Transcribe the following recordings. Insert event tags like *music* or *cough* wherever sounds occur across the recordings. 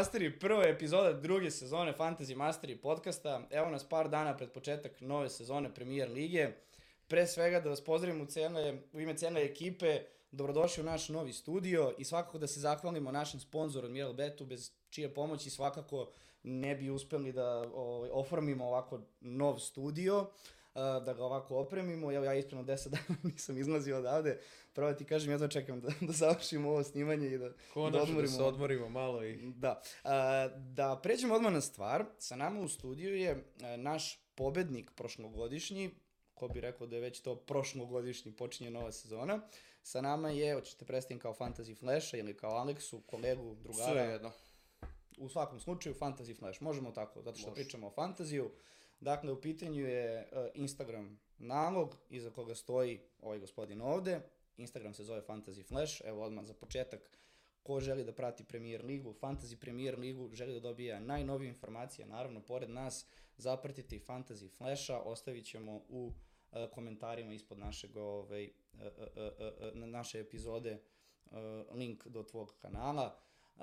Masteri, prva epizoda druge sezone Fantasy Masteri podcasta. Evo nas par dana pred početak nove sezone Premier Lige. Pre svega da vas pozdravim u, cele, u ime cele ekipe, dobrodošli u naš novi studio i svakako da se zahvalimo našem sponzoru Admiral Betu, bez čije pomoći svakako ne bi uspeli da ovaj, oformimo ovako nov studio. Da ga ovako opremimo. Evo ja iskreno 10 dana *laughs* nisam izlazio odavde. Prvo ti kažem, jedno čekam da, *laughs* da završimo ovo snimanje i da, Konačno da, odmorimo. da se odmorimo malo. I... Da. Da pređemo odmah na stvar. Sa nama u studiju je naš pobednik prošlogodišnji, ko bi rekao da je već to prošlogodišnji, počinje nova sezona. Sa nama je, hoćete predstavim kao Fantasy Flasha ili kao Aleksu, kolegu, drugara. Sve jedno. U svakom slučaju Fantasy Flash. Možemo tako, zato što Može. pričamo o fantaziju. Dakle, u pitanju je uh, Instagram nalog iza koga stoji ovaj gospodin ovde. Instagram se zove Fantasy Flash. Evo odmah za početak ko želi da prati Premier ligu, Fantasy Premier ligu, želi da dobija najnovije informacije, naravno, pored nas, zapratite i Fantasy Flasha, ostavit ćemo u uh, komentarima ispod našeg, ovaj, uh, uh, uh, uh, naše epizode uh, link do tvog kanala. Uh,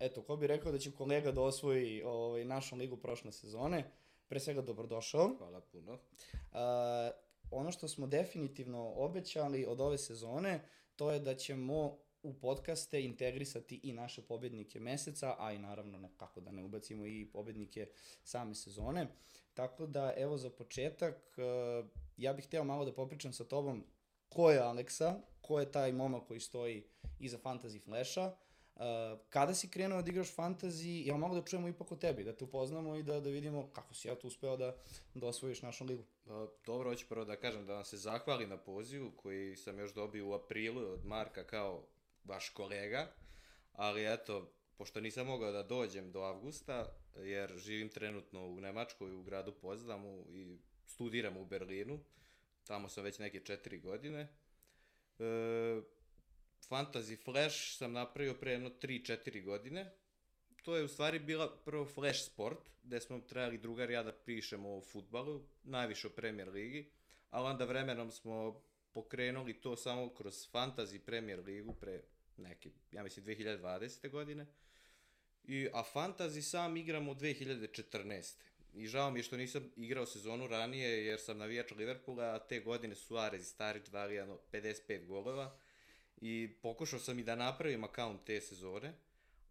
eto, ko bi rekao da će kolega da osvoji ovaj, našu ligu prošle sezone, pre svega dobrodošao. Hvala puno. Uh, ono što smo definitivno obećali od ove sezone, to je da ćemo u podcaste integrisati i naše pobednike meseca, a i naravno nekako da ne ubacimo i pobednike same sezone. Tako da, evo za početak, uh, ja bih hteo malo da popričam sa tobom. Ko je Aleksa, ko je taj momak koji stoji iza Fantasy Flasha, kada si krenuo da igraš fantasy, ja mogu da čujemo ipak o tebi, da te upoznamo i da, da vidimo kako si ja tu uspeo da, da osvojiš našu ligu. Pa, dobro, hoću prvo da kažem da vam se zahvali na pozivu koji sam još dobio u aprilu od Marka kao vaš kolega, ali eto, pošto nisam mogao da dođem do avgusta, jer živim trenutno u Nemačkoj, u gradu Pozdamu i studiram u Berlinu, tamo sam već neke četiri godine, e, Fantasy Flash sam napravio pre jedno 3-4 godine. To je u stvari bila prvo Flash Sport, gde smo trebali drugar ja da pišemo o futbalu, najviše o Premier Ligi, ali onda vremenom smo pokrenuli to samo kroz Fantasy Premier Ligu pre neke, ja mislim 2020. godine. I, a Fantasy sam igram od 2014. I žao mi je što nisam igrao sezonu ranije jer sam navijač Liverpoola, a te godine Suarez i Starić dali jedno 55 golova i pokušao sam i da napravim akaunt te sezone,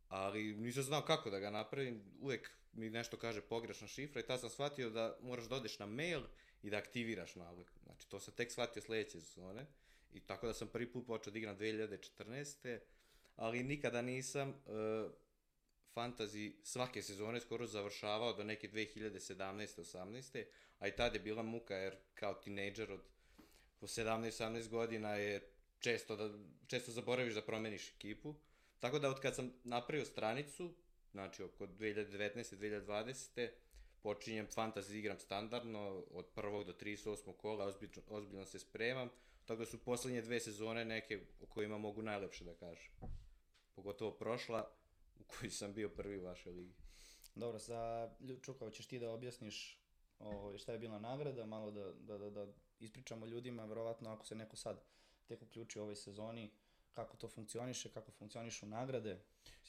ali nisam znao kako da ga napravim, uvek mi nešto kaže pogrešna šifra i tad sam shvatio da moraš da odeš na mail i da aktiviraš nalog. Znači, to sam tek shvatio sledeće sezone i tako da sam prvi put počeo da igram 2014. Ali nikada nisam uh, fantasy svake sezone skoro završavao do neke 2017. 18. A i tad je bila muka jer kao tinejdžer od po 17-18 godina je često, da, često zaboraviš da promeniš ekipu. Tako da od kad sam napravio stranicu, znači oko 2019. 2020. počinjem fantasy igram standardno, od prvog do 38. kola ozbiljno, ozbiljno se spremam, tako da su poslednje dve sezone neke o kojima mogu najlepše da kažem. Pogotovo prošla, u kojoj sam bio prvi u vašoj ligi. Dobro, za Čukao ćeš ti da objasniš o, ovaj, šta je bila nagrada, malo da, da, da, da ispričamo ljudima, verovatno ako se neko sad tek uključio u ovoj sezoni, kako to funkcioniše, kako funkcionišu nagrade.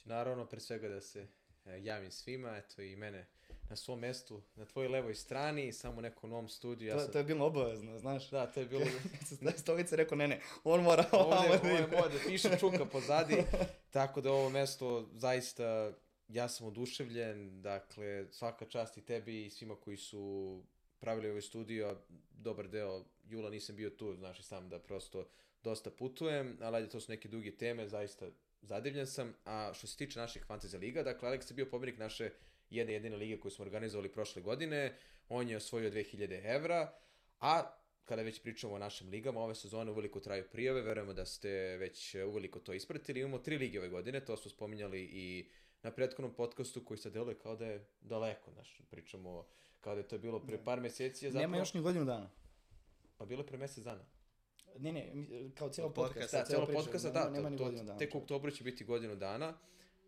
Naravno, pre svega da se e, javim svima, eto i mene na svom mestu, na tvojoj levoj strani, samo nekom novom studiju. Ja to, sam... to je bilo obavezno, znaš. Da, to je bilo... *laughs* da Stovica rekao, ne, ne, on mora ovo da je mora da piše čuka pozadi, *laughs* tako da ovo mesto zaista ja sam oduševljen, dakle, svaka čast i tebi i svima koji su pravili ovaj studio, dobar deo jula nisam bio tu, znaš i sam da prosto dosta putujem, ali ajde, to su neke duge teme, zaista zadivljen sam. A što se tiče naših fantasy liga, dakle, Alex je bio pobednik naše jedne jedine lige koju smo organizovali prošle godine, on je osvojio 2000 evra, a kada već pričamo o našim ligama, ove sezone uveliko traju prijave, verujemo da ste već uveliko to ispratili. Imamo tri lige ove godine, to smo spominjali i na prethodnom podcastu koji se deluje kao da je daleko, znaš, pričamo kao da je to bilo pre par meseci. Zapravo... Nema još ni godinu dana. Pa bilo je pre mesec dana. Ne, ne, kao cijelo podcast. Da, cijelo podcast, da, nema, nema to, dana, tek u oktobru će biti godinu dana.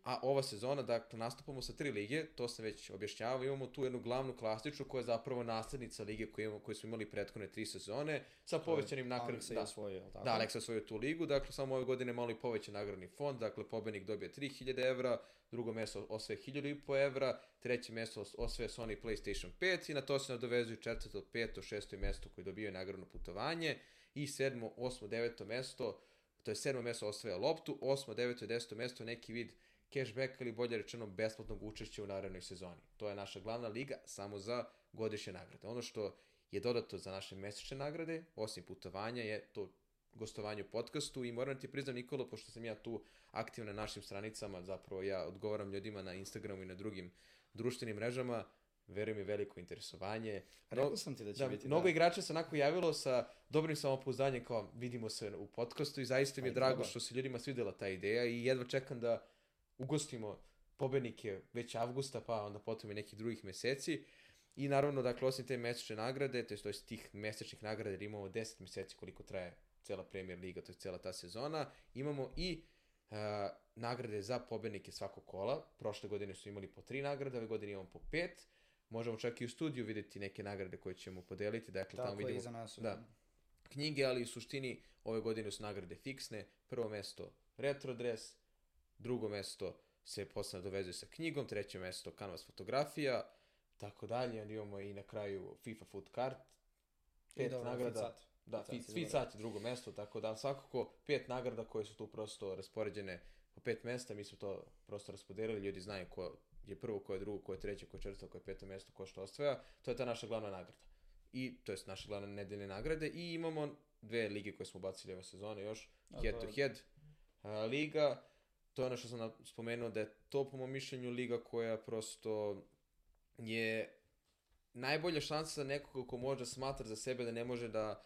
A ova sezona, dakle, nastupamo sa tri lige, to sam već objašnjavao, imamo tu jednu glavnu klasičnu koja je zapravo naslednica lige koju, imamo, koju smo imali prethodne tri sezone, sa povećanim nagradnim... Je osvojio, tako? Da, Aleksa osvojio tu ligu, dakle, samo ove godine malo i povećan nagradni fond, dakle, pobednik dobije 3000 evra, drugo mesto osvaja 1000 evra, treće mesto osvaja Sony PlayStation 5 i na to se nadovezuju četvrto, peto, šesto mesto koji dobijaju nagradno putovanje i sedmo, osmo, deveto mesto, to je sedmo mesto osvaja loptu, osmo, deveto i deseto mesto neki vid cashback ili bolje rečeno besplatnog učešća u narednoj sezoni. To je naša glavna liga samo za godišnje nagrade. Ono što je dodato za naše mesečne nagrade, osim putovanja, je to gostovanje u podcastu i moram ti priznam Nikola, pošto sam ja tu aktiv na našim stranicama, zapravo ja odgovaram ljudima na Instagramu i na drugim društvenim mrežama, verujem mi veliko interesovanje. Rekao sam ti da će da, biti, Mnogo da. igrača se onako javilo sa dobrim samopouzdanjem kao vidimo se u podcastu i zaista mi je Aj, drago treba. što se ljudima svidela ta ideja i jedva čekam da ugostimo pobednike već avgusta pa onda potom i nekih drugih meseci. I naravno, dakle, osim te mesečne nagrade, to je, to je tih mesečnih nagrada, jer imamo 10 meseci koliko traje cela Premier Liga, to je cela ta sezona, imamo i uh, nagrade za pobednike svakog kola. Prošle godine su imali po tri nagrade, ove godine imamo po pet. Možemo čak i u studiju videti neke nagrade koje ćemo podeliti, dakle tamo Tako je vidimo i za nas. da. knjige, ali u suštini ove godine su nagrade fiksne. Prvo mesto retro dress, drugo mesto se posle dovezuje sa knjigom, treće mesto canvas fotografija, tako dalje. Onda imamo i na kraju FIFA food card, I pet dobro, nagrada. Sat. Da, Fit Fit. Sat je drugo mesto, tako da svakako pet nagrada koje su tu prosto raspoređene po pet mesta, mi smo to prosto raspodelili, ljudi znaju ko je prvo, ko je drugo, ko je treće, ko je četvrto, ko je peto mesto, ko što osvaja, to je ta naša glavna nagrada. I to je naše glavne nedeljne nagrade i imamo dve lige koje smo bacili ove sezone još, A, head to head uh, liga, to je ono što sam spomenuo da je to po mom mišljenju liga koja prosto je najbolja šansa za nekoga ko možda smatra za sebe da ne može da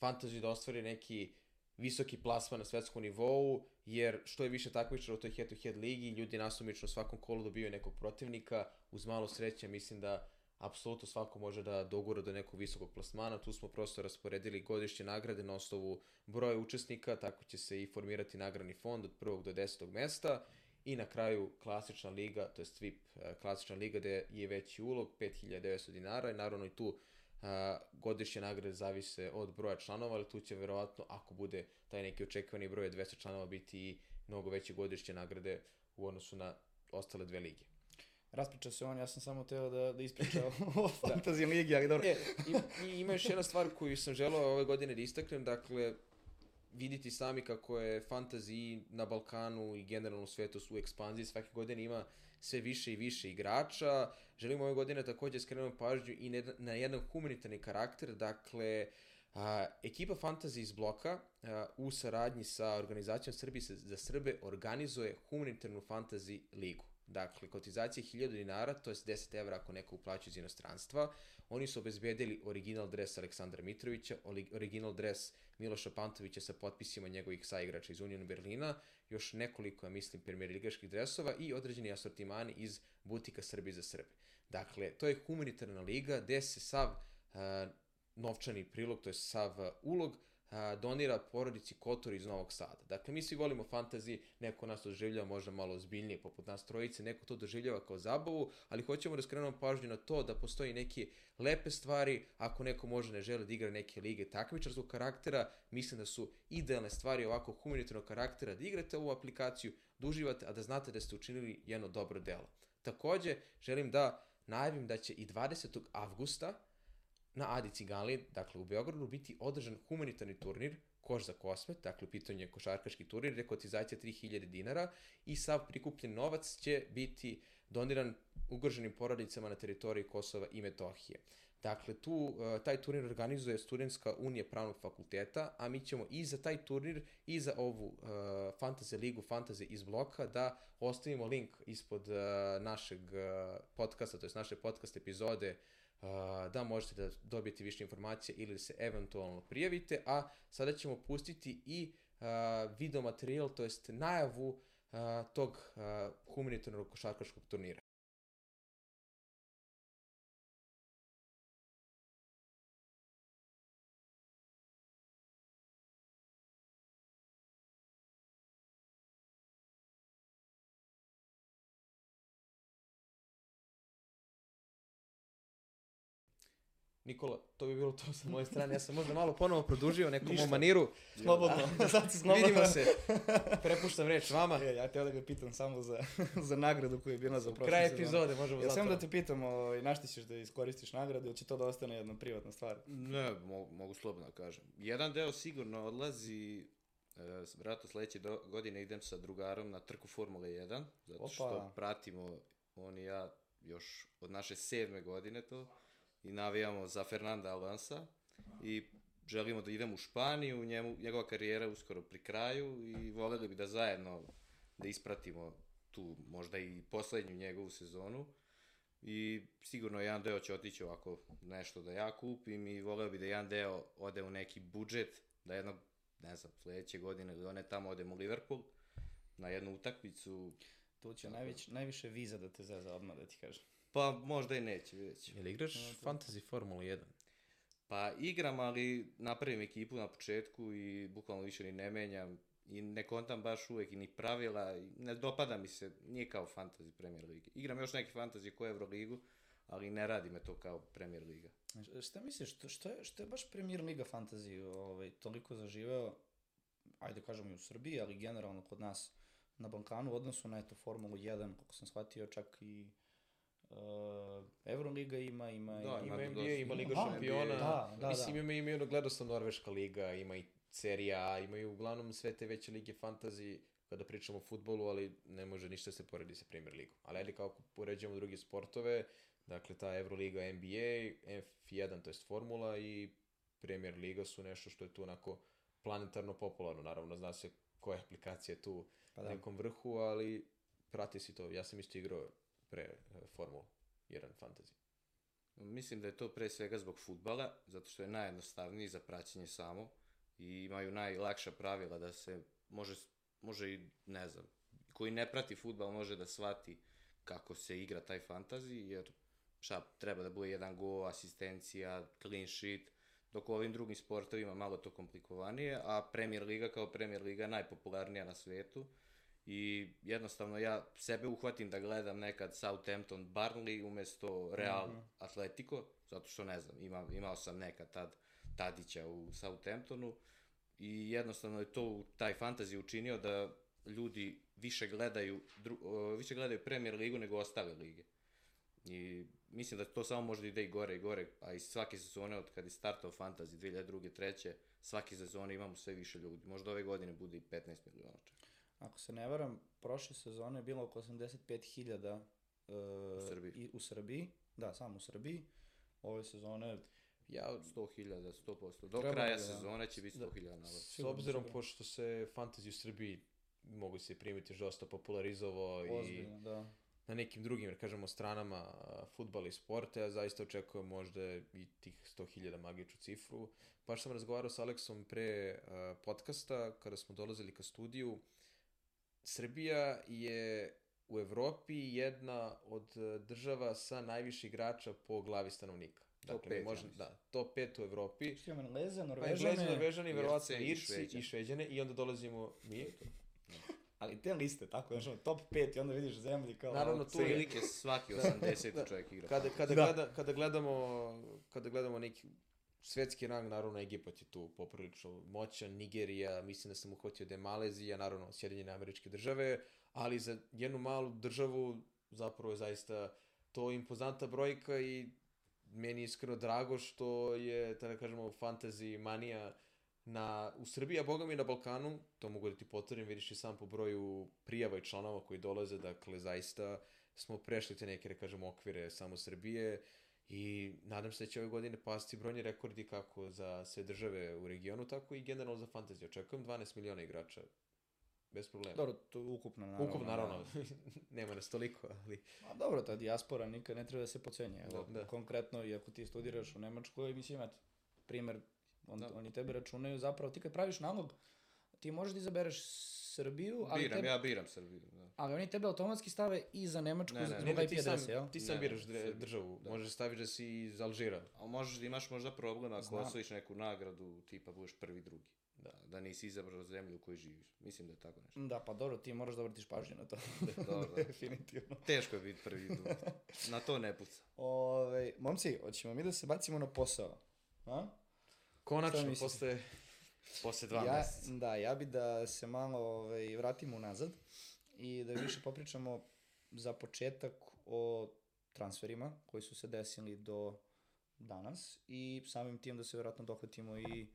fantasy da ostvari neki visoki plasman na svetskom nivou, jer što je više takmičara u toj head-to-head ligi, ljudi nasumično u svakom kolu dobijaju nekog protivnika, uz malo sreće mislim da apsolutno svako može da dogura do nekog visokog plasmana, tu smo prosto rasporedili godišnje nagrade na osnovu broja učesnika, tako će se i formirati nagradni fond od prvog do desetog mesta. I na kraju klasična liga, to je eh, klasična liga gde je veći ulog, 5900 dinara i naravno i tu godišnje nagrade zavise od broja članova, ali tu će verovatno, ako bude taj neki očekivani broj od 200 članova, biti i mnogo veće godišnje nagrade u odnosu na ostale dve lige. Raspričao se on, ja sam samo teo da, da ispričam *laughs* o Fantasy Ligi, ali dobro. E, i, i ima još jedna stvar koju sam želeo ove godine da istaknem, dakle, vidite sami kako je fantasy na Balkanu i generalno u svetu su u ekspanziji, svake godine ima sve više i više igrača. Želimo ove godine takođe skrenemo pažnju i na jedan- humanitarni karakter, dakle, a, ekipa Fantasy iz bloka a, u saradnji sa organizacijom Srbije za Srbe organizuje humanitarnu Fantasy ligu. Dakle, kotizacija je 1000 dinara, to je 10 evra ako neko uplaća iz inostranstva. Oni su obezbedili original dres Aleksandra Mitrovića, original dres Miloša Pantovića sa potpisima njegovih saigrača iz Union Berlina, još nekoliko, ja mislim, premier ligaških dresova i određeni asortimani iz butika Srbije za Srbe. Dakle, to je humanitarna liga gde se sav uh, novčani prilog, to je sav uh, ulog, a, donira porodici Kotor iz Novog Sada. Dakle, mi svi volimo fantazi, neko nas doživljava možda malo ozbiljnije, poput nas trojice, neko to doživljava kao zabavu, ali hoćemo da skrenemo pažnju na to da postoji neke lepe stvari, ako neko možda ne želi da igra neke lige takmičarskog karaktera, mislim da su idealne stvari ovako humanitarnog karaktera da igrate ovu aplikaciju, da uživate, a da znate da ste učinili jedno dobro delo. Takođe, želim da najavim da će i 20. avgusta na Adi Cigali, dakle u Beogradu, biti održan humanitarni turnir Koš za kosmet, dakle u pitanju je košarkaški turnir, rekotizacija 3000 dinara i sav prikupljen novac će biti doniran ugroženim porodicama na teritoriji Kosova i Metohije. Dakle, tu, uh, taj turnir organizuje Studentska unija pravnog fakulteta, a mi ćemo i za taj turnir i za ovu uh, Fantasy ligu Fantasy iz bloka da ostavimo link ispod uh, našeg uh, podcasta, to je naše podcast epizode uh, da možete da dobijete više informacije ili da se eventualno prijavite, a sada ćemo pustiti i video materijal, to jest najavu tog humanitarnog košarkaškog turnira. Nikola, to bi bilo to sa moje strane. Ja sam možda malo ponovo produžio nekom Ništa. maniru. Slobodno, *laughs* sad si slobodno. Vidimo se. Prepuštam reč vama. E, ja te da ga pitam samo za, *laughs* za nagradu koju je bila za prošle Kraj epizode možemo Ja samo zato. da te pitam, ovaj, na šta ćeš da iskoristiš nagradu, ili će to da ostane jedna privatna stvar? Ne, mo- mogu slobodno da kažem. Jedan deo sigurno odlazi, e, vjerojatno sledeće do, godine idem sa drugarom na trku Formule 1, zato Opa. što pratimo on i ja još od naše sedme godine to i navijamo za Fernanda Alonsa i želimo da idemo u Španiju, njemu, njegova karijera je uskoro pri kraju i voljeli bi da zajedno da ispratimo tu možda i poslednju njegovu sezonu i sigurno jedan deo će otići ovako nešto da ja kupim i voleo bi da jedan deo ode u neki budžet, da jednog, ne znam, sledeće godine ili one tamo odemo u Liverpool na jednu utakmicu, Tu će najvić, najviše viza da te zeza odmah, da ti kažem. Pa možda i neće, vidjet ćemo. Jel igraš Fantasy Formula 1? Pa igram, ali napravim ekipu na početku i bukvalno više ni ne menjam i ne kontam baš uvek i ni pravila, i ne dopada mi se, nije kao Fantasy Premier Liga. Igram još neki Fantasy ko Euroligu, ali ne radi me to kao Premier Liga. Šta misliš, što, što, je, što je baš Premier Liga Fantasy ovaj, toliko zaživeo, ajde kažemo i u Srbiji, ali generalno kod nas na Balkanu u odnosu na eto Formulu 1, kako sam shvatio, čak i uh, Euroliga ima, ima, Da, i- Ima Ima NBA, dosta. ima Liga Aha, šampiona. da, da, Mislim, da. ima, ima ono, gledao sam Norveška liga, ima i Serija A, imaju uglavnom sve te veće lige fantasy, kada pričamo o futbolu, ali ne može ništa se poredi sa Premier ligom. Ali ajde kako poređujemo druge sportove, dakle ta Euroliga, NBA, F1, to jest Formula i Premier liga su nešto što je tu onako planetarno popularno. Naravno, zna se koja je aplikacija tu Pa da. nekom vrhu, ali prati si to. Ja sam isto igrao pre e, Formulu 1 fantasy. Mislim da je to pre svega zbog futbala, zato što je najjednostavniji za praćenje samo i imaju najlakša pravila da se može, može i, ne znam, koji ne prati futbal može da shvati kako se igra taj fantazi, jer šta, treba da bude jedan go, asistencija, clean sheet, dok u ovim drugim sportovima malo to komplikovanije, a Premier Liga kao Premier Liga najpopularnija na svetu i jednostavno ja sebe uhvatim da gledam nekad Southampton Burnley umesto Real Mhm. Atletico, zato što ne znam, ima, imao sam nekad tad Tadića u Southamptonu i jednostavno je to taj fantasy učinio da ljudi više gledaju, dru, više gledaju Premier ligu nego ostale lige. I mislim da to samo može da ide i gore i gore, a i svake sezone od kad je startao Fantasy 2002. 3. svake sezone imamo sve više ljudi. Možda ove godine bude i 15 miliona čak. Ako se ne varam, prošle sezone je bilo oko 85.000 uh, U Srbiji. I, u Srbiji, da, samo u Srbiji. Ove sezone, Ja, 100.000, 100%. Do Trebalo kraja da. sezone će biti Da. 100.000 nalaz. s obzirom, pošto se fantasy u Srbiji mogu se primiti još dosta popularizovao i da. na nekim drugim, jer kažemo, stranama futbala i sporta, ja zaista očekujem možda i tih 100.000 magičnu cifru. Baš sam razgovarao sa Aleksom pre a, podcasta, kada smo dolazili ka studiju. Srbija je u Evropi jedna od a, država sa najviše igrača po glavi stanovnika. Top Dakle, pet, ja mislim. da, top 5 u Evropi. Što imamo Engleze, Pa Norvežane, Englezi, Norvežani, verovatno Irci i Irci Šveđani. i Šveđane i onda dolazimo mi. ali te liste, tako, znači, top 5 i onda vidiš zemlji kao... Naravno, tu je- svaki *laughs* 80 čovjek igra. Kada, kada, Da. gleda, kada, gledamo, kada gledamo neki svetski rang, naravno Egipat je tu poprilično moćan, Nigerija, mislim da sam uhvatio da je Malezija, naravno Sjedinjene američke države, ali za jednu malu državu zapravo je zaista to impozantna brojka i meni je iskreno drago što je, da kažemo, fantasy manija na, u Srbiji, a boga mi na Balkanu, to mogu da ti potvrdim, vidiš i sam po broju prijava i članova koji dolaze, dakle zaista smo prešli te neke, da kažemo, okvire samo Srbije i nadam se da će ove godine pasti brojni rekordi kako za sve države u regionu, tako i generalno za fantaziju. Očekujem 12 miliona igrača, bez problema. Dobro, to je ukupno, naravno. Ukupno, naravno, Da. *laughs* nema nas toliko, ali... A dobro, ta dijaspora nikad ne treba da se pocenje. Evo, Da, da. Konkretno, i ako ti studiraš u Nemačkoj, mislim, eto, primer, on, Da. oni tebe računaju zapravo, ti kad praviš nalog, ti možeš da izabereš Srbiju, ali, Biram, tebe, ja biram Srbiju. Da. ali oni tebe automatski stave i za Nemačku Ne, ne, ne, ne. zbog Ne, IP ti sam, adrese, jel? ti sam Ne, biraš Srbija, državu, da. možeš staviš da si iz Alžira. A možeš da imaš možda problem ako Znam. osvojiš neku nagradu, tipa budeš prvi, drugi. Da, da nisi izabrao zemlju u kojoj živiš. Mislim da je tako nešto. Da, pa dobro, ti moraš da vrtiš pažnju na to. *laughs* Dobro. Definitivno. Teško je biti prvi tu. Na to ne puca. Ove, momci, hoćemo mi da se bacimo na posao? A? Konačno, posle... Posle dva ja, meseca. Da, ja bi da se malo ovaj, vratimo unazad i da više popričamo za početak o transferima koji su se desili do danas i samim tim da se vjerojatno dohvatimo i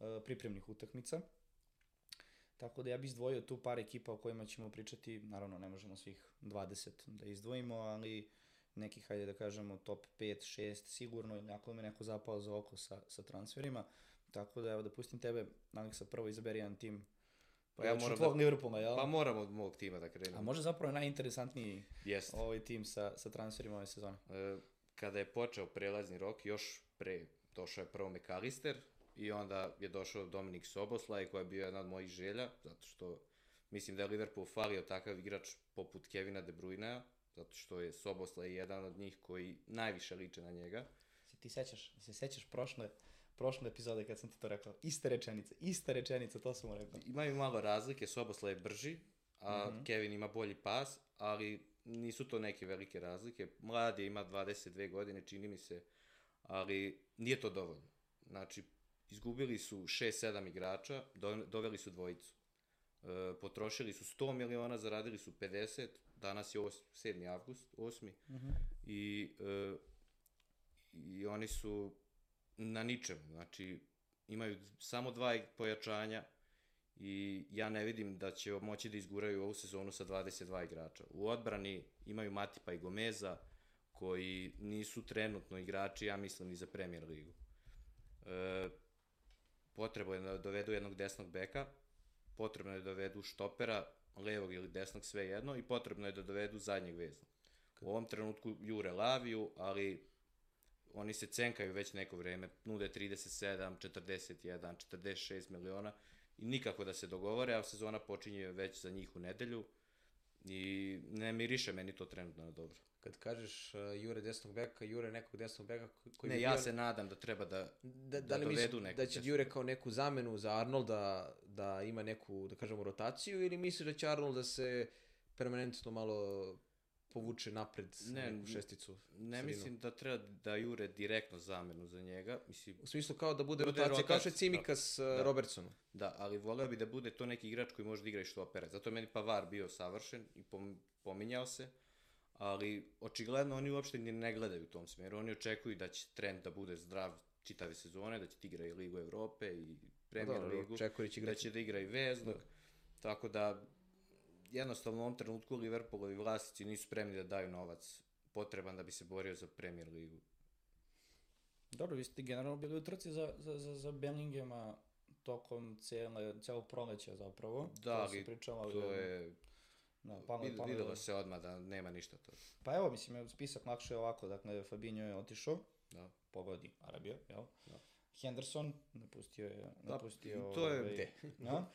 e, pripremnih utakmica. Tako da ja bih izdvojio tu par ekipa o kojima ćemo pričati, naravno ne možemo svih 20 da izdvojimo, ali nekih, hajde da kažemo, top 5, 6 sigurno, ili ako me neko zapao za oko sa, sa transferima. Tako da evo da pustim tebe, Aleksa, prvo izaberi jedan tim. Pa ja Znači, moram tvog da- Liverpoola, jel? Pa moram od mog tima da krenem. A može zapravo najinteresantniji Jeste. ovaj tim sa, sa transferima ove sezone. E, kada je počeo prelazni rok, još pre došao je prvo McAllister i onda je došao Dominik Soboslaj koja je bio jedna od mojih želja, zato što mislim da je Liverpool falio takav igrač poput Kevina De Bruyne, zato što je Soboslaj jedan od njih koji najviše liče na njega. Se ti sećaš, se sećaš prošle, prošle epizode kad sam ti to rekao? Iste rečenice, ista rečenica, to sam mu rekao. Imaju malo razlike, Soboslaj je brži, a Mhm. Kevin ima bolji pas, ali nisu to neke velike razlike. Mlad je, ima 22 godine, čini mi se, ali nije to dovoljno. Znači, izgubili su 6-7 igrača, do- doveli su dvojicu. E, potrošili su 100 miliona, zaradili su 50, danas je os, 7. avgust, 8. I, e, I oni su na ničemu, znači imaju samo dva pojačanja i ja ne vidim da će moći da izguraju ovu sezonu sa 22 igrača. U odbrani imaju Matipa i Gomeza koji nisu trenutno igrači, ja mislim, ni za Premier ligu. E, potrebno je da dovedu jednog desnog beka, potrebno je da dovedu štopera, levog ili desnog, sve jedno, i potrebno je da dovedu zadnjeg veznog. U ovom trenutku jure Laviju, ali oni se cenkaju već neko vreme, nude 37, 41, 46 miliona i nikako da se dogovore, a sezona počinje već za njih u nedelju i ne miriše meni to trenutno na dobro. Kad kažeš uh, Jure desnog beka, Jure nekog desnog beka ko- koji Ne, bi ja bio- se nadam da treba da... da, da, da li dovedu nekog da će desnog. Jure kao neku zamenu za Arnolda da ima neku, da kažemo, rotaciju ili misliš da će Arnold da se permanentno malo povuče napred Ne, ne, neku šesticu? Ne sredinu? mislim da treba da jure direktno zamenu za njega, mislim, U smislu kao da bude, Bude rotacija, kao što je rotacija, Cimikas uh, da. Robertsonu. da, ali voleo bi da bude to neki igrač koji može da igra i štopera. Zato je meni Pavar bio savršen i pom, pominjao se, ali očigledno oni uopšte ni ne gledaju u tom smeru. Oni očekuju da će trend da bude zdrav čitave sezone, da će ti igra i Ligu Evrope i Premier dobro, ligu, Čekorić da će da igra i veznog. Tako da, jednostavno u ovom trenutku Liverpoolovi vlasnici nisu spremni da daju novac potreban da bi se borio za Premier ligu. Dobro, vi ste generalno bili u trci za, za, za, za Bellingema tokom cijele, cijelog proleća zapravo. Da, To ali To je, Da, palo, vid, palo videlo se odmah da nema ništa to. Pa evo, mislim, spisak lakše je ovako, dakle, Fabinho je otišao, Da. pogodi Arabija, jel? Da. Henderson napustio je, Da, napustio... i to je- ovaj, Gde? *laughs* Da?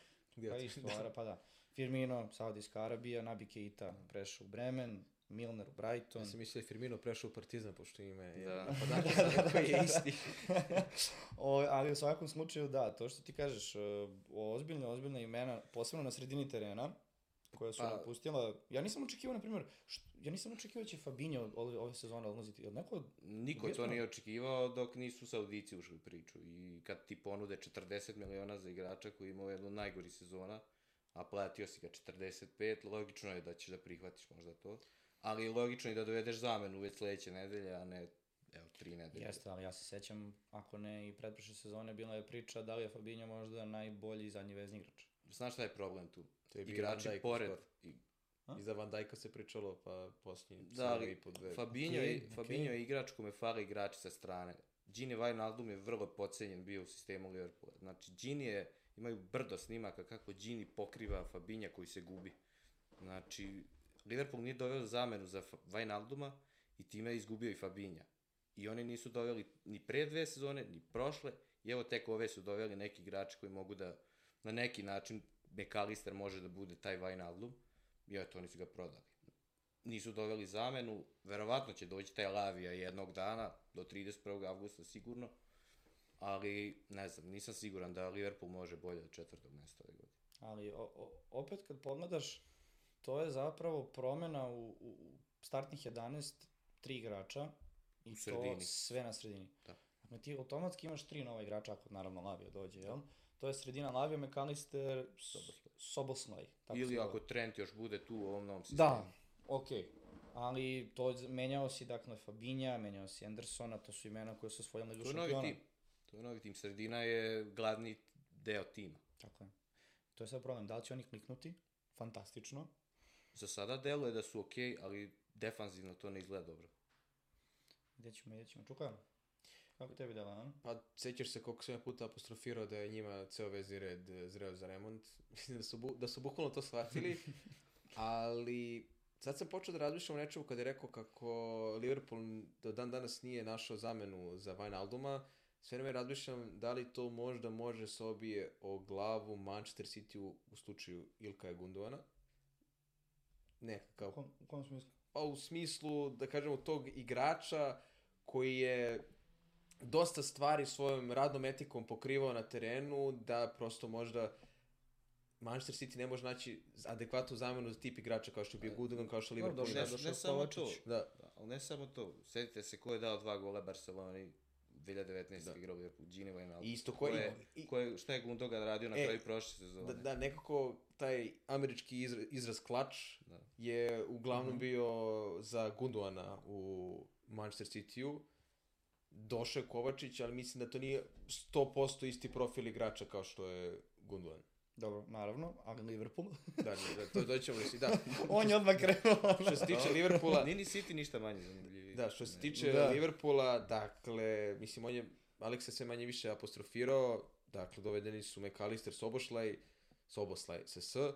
Pa isto, Ara, pa da. Firmino, Saudijska Arabija, Nabi Keita prešao u Bremen, Milner u Brighton. Ja sam mislio da je Firmino prešao u Partizan, pošto ima je *laughs* Da. da. sada koji je isti. *laughs* o, ali u svakom slučaju, da, to što ti kažeš, uh, ozbiljne, ozbiljne imena, posebno na sredini terena, koja su Pa- napustila. Ja nisam očekivao, na primjer, št, ja nisam očekivao da će Fabinho ove, ove sezone odlaziti. Jel neko... Niko to nije očekivao dok nisu Saudici ušli u priču. I kad ti ponude 40 miliona za igrača koji imao jednu od najgorih sezona, a platio si ga 45, logično je da ćeš da prihvatiš možda to. Ali logično je i da dovedeš zamenu već sledeće nedelje, a ne evo, tri nedelje. Jeste, ali ja se sećam, ako ne i pretprošle sezone, bila je priča da li je Fabinho možda najbolji zadnji vezni igrač. Znaš šta je problem tu? To je Igrači Van Dijk pored... I, I za Van Dijka se pričalo, pa posljednji Da, ali i po dve. Fabinho, Okej, je, okej. Fabinho je igrač kome fale igrači sa strane. Gini Wijnaldum je vrlo podcenjen bio u sistemu Liverpoola. Znači, Gini je, imaju brdo snimaka kako Gini pokriva Fabinja koji se gubi. Znači, Liverpool nije doveo zamenu za Wijnalduma i time je izgubio i Fabinja. I oni nisu doveli ni pre dve sezone, ni prošle, i evo tek ove su doveli neki igrači koji mogu da, na neki način, McAllister može da bude taj Wijnaldum, i eto, oni su ga prodali nisu doveli zamenu, verovatno će doći taj Lavija jednog dana, do 31. avgusta sigurno, ali ne znam, nisam siguran da Liverpool može bolje od četvrtog mesta ove godine. Ali o, o, opet kad pogledaš, to je zapravo promena u, u, startnih 11, tri igrača i U to sredini. sve na sredini. Da. Dakle, ti automatski imaš tri nova igrača, ako naravno Lavio dođe, jel? To je sredina Lavio, McAllister, Soboslaj. Tako Ili ako Trent još bude tu u ovom novom sistemu. Da, okej. Okay. Ali to menjao si, dakle, Fabinja, menjao si Andersona, to su imena koje su osvojili ligu To je novi šampiona. To je novi tim. Sredina je glavni deo tima. Tako je. To je sad problem, da li će oni kliknuti? Fantastično. Za sada deluje da su okej, ali defanzivno to ne izgleda dobro. Gde ćemo, gde ćemo? Čuka, kako tebi dela, a? Pa, sećaš se koliko sam ja puta apostrofirao da je njima ceo vezni red e, zreo za remont. *laughs* Mislim da su, bu, da su bukvalno to shvatili. *laughs* ali, sad sam počeo da razmišljam o nečemu kada je rekao kako Liverpool do dan danas nije našao zamenu za Wijnalduma. Sve vreme razmišljam da li to možda može se obije o glavu Manchester City u, u slučaju Ilkaja Gundoana. Ne, U kao kom, u kom smislu? pa u smislu, da kažemo, tog igrača koji je dosta stvari svojom radnom etikom pokrivao na terenu, da prosto možda Manchester City ne može naći adekvatnu zamenu za tip igrača kao što je bio Gundogan, kao što je Liverpool. Ne, da, Ne, došao ne samo to. da, Da, ali ne samo to. Sjetite se ko je dao dva gola Barceloni 2019. Da. Igrao Liverpool, Gini Wijnaldum. Isto ko je, i- ko je, šta je Gundogan radio na E, kraju prošle sezone. da, da, nekako taj američki izraz, izraz klač Da. je uglavnom Mhm. bio za Gundoana u Manchester City-u. Došao je Kovačić, ali mislim da to nije 100% isti profil igrača kao što je Gundogan. Dobro, naravno, ali Liverpool. *laughs* Da, da, to doćemo si, da. *laughs* On je odmah krenuo. Što se tiče Liverpoola, Nije ni City ništa manje zanimljiviji. da, što se tiče Da. Liverpoola, dakle, mislim, on je, Alex je sve manje više apostrofirao, dakle, dovedeni su McAllister, Sobošlaj, Soboslaj, SS, uh,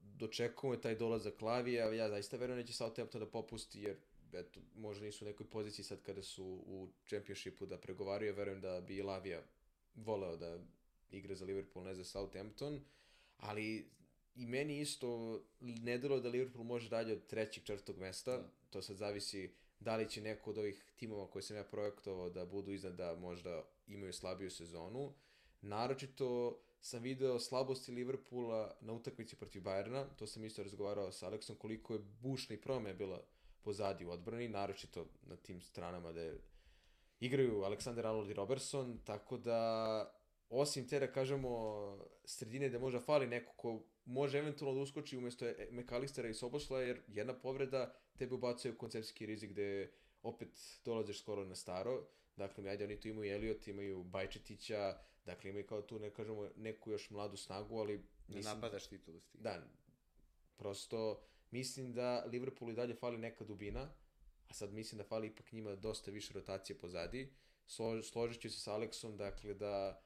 dočekujemo taj dolazak Lavija, ja zaista verujem da će Southampton da popusti, jer eto, možda nisu u nekoj poziciji sad kada su u čempionšipu da pregovaraju, ja verujem da bi i Lavija voleo da igra za Liverpool, ne za Southampton, ali i meni isto ne delo da Liverpool može dalje od trećeg, četvrtog mesta, Da. to sad zavisi da li će neko od ovih timova koje sam ja projektovao da budu iznad da možda imaju slabiju sezonu. Naročito sam video slabosti Liverpoola na utakmici protiv Bayerna, to sam isto razgovarao sa Aleksom, koliko je bušna i promena bila pozadi u odbrani, naročito na tim stranama da je igraju Alexander Arnold i Robertson, tako da osim te, da kažemo, sredine da možda fali neko ko može eventualno da uskoči umesto e- McAllistera i Sobošla, jer jedna povreda tebe ubacuje u konceptski rizik gde opet dolaziš skoro na staro. Dakle, ajde, oni tu imaju Elliot, imaju Bajčetića, dakle imaju kao tu, ne kažemo, neku još mladu snagu, ali Ne mislim, napadaš titulu s tim. da, prosto mislim da Liverpoolu i dalje fali neka dubina, a sad mislim da fali ipak njima dosta više rotacije pozadi. Slo, složit ću se sa Aleksom, dakle da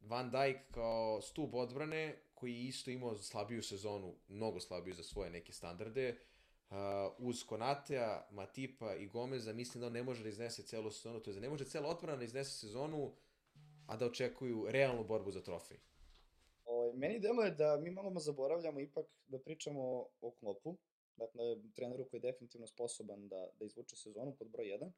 Van Dijk kao stup odbrane, koji je isto imao slabiju sezonu, mnogo slabiju za svoje neke standarde, uh, uz Konatea, Matipa i Gomeza, mislim da on ne može da iznese celu sezonu, to je da ne može cela odbrana da iznese sezonu, a da očekuju realnu borbu za trofej. Ovaj, meni deluje da mi malo zaboravljamo ipak da pričamo o Klopu, dakle, treneru koji je definitivno sposoban da, da izvuče sezonu pod broj 1.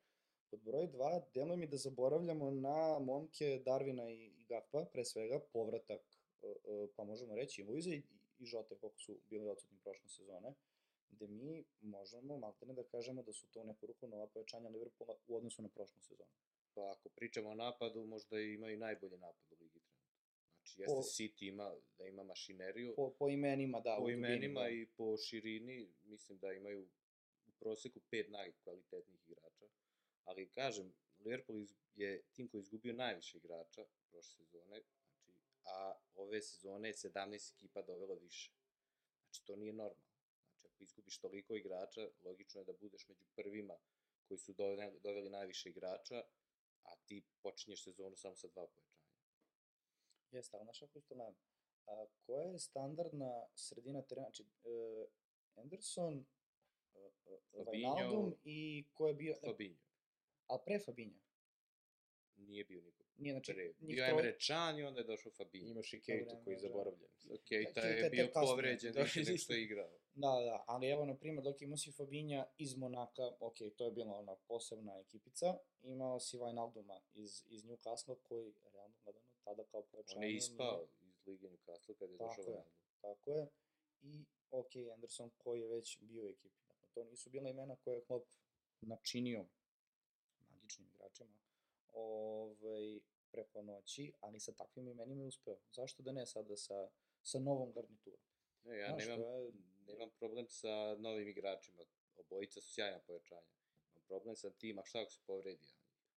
Pod broj 2, deluje mi da zaboravljamo na momke Darvina i, Gakpa, pre svega, povratak, e, e, pa možemo reći i Luiza i, i Žote, koliko su bili odsutni prošle sezone, gde mi možemo maltene da kažemo da su to u neku ruku nova povećanja Liverpoola u odnosu na prošlu sezonu. Pa ako pričamo o napadu, možda ima i najbolji napad u ligi trenutno. Znači, jeste Po- City ima, da ima mašineriju, Po, po imenima, da. po dubini, imenima da. i po širini, mislim da imaju u proseku pet najkvalitetnijih igrača. Ali kažem, Liverpool je tim koji je izgubio najviše igrača prošle sezone, znači, a ove sezone je 17 ekipa dovelo više. Znači, to nije normalno. Znači, ako izgubiš toliko igrača, logično je da budeš među prvima koji su doveli, doveli najviše igrača, a ti počinješ sezonu samo sa dva povećanja. Jeste, ali znaš ako isto gledam, a, koja je standardna sredina terena, znači e, Anderson, Fabinho, Wijnaldum i ko je bio, Fabinho. A pre Fabinha, Nije bio niko nije znači pre. Bio troje- Emre Can i onda je došao Fabinho. Imaš i Keita koji je zaboravljen. Ok, Da, taj Keita je je bio povređen Da, je igrao. Da, da, ali evo, na primjer, dok imao si Fabinja iz Monaka, ok, to je bila ona posebna ekipica, imao si Wijnalduma iz, iz Newcastle koji, realno gledano, tada kao pojačanje... On je ispao iz Lige Newcastle kad je Tako došao je. Ronaldo. Tako je. I, ok, Anderson koji je već bio u ekipi. Dakle, to nisu bila imena koje je Klopp načinio magičnim igračima ovaj, preko noći, ali sa takvim imenima je uspeo. Zašto da ne sada sa, sa novom garniturom? Ne, ja Znaš, nemam, je- nemam problem sa novim igračima. Obojica su sjajna pojačanja. Imam problem sa tim, a šta ako se povredi?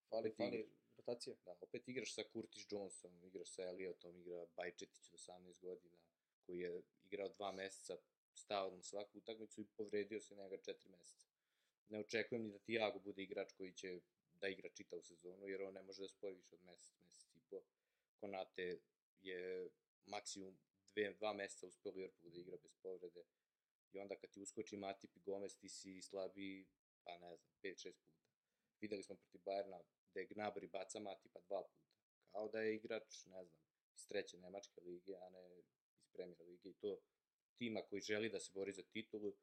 Fali, Opet fali rotacija. Da, opet igraš sa Curtis Johnsonom, igraš sa Elliotom, igra Bajčetić od 18 godina, koji je igrao dva meseca stalno svaku utakmicu i povredio se njega četiri meseca. Ne očekujem ni da Tiago bude igrač koji će da igra čitavu sezonu, jer on ne može da spoji više od mesec, mesec i po. Konate je maksimum dve, dva meseca uspeo u Liverpoolu da igra bez povrede. I onda kad ti uskoči Matip i Gomez, ti si slabiji, pa ne znam, 5-6 puta. Videli smo protiv Bajerna da je Gnabry baca Matipa dva puta. Kao da je igrač, ne znam, iz treće Nemačke lige, a ne iz Premier lige. I to tima koji želi da se bori za titulu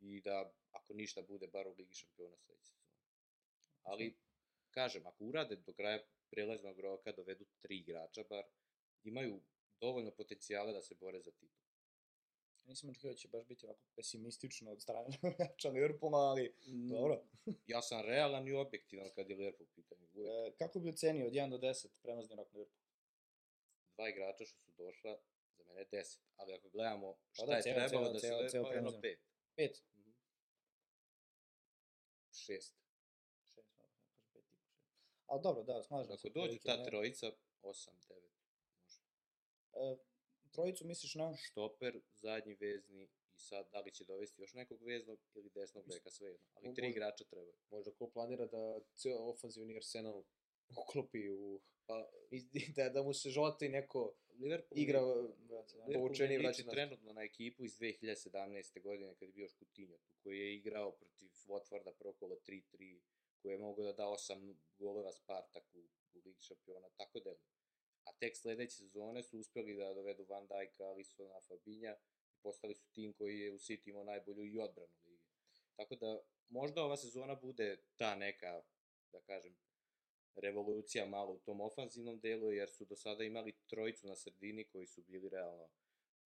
i da, ako ništa, bude bar u Ligi šampiona sledeće sezone. Ali, kažem, ako urade do kraja prelaznog roka, dovedu tri igrača bar, imaju dovoljno potencijala da se bore za titul. Nisam očekio da će baš biti ovako pesimistično od strane *laughs* navijača Liverpoola, ali dobro. Ja sam realan i objektivan kad je Liverpool. Uvijek. E, kako bi ocenio od 1 do 10 premazni rok Liverpoola? Dva igrača što su došla, za mene 10. Ali ako gledamo šta da, je ceo- trebalo ceo- da se ceo- ceo pa premazan. 5. 5? Mhm. Šest. 6, dobro, ja kažem 5 i po 6. Ali dobro, da, slažem se. Ako dođe ta ne. trojica, 8, 9. Može. E, trojicu misliš na? Štoper, zadnji vezni i sad da li će dovesti još nekog veznog ili desnog beka, svejedno. Ali tri igrača trebaju. Možda ko planira da ceo ofanzivni arsenal uklopi u... Pa, i Da, da mu se žota i neko Liverpool igra... Da. Povučenije mi vraća trenutno na ekipu iz 2017. godine kad je bio Škutinjo, tu koji je igrao protiv Watforda prvo kolo 3-3, koji je mogao da da 8 golova Spartaku u Ligi šampiona, tako deluje. A tek sledeće sezone su uspeli da dovedu Van Dijka, Alisona, Fabinja i postali su tim koji je u City imao najbolju i odbranu lige. Tako da možda ova sezona bude ta neka, da kažem, revolucija malo u tom ofanzivnom delu, jer su do sada imali trojicu na sredini koji su bili realno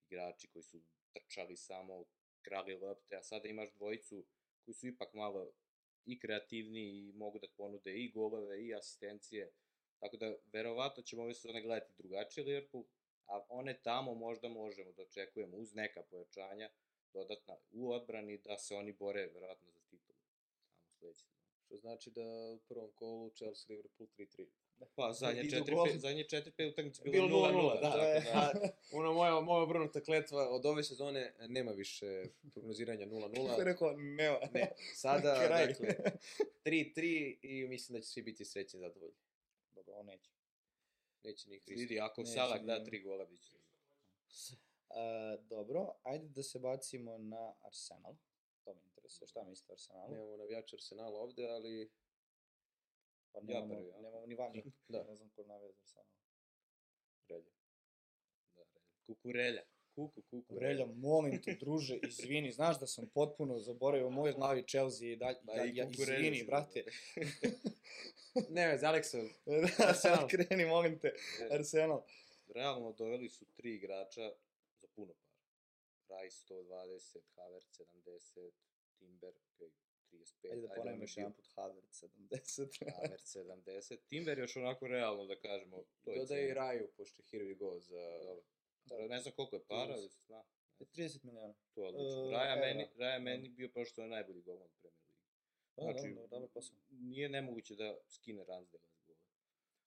igrači koji su trčali samo, krali lopte, a sada imaš dvojicu koji su ipak malo i kreativniji i mogu da ponude i golove i asistencije. Tako da, verovatno ćemo ove sezone gledati drugačije Liverpool, a one tamo možda možemo da očekujemo uz neka pojačanja dodatna u odbrani da se oni bore verovatno za titulu tamo sledeće. Što znači da u prvom kolu Chelsea Liverpool 3-3. Pa, zadnje Idu 4 gol. 5 zadnje 4 5 utakmice Bilo bilo 0:0, 0:0, da. je- da. *laughs* Ona moja, moja obrnuta kletva od ove sezone nema više prognoziranja 0-0. Kako je rekao, nema. Ne, sada, *laughs* dakle, 3-3 i mislim da će svi biti srećni i zadovoljni. Dobro, on neće. Neće ni Kristo. Vidi, ako Neće Salah da 3 gola, bit će. E, dobro, ajde da se bacimo na Arsenal. To me interesuje, šta mislite o Arsenalu? Nemamo navijača Arsenala ovde, ali Pa Ja nemamo, prvi, ja. nemamo ni vani. *laughs* Da. Ne znam ko navija za Arsenal. relje. Da, kukurelja. Kuku, kuku. Vrelja, molim te, druže, izvini, znaš da sam potpuno zaboravio u mojoj glavi Chelsea i dalje, ja, i ja, izvini, brate. *laughs* Ne, vez, Aleksa, Arsenal, *laughs* kreni, molim te, Arsenal. Realno doveli su tri igrača za puno para. Rice 120, Havertz 70, Timber okay, 35. Ajde da on ponovim je još jedan put Havertz 70. Havertz 70. Timber još onako realno da kažemo. To je dodaj i. Raju, pošto je here we go za... Dobro. Da, ne znam koliko je para, ali zna. 30 miliona. To je odlično. E, Raja, evra. meni, Raja meni bio prošlo je najbolji golman u Premier Ligi. Da, Znači, dobro, dobro posao. nije nemoguće da skine Ramsdale iz gola.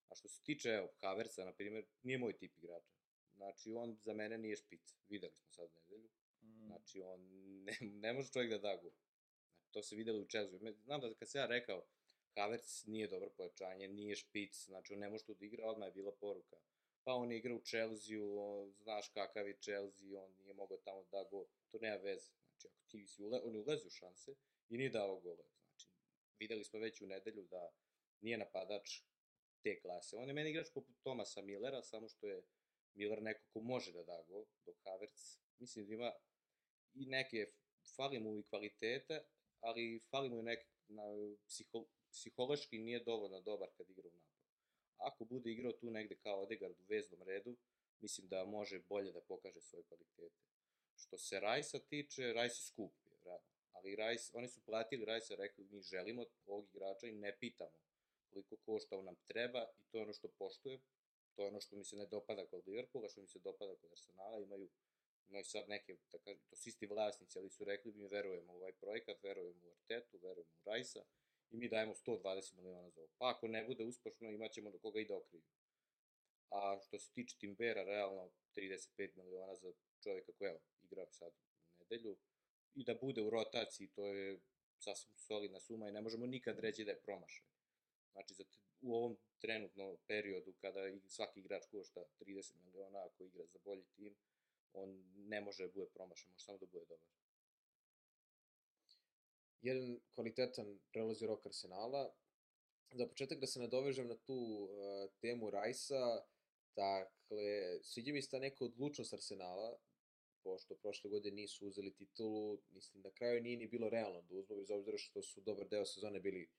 A što se tiče, evo, Havertza, na primjer, nije moj tip igrača. Znači, on za mene nije špic. Videli smo sad nedelju. Mm. Znači, on ne, ne može čovjek da da gol. To se videlo u. Me- Znam da kad se ja rekao, Havertz nije dobro pojačanje, nije špic, znači on ne može tu da igra, odmah je bila poruka. Pa on igra u on, znaš kakav je Chelsea, on nije mogao tamo da da gol, to nema veze. Znači, ako ti si ule, on je ulazio šanse i nije dao gole. Znači, videli smo već u nedelju da nije napadač te klase. On je meni igrač poput Tomasa Millera, samo što je Miller neko ko može da da gol, dok Havertz, mislim da ima i neke fali mu i kvalitete, ali fali mu i nek, na, psiho, psihološki nije dovoljno dobar kad igra u napadu. Ako bude igrao tu negde kao Odegaard u veznom redu, mislim da može bolje da pokaže svoje kvalitete. Što se Rajsa tiče, Rajs je skup, je, realno. Ali Rajs, oni su platili Rajsa, rekli mi želimo ovog igrača i ne pitamo koliko košta on nam treba i to je ono što poštujem. To je ono što mi se ne dopada kod Liverpoola, što mi se dopada kod Arsenala, imaju imaju sad neke, da kažem, to su isti vlasnici, ali su rekli mi verujemo u ovaj projekat, verujemo u Artetu, verujemo u Rajsa i mi dajemo 120 miliona za ovo. Pa ako ne bude uspešno, imaćemo do koga i da okriju. A što se tiče Timbera, realno 35 miliona za čovjeka koji evo, igra sad u nedelju i da bude u rotaciji, to je sasvim solidna suma i ne možemo nikad reći da je promašaj. Znači, za u ovom trenutno periodu kada svaki igrač košta 30 miliona ako igra za bolji tim, on ne može da bude promašan, može samo da bude dobar. Jedan kvalitetan prelazi rok Arsenala. Za početak da se nadovežem na tu uh, temu Rajsa, dakle, sviđa mi se ta neka odlučnost Arsenala, pošto prošle godine nisu uzeli titulu, mislim na kraju nije ni bilo realno da uzmu, bez obzira što su dobar deo sezone bili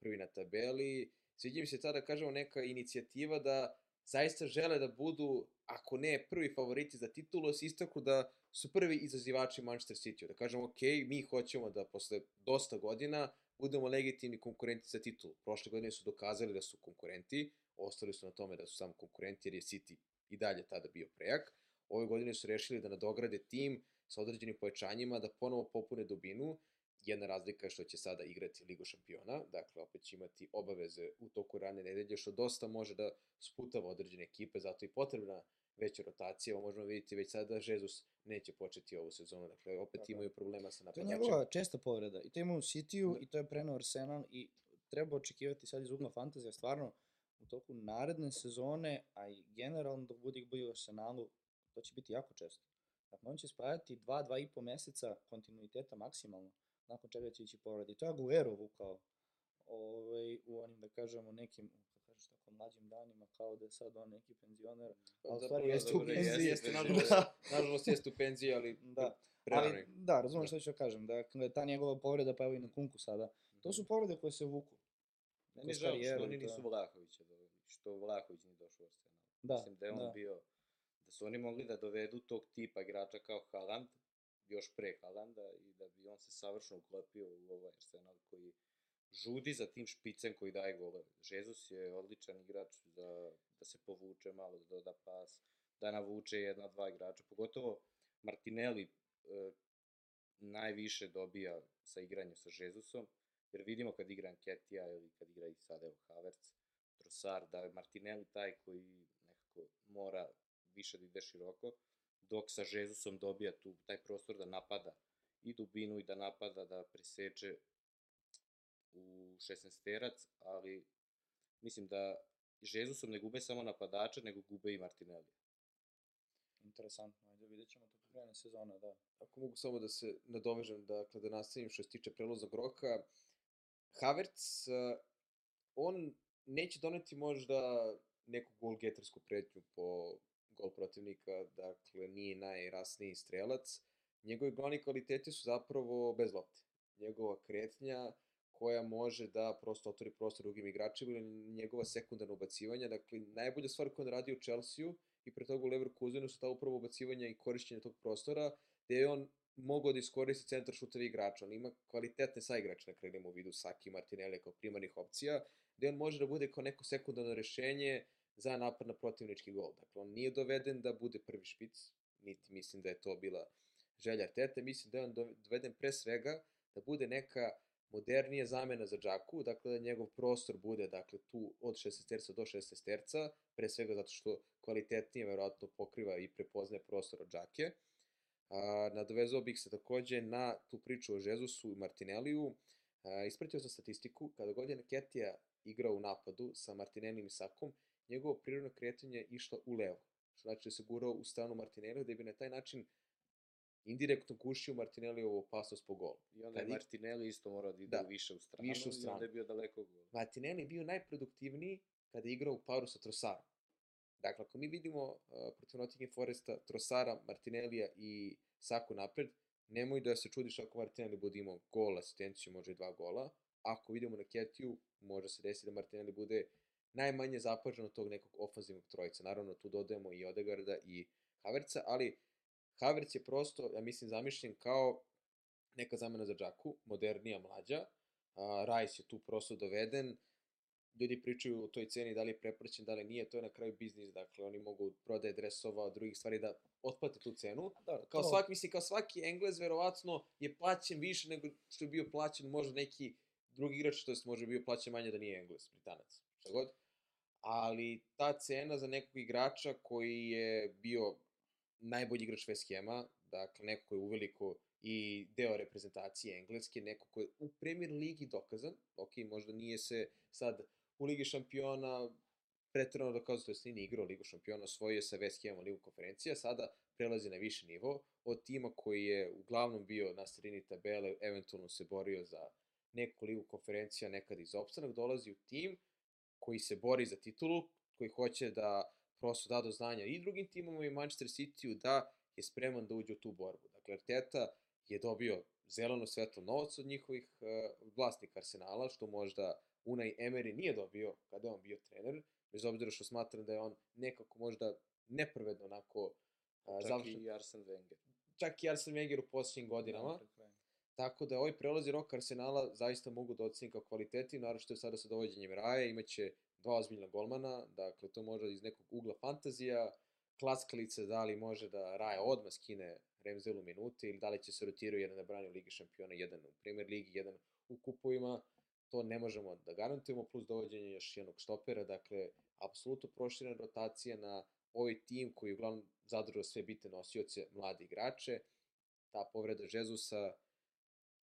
prvi na tabeli. Sviđa mi se tada, kažemo, neka inicijativa da zaista žele da budu, ako ne prvi favoriti za titulu, se istaknu da su prvi izazivači Manchester City. Da kažemo, ok, mi hoćemo da posle dosta godina budemo legitimni konkurenti za titulu. Prošle godine su dokazali da su konkurenti, ostali su na tome da su samo konkurenti jer je City i dalje tada bio prejak. Ove godine su rešili da nadograde tim sa određenim pojačanjima, da ponovo popune dubinu Jedna razlika je što će sada igrati Ligu šampiona, dakle opet će imati obaveze u toku rane nedelje, što dosta može da sputava određene ekipe, zato i potrebna veća rotacija. Ovo možemo vidjeti već sada da Jesus neće početi ovu sezonu, dakle opet Tako. imaju problema sa napadačima. To je njegova česta povreda i to ima u City-u da. i to je preno Arsenal i treba očekivati sad iz ugla fantazija, stvarno u toku naredne sezone, a i generalno dok bude ih u Arsenalu, to će biti jako često. Dakle, on će spajati dva, dva i po meseca kontinuiteta maksimalno nakon čega će ići povredi. To je Aguero vukao ovaj, u onim, da kažemo, nekim, kažeš tako, mlađim danima, kao da je sad on neki penzioner, ali stvari jeste u penziji. Jeste, nažalost, nažalost jeste u penziji, ali *laughs* da. Ali, da, razumem da. što ću da kažem, da, da ta njegova povreda, pa evo i na kunku sada, to su povrede koje se vuku. Meni je žao što oni nisu Vlahovića što Vlahović nije došao u Arsenal. Da, Mislim da je on da. bio, da su oni mogli da dovedu tog tipa igrača kao Haaland, još pre Halanda i da bi on se savršeno uklopio u ovaj Arsenal koji žudi za tim špicem koji daje golove. Jesus je odličan igrač za, da se povuče malo, da doda pas, da navuče jedna, dva igrača. Pogotovo Martinelli e, najviše dobija sa igranjem sa Jesusom, jer vidimo kad igra Anketija ili kad igra i sad evo Havertz, Trossard, da je Martinelli taj koji nekako mora više da ide široko, dok sa Jezusom dobija tu taj prostor da napada i dubinu i da napada, da preseče u 16 terac, ali mislim da Jezusom ne gube samo napadača, nego gube i Martinelli. Interesantno, ajde vidjet ćemo to krene sezona, da. Ako mogu samo da se nadovežem, dakle, da nastavim što se tiče prelozog roka, Havertz, uh, on neće doneti možda neku golgetarsku pretnju po gol protivnika, dakle nije najrasniji strelac. Njegovi glavni kvaliteti su zapravo bez lopte. Njegova kretnja koja može da prosto otvori prostor drugim igračima ili njegova sekundarna ubacivanja. Dakle, najbolja stvar koju on radi u Chelsea-u i pre toga u Leverkusenu su ta upravo ubacivanja i korišćenje tog prostora, gde je on mogao da iskoristi centar šutevi igrača. On ima kvalitetne saigrače, na kraju u vidu Saki i Martinelli kao primarnih opcija, gde on može da bude kao neko sekundarno rešenje za napad na protivnički gol. Dakle, on nije doveden da bude prvi špic, niti mislim da je to bila želja Arteta, mislim da je on doveden pre svega da bude neka modernija zamena za Džaku, dakle da njegov prostor bude dakle tu od 16 terca do 16 terca, pre svega zato što kvalitetnije verovatno pokriva i prepoznaje prostor od Džake. A, nadovezao bih se takođe na tu priču o Žezusu i Martinelliju. A, ispratio sam statistiku, kada god je Ketija igrao u napadu sa Martinellijim i Sakom, njegovo prirodno kretanje išlo u levo. Što znači da se gurao u stranu Martinelli da bi na taj način indirektno gušio Martinelli ovu opasnost po golu. I onda je Martinelli isto morao da ide da, više u stranu, više u stranu. i onda je bio daleko gol. Martinelli bio najproduktivniji kada je igrao u paru sa Trosarom. Dakle, ako mi vidimo uh, protiv Nottingham Foresta Trosara, Martinellija i Saku napred, nemoj da se čudiš ako Martinelli bude imao gol, asistenciju, može i dva gola. Ako vidimo na Ketiju, može se desiti da Martinelli bude najmanje zapažen od tog nekog ofanzivnog trojica. Naravno, tu dodajemo i Odegarda i Haverca, ali Havertz je prosto, ja mislim, zamišljen kao neka zamena za Džaku, modernija, mlađa. Uh, Rice je tu prosto doveden. Ljudi pričaju o toj ceni, da li je prepraćen, da li nije, to je na kraju biznis, dakle oni mogu prodaje dresova, drugih stvari da otplate tu cenu. Da, Kao to- svaki, mislim, kao svaki Englez verovatno je plaćen više nego što je bio plaćen možda neki drugi igrač, to je bio plaćen manje da nije Englez, Britanac, šta god. Ali ta cena za nekog igrača koji je bio najbolji igrač West Hama, dakle neko koji je uveliko i deo reprezentacije engleske, neko koji je u Premier Ligi dokazan, ok, možda nije se sad u Ligi šampiona pretrano dokazao, to jest nije ni igrao Ligu šampiona, osvojio je sa West Hamom Ligu konferencija, sada prelazi na viši nivo, od tima koji je uglavnom bio na sredini tabele, eventualno se borio za neku ligu konferencija, nekad iz opstanak, dolazi u tim koji se bori za titulu, koji hoće da prosto da do znanja i drugim timama i Manchester City-u da je spreman da uđe u tu borbu. Dakle, Arteta je dobio zeleno svetlo novac od njihovih uh, vlasnika Arsenala, što možda Unai Emery nije dobio kada je on bio trener, bez obzira što smatram da je on nekako možda nepravedno onako uh, Čak završen, i Arsene Wenger. čak i Arsene Wenger u posljednjim godinama. Tako da ovaj prelazi rok Arsenala zaista mogu da ocenim kao kvaliteti, naravno je sada sa dovođenjem Raja, imaće dva ozbiljna golmana, dakle to može iz nekog ugla fantazija, klackalice da li može da Raja odmah skine Remzelu minute ili da li će se rotiraju jedan da brani u Ligi šampiona, jedan u Premier Ligi, jedan u kupovima, to ne možemo da garantujemo, plus dovođenje još jednog stopera, dakle, apsolutno proširena rotacija na ovaj tim koji uglavnom zadržao sve bitne nosioce, mlade igrače, ta povreda Žezusa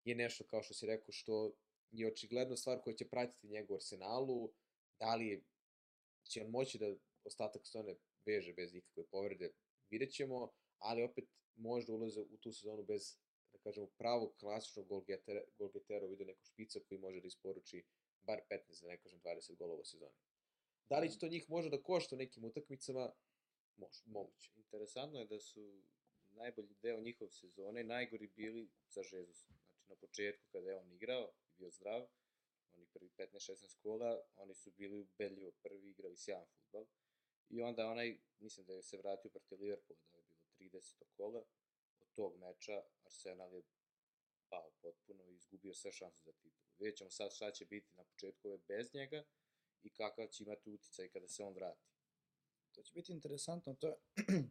je nešto, kao što si rekao, što je očigledno stvar koja će pratiti njegu Arsenalu, da li će on moći da ostatak sezone veže bez ikakve povrede, vidjet ćemo, ali opet možda ulaze u tu sezonu bez, da kažemo, pravog klasičnog golgetera, golgetera u vidu nekog špica koji može da isporuči bar 15, da ne kažem 20 golova sezoni. Da li će to njih možda da košta u nekim utakmicama? Može, moguće. Interesantno je da su najbolji deo njihove sezone najgori bili za Žezusa. Znači, na početku kada je on igrao i bio zdrav, oni prvi 15-16 kola, oni su bili ubedljivo prvi, igrali sjajan futbal. I onda onaj, mislim da je se vratio protiv Liverpoola, da je bilo 30. kola, od tog meča Arsenal je pao potpuno i izgubio sve šanse za titulu. Vidjet ćemo sad šta će biti na početku ove bez njega i kakav će imati uticaj kada se on vrati. To će biti interesantno, to je, *clears throat*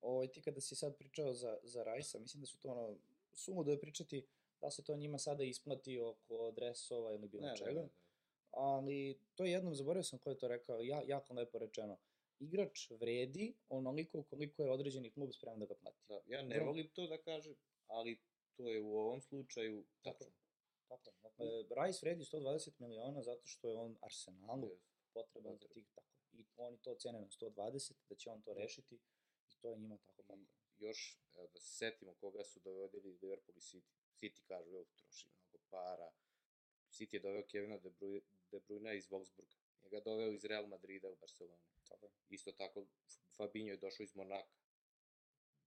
ovaj, ti kada si sad pričao za, za Rajsa, mislim da su to ono, sumu da je pričati da se to njima sada isplati oko dresova ili bilo Ne, čega, ne, ne, ne. ali to je jednom, zaboravio sam ko je to rekao, ja, jako lepo rečeno, igrač vredi onoliko koliko je određeni klub spreman da ga plati. Da, ja ne volim to da kažem, ali to je u ovom slučaju Tako tačno. Tako je. Dakle, Rice vredi 120 miliona zato što je on Arsenalu Jeste. potreban za tih tako. I oni to cene na 120, da će on to rešiti i to je njima tako kako. I još, da se setimo koga su dovodili Liverpool i City. City kažu, evo, troši mnogo para. City je doveo Kevina De Bruyne, De Bruyne iz Wolfsburga. Njega je doveo iz Real Madrida u Barcelonu. Tako je. Isto tako, Fabinho je došao iz Monaka.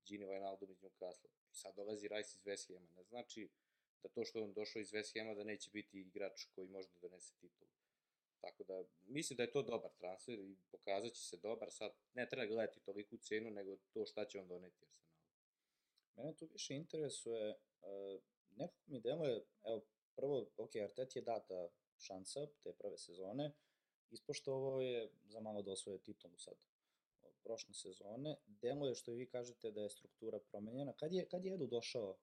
Gini Wijnaldum iz Newcastle. I sad dolazi Rice iz West Hama. Ne znači da to što on došao iz West Hama da neće biti igrač koji može da donese titulu. Tako da, mislim da je to dobar transfer i pokazat će se dobar. Sad, ne treba gledati toliku cenu, nego to šta će on doneti Arsenalu. Mene tu više interesuje, uh, nekako mi deluje, evo, prvo, ok, Arteti je data šansa te prve sezone, ispošto ovo je za malo da osvoje titulu sad prošle sezone, deluje što i vi kažete da je struktura promenjena. Kad je, kad je Edu došao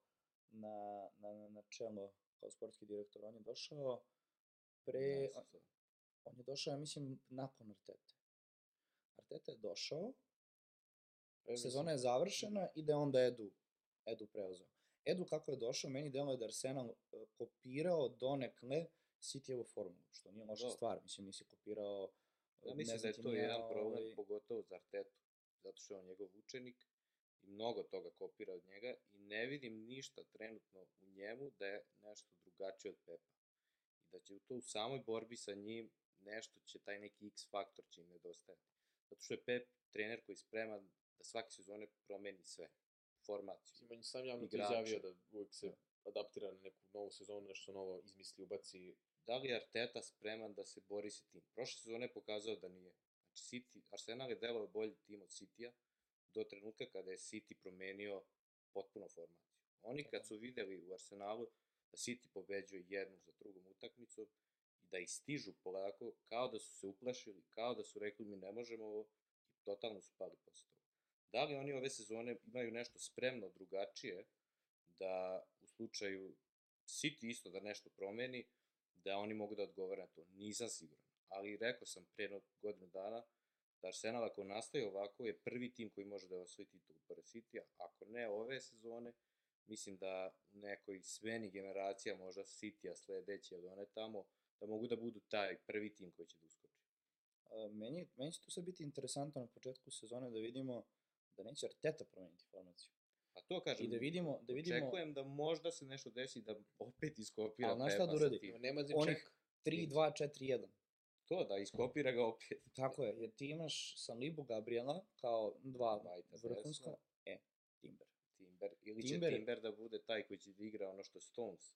na, na, na čelo kao sportski direktor? On je došao pre, sad. on je došao, ja mislim, nakon Artete. Arteta je došao, sezona je završena i da je onda Edu, Edu preuzeo. Edu kako je došao, meni deluje da Arsenal e, kopirao donekle Cityjevu formulu, što nije loša Da. stvar. Mislim, nisi kopirao... e, Ja mislim da je to jedan problem, ovaj, pogotovo za Artetu, zato što je on njegov učenik i mnogo toga kopira od njega i ne vidim ništa trenutno u njemu da je nešto drugačije od Pepa. I da će u to u samoj borbi sa njim nešto će, taj neki X faktor će im nedostajati. Zato što je Pep trener koji je spreman da svake sezone promeni sve. Formaciju. Mislim, on je sam javno to Igrače. izjavio da uvijek se adaptira na neku novu sezonu, nešto novo izmisli, ubaci. Da li je Arteta spreman da se bori sa tim? Prošle sezone je pokazao da nije. Znači, City, Arsenal je delao bolji tim od Citya do trenutka kada je City promenio potpuno formaciju. Oni kad su videli u Arsenalu da City pobeđuje jednu za drugom utakmicom i da ih stižu polako, kao da su se uplašili, kao da su rekli mi ne možemo ovo i totalno su pali posle toga. Da li oni ove sezone imaju nešto spremno drugačije da u slučaju City isto da nešto promeni, da oni mogu da odgovore na to. Nisam siguran. Ali rekao sam pre godinu dana da Arsenal ako nastaje ovako je prvi tim koji može da osvoji titul pored City-a. Ako ne ove sezone, mislim da u nekoj smeni generacija, možda City-a sledeće ili one tamo, da mogu da budu taj prvi tim koji će da uskoči. A, meni, meni će tu sad biti interesantno na početku sezone da vidimo da neće Arteta promeniti formaciju. A to kažem, I da vidimo, da vidimo očekujem da možda se nešto desi da opet iskopira Ali znaš šta da uradi? Nema za onih ček. 3, 2, 4, 1. To, da iskopira ga opet. *laughs* Tako je, jer ti imaš Sanlibu Gabriela kao dva Whitea vrhunska, e, Timber. Timber, ili Timber- će Timber da bude taj koji će da igra ono što je Stones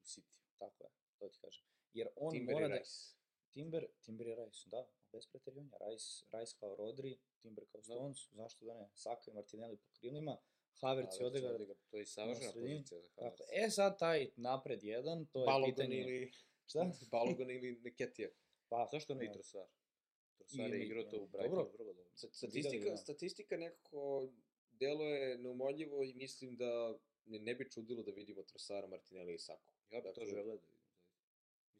u City. Tako je, to ti kažem. Jer on Timber mora da... Rice. Timber, Timber i Rice, da, bez preterivanja. Rice, Rice kao Rodri, Timber kao Da. Stones, zašto da ne? Saka i Martinelli po krilima, Havertz i Odegaard. Odegaard, to je savršena pozicija za Tako, Havertz. e sad taj napred jedan, to je Balogun pitanje... ili... *laughs* Šta? *laughs* Balogun ili Neketija. Pa, Zašto ne i da. Trosar? Trosar je igrao to u dobro. Brightonu vrlo dobro. Statistika, da. statistika nekako deluje neumoljivo i mislim da ne, ne bi čudilo da vidimo Trosara, Martinelli i Saku. Ja bih to želeo da.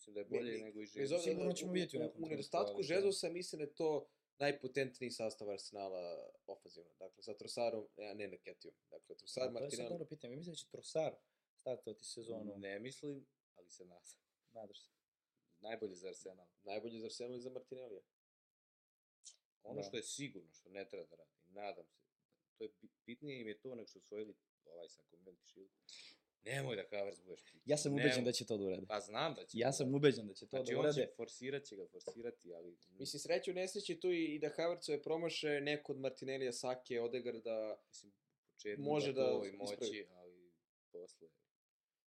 Mislim da je bolje ne, nego i Bez Žezus. obzira, Sigurno ćemo vidjeti u u, nekom u nedostatku ali da. Žezusa mislim da je to najpotentniji sastav Arsenala ofazivno. Dakle, sa Trosarom, a ne Neketijom. Dakle, Trosar, to je sad dobro pitanje. Mi mislim da će Trosar startovati sezonu. Ne mislim, ali se nadam. Nadaš se. Najbolje za Arsenal. Najbolje za Arsenal i za Martinellija. Ono Da. što je sigurno, što ne treba da radi, nadam se, to je bi- bitnije im je to nego što su osvojili ovaj sa Community Shield. Nemoj da Havertz budeš pik. Ja sam Nemoj. ubeđen da će to da urade. Pa znam da će. Ja to sam da- ubeđen da će to Znači, da on urade. će forsirat će ga, forsirati, ali... Mislim, sreću nesreći tu i, i da Havertzove promaše neko od Martinellija, Sake, Odegarda, mislim, u početku Može da gotovo i ispravi. moći, ali posle...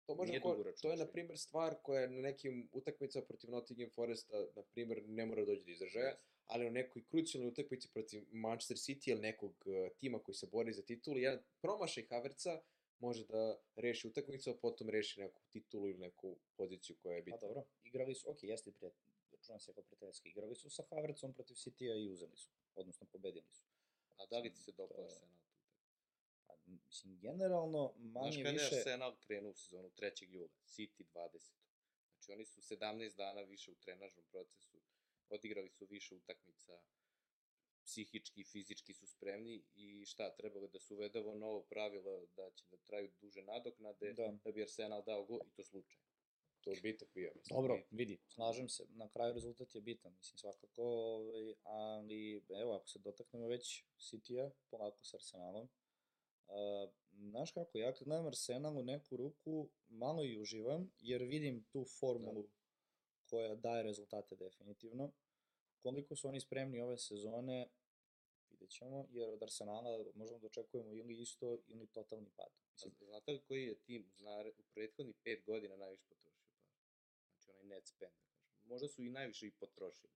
To može ko, to je na primjer stvar koja je na nekim utakmicama protiv Nottingham Foresta na primjer ne mora da dođe do izražaja, ali u nekoj krucijalnoj utakmici protiv Manchester City ili nekog uh, tima koji se bori za titulu, jedan promašaj Havertza može da reši utakmicu, a potom reši neku titulu ili neku poziciju koja je Pa bitna. dobro, igrali su, ok, jeste prijatelj, računam se kao prijateljski, igrali su sa Havertzom protiv City-a i uzeli su, odnosno pobedili su. A da li ti se dopao je- Arsenal? Pa, mislim, generalno, Znaš manje kada je više... Arsenal krenuo u sezonu 3. jula? City 20. Znači oni su 17 dana više u trenažnom procesu, odigrali su više utakmica, psihički i fizički su spremni i šta, trebalo da se uvede ovo novo pravilo da će da traju duže nadoknade, da, Da. bi Arsenal dao gol i to slučajno. To je bitak bio, mislim. Dobro, vidi, slažem se, na kraju rezultat je bitan, mislim, svakako, ovaj, ali, evo, ako se dotaknemo već City-a, polako s Arsenalom, Uh, znaš kako, ja kad gledam Arsenal u neku ruku, malo i uživam, jer vidim tu formulu koja daje rezultate definitivno. Koliko su oni spremni ove sezone, vidjet ćemo, jer od Arsenala možemo da očekujemo ili isto ili totalni pad. Mislim, Znate li koji je tim u, prethodnih 5 godina najviše potrošio para? Znači onaj net spend, da kažem. Možda su i najviše i potrošili.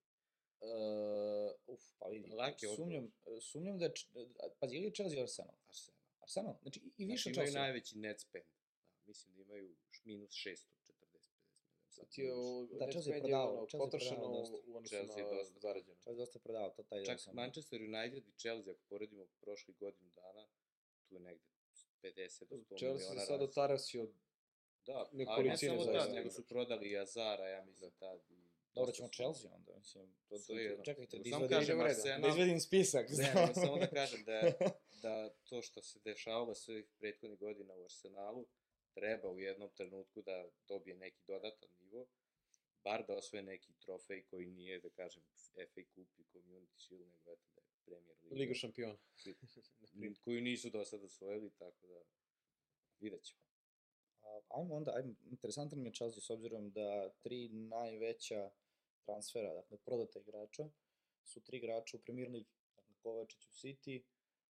Uh, uf, pa vidi, Lak je odgovor. sumnjam, sumnjam da pazi, ili Chelsea Arsenal? Arsenal. Arsenal, znači i, više znači, imaju Chelsea. najveći net spend. Da, mislim da imaju minus 640, 50 miliona. Sad ti je o, Da, Chelsea je prodao, ono, Chelsea je potrošeno prodao dosta. u odnosu Chelsea na dosta. zarađeno. Chelsea dosta prodao, to taj Čak sam- Manchester United i Chelsea, ako poredimo prošli godinu dana, tu je negde 50 do 100 Chelsea miliona se sad otarasio Da, ali ne samo tad, nego su prodali i Azara, ja mislim, tad. I Dobro, ćemo Chelsea onda, mislim. To, to, jedno. čekajte, da samo izvadim, kažem, redom. Arsenal, da izvadim spisak. Ne, nego samo da kažem da, *laughs* da to što se dešavalo svih prethodnih godina u Arsenalu, treba u jednom trenutku da dobije neki dodatan nivo, bar da osvoje neki trofej koji nije, da kažem, FA Cup i Community Shield, nego eto da je Premier Liga. Liga šampiona. *laughs* koju nisu do sada osvojili, tako da vidjet ćemo. Ajmo onda, ajmo, interesantan mi je Chelsea s obzirom da tri najveća transfera, dakle prodata igrača, su tri igrača u Premier League. Dakle, Kovačić u City,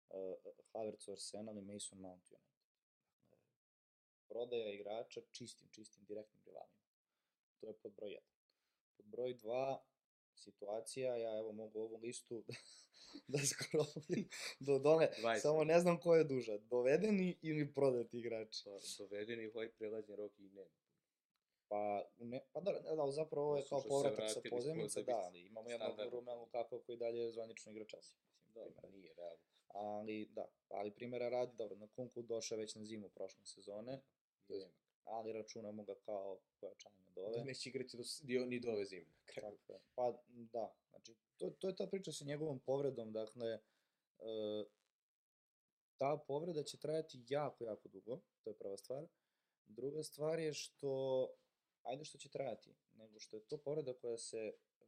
uh, Havertz u Arsenal i Mason Mount u United. Dakle, prodaja igrača čistim, čistim, direktnim rivalima. To je pod broj 1. Pod broj 2, situacija, ja evo mogu ovu listu da, *laughs* da scrollim do dole, 20. samo ne znam ko je duža, dovedeni ili prodati igrači. Pa, dovedeni ovaj prelazni rok i nema. Pa, ne, pa da, da, da, zapravo ovo je kao povratak sa pozemice, da, ali imamo jednog. Rumelu kako koji dalje je zvanično igra Chelsea. Mislim, Da, primera. nije realno. Ali, da, ali primjera radi, dobro, na Kunku došao već na zimu prošle sezone. Ali računamo ga kao pojačanje od ove. Da neće igrati do, dio- ni do ove zime. Tako je. Pa, da, znači, to, to je ta priča sa njegovom povredom, dakle, e, ta povreda će trajati jako, jako dugo, to je prva stvar. Druga stvar je što, ajde što će trajati, nego što je to povreda koja se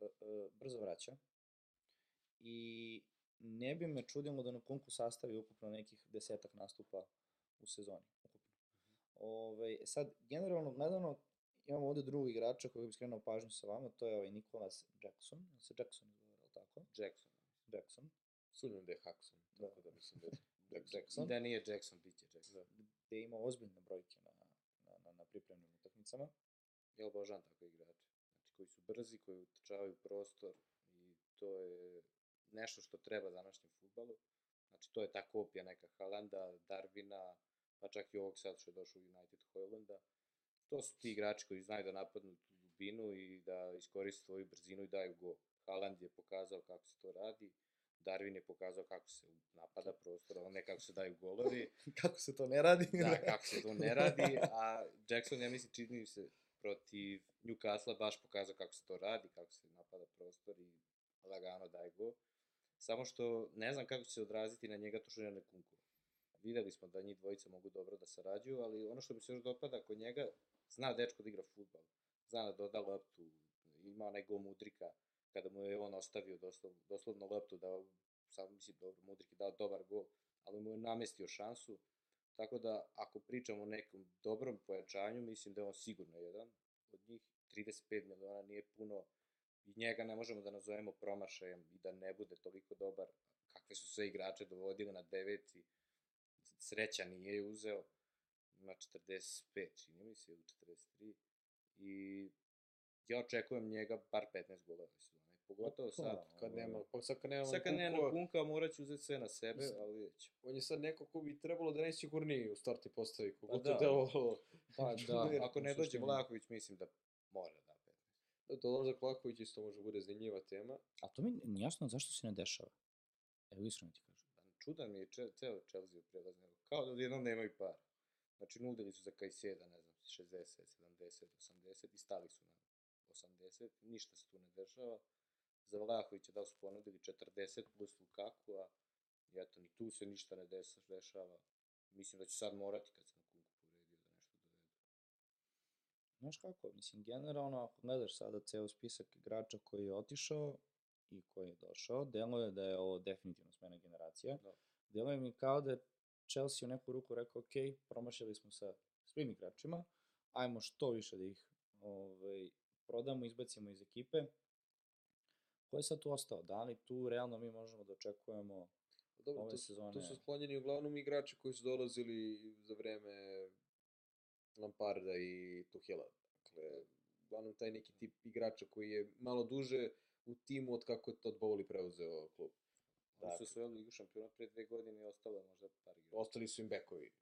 e, e, brzo vraća i ne bi me čudilo da na Kunku sastavi ukupno nekih desetak nastupa u sezoni. Ove, sad, generalno gledano, imamo ovde drugog igrača koji bi skrenuo pažnju sa vama, to je ovaj Nikolas Jackson, jel se Jackson izgovara, jel tako? Jackson. Jackson. Sumnjam da je Hackson, Da. tako da mislim da je *laughs* Jackson. Jackson. Da nije Jackson, bit će Jackson. gde ima ozbiljne brojke na, na, na, na pripremnim utakmicama. Ja obožavam takve igrače. Znači, koji su brzi, koji utrčavaju prostor i to je nešto što treba današnjem futbalu. Znači, to je ta kopija neka Halanda, Darvina, pa čak i ovog sad što je došao u United Hojlanda. To su ti igrači koji znaju da napadnu tu dubinu i da iskoriste svoju brzinu i daju gol. Haaland je pokazao kako se to radi, Darwin je pokazao kako se napada prostor, a ne kako se daju golovi. *laughs* Kako se to ne radi? da, kako se to ne radi, a Jackson, ja mislim, čini mi se protiv Newcastle baš pokazao kako se to radi, kako se napada prostor i lagano daje go. Samo što ne znam kako će se odraziti na njega to što je na Kunku. Videli smo da njih dvojica mogu dobro da sarađuju, ali ono što mi se još dopada kod njega, zna dečko da igra futbal. Zna da doda loptu, ima onaj go Mudrika, kada mu je on ostavio doslov, doslovno loptu da, sam mislim, dobro, Mudrik je dao dobar gol, ali mu je namestio šansu, Tako da, ako pričamo o nekom dobrom pojačanju, mislim da je on sigurno jedan od njih. 35 miliona nije puno i njega ne možemo da nazovemo promašajem i da ne bude toliko dobar. Kakve su sve igrače dovodili na deveti, sreća nije je uzeo, ima 45, čini mi se, ili 43. I ja očekujem njega bar 15 golova ove sezone. Pogotovo Pa, sad, Kad nema, pa sad kad nema sad kad nema Kunka, morat ću uzeti sve na sebe, Mislim, ali vidjet ćemo. on je sad neko ko bi trebalo da najsigurniji u starti postavi, kogo Pa to da. delovalo. Pa Da, da, *laughs* *laughs* ako ne dođe. Vlahović, mislim da mora da 15. Da, dolazak Vlahović isto može bude zanimljiva tema. A to mi nije jasno zašto se ne dešava. Evo iskreno ti kažem. Da, čudan mi je če, ceo Chelsea u prelazni rok. Kao da odjednom nemaju par. Znači, nudili su za Kajseda, ne znam, 60, 70, 80 i stali su na 80. Ništa se tu ne dešava. Za Vlahovića da su ponudili 40 plus Lukaku, a i eto, ni tu se ništa ne dešava. Mislim da će sad morati kad se na Kunku povredio da nešto dovedu. Znaš kako, mislim, generalno, ako gledaš sada ceo spisak igrača koji je otišao i koji je došao, deluje da je ovo definitivno smena generacija. Da. Deluje mi kao da je Chelsea u neku ruku rekao, ok, promašili smo sa svim igračima, ajmo što više da ih ovaj, prodamo, izbacimo iz ekipe. Ko je sad tu ostao? Da li tu realno mi možemo da očekujemo Pa Dobro, ove to, sezone? tu su sklonjeni uglavnom igrači koji su dolazili za vreme Lamparda i Tuhela. Dakle, uglavnom taj neki tip igrača koji je malo duže u timu od kako je Todd Bowley preuzeo klub. Oni su osvojili Ligu šampiona pre dve godine i ostalo je možda par igrača. Ostali su im bekovi.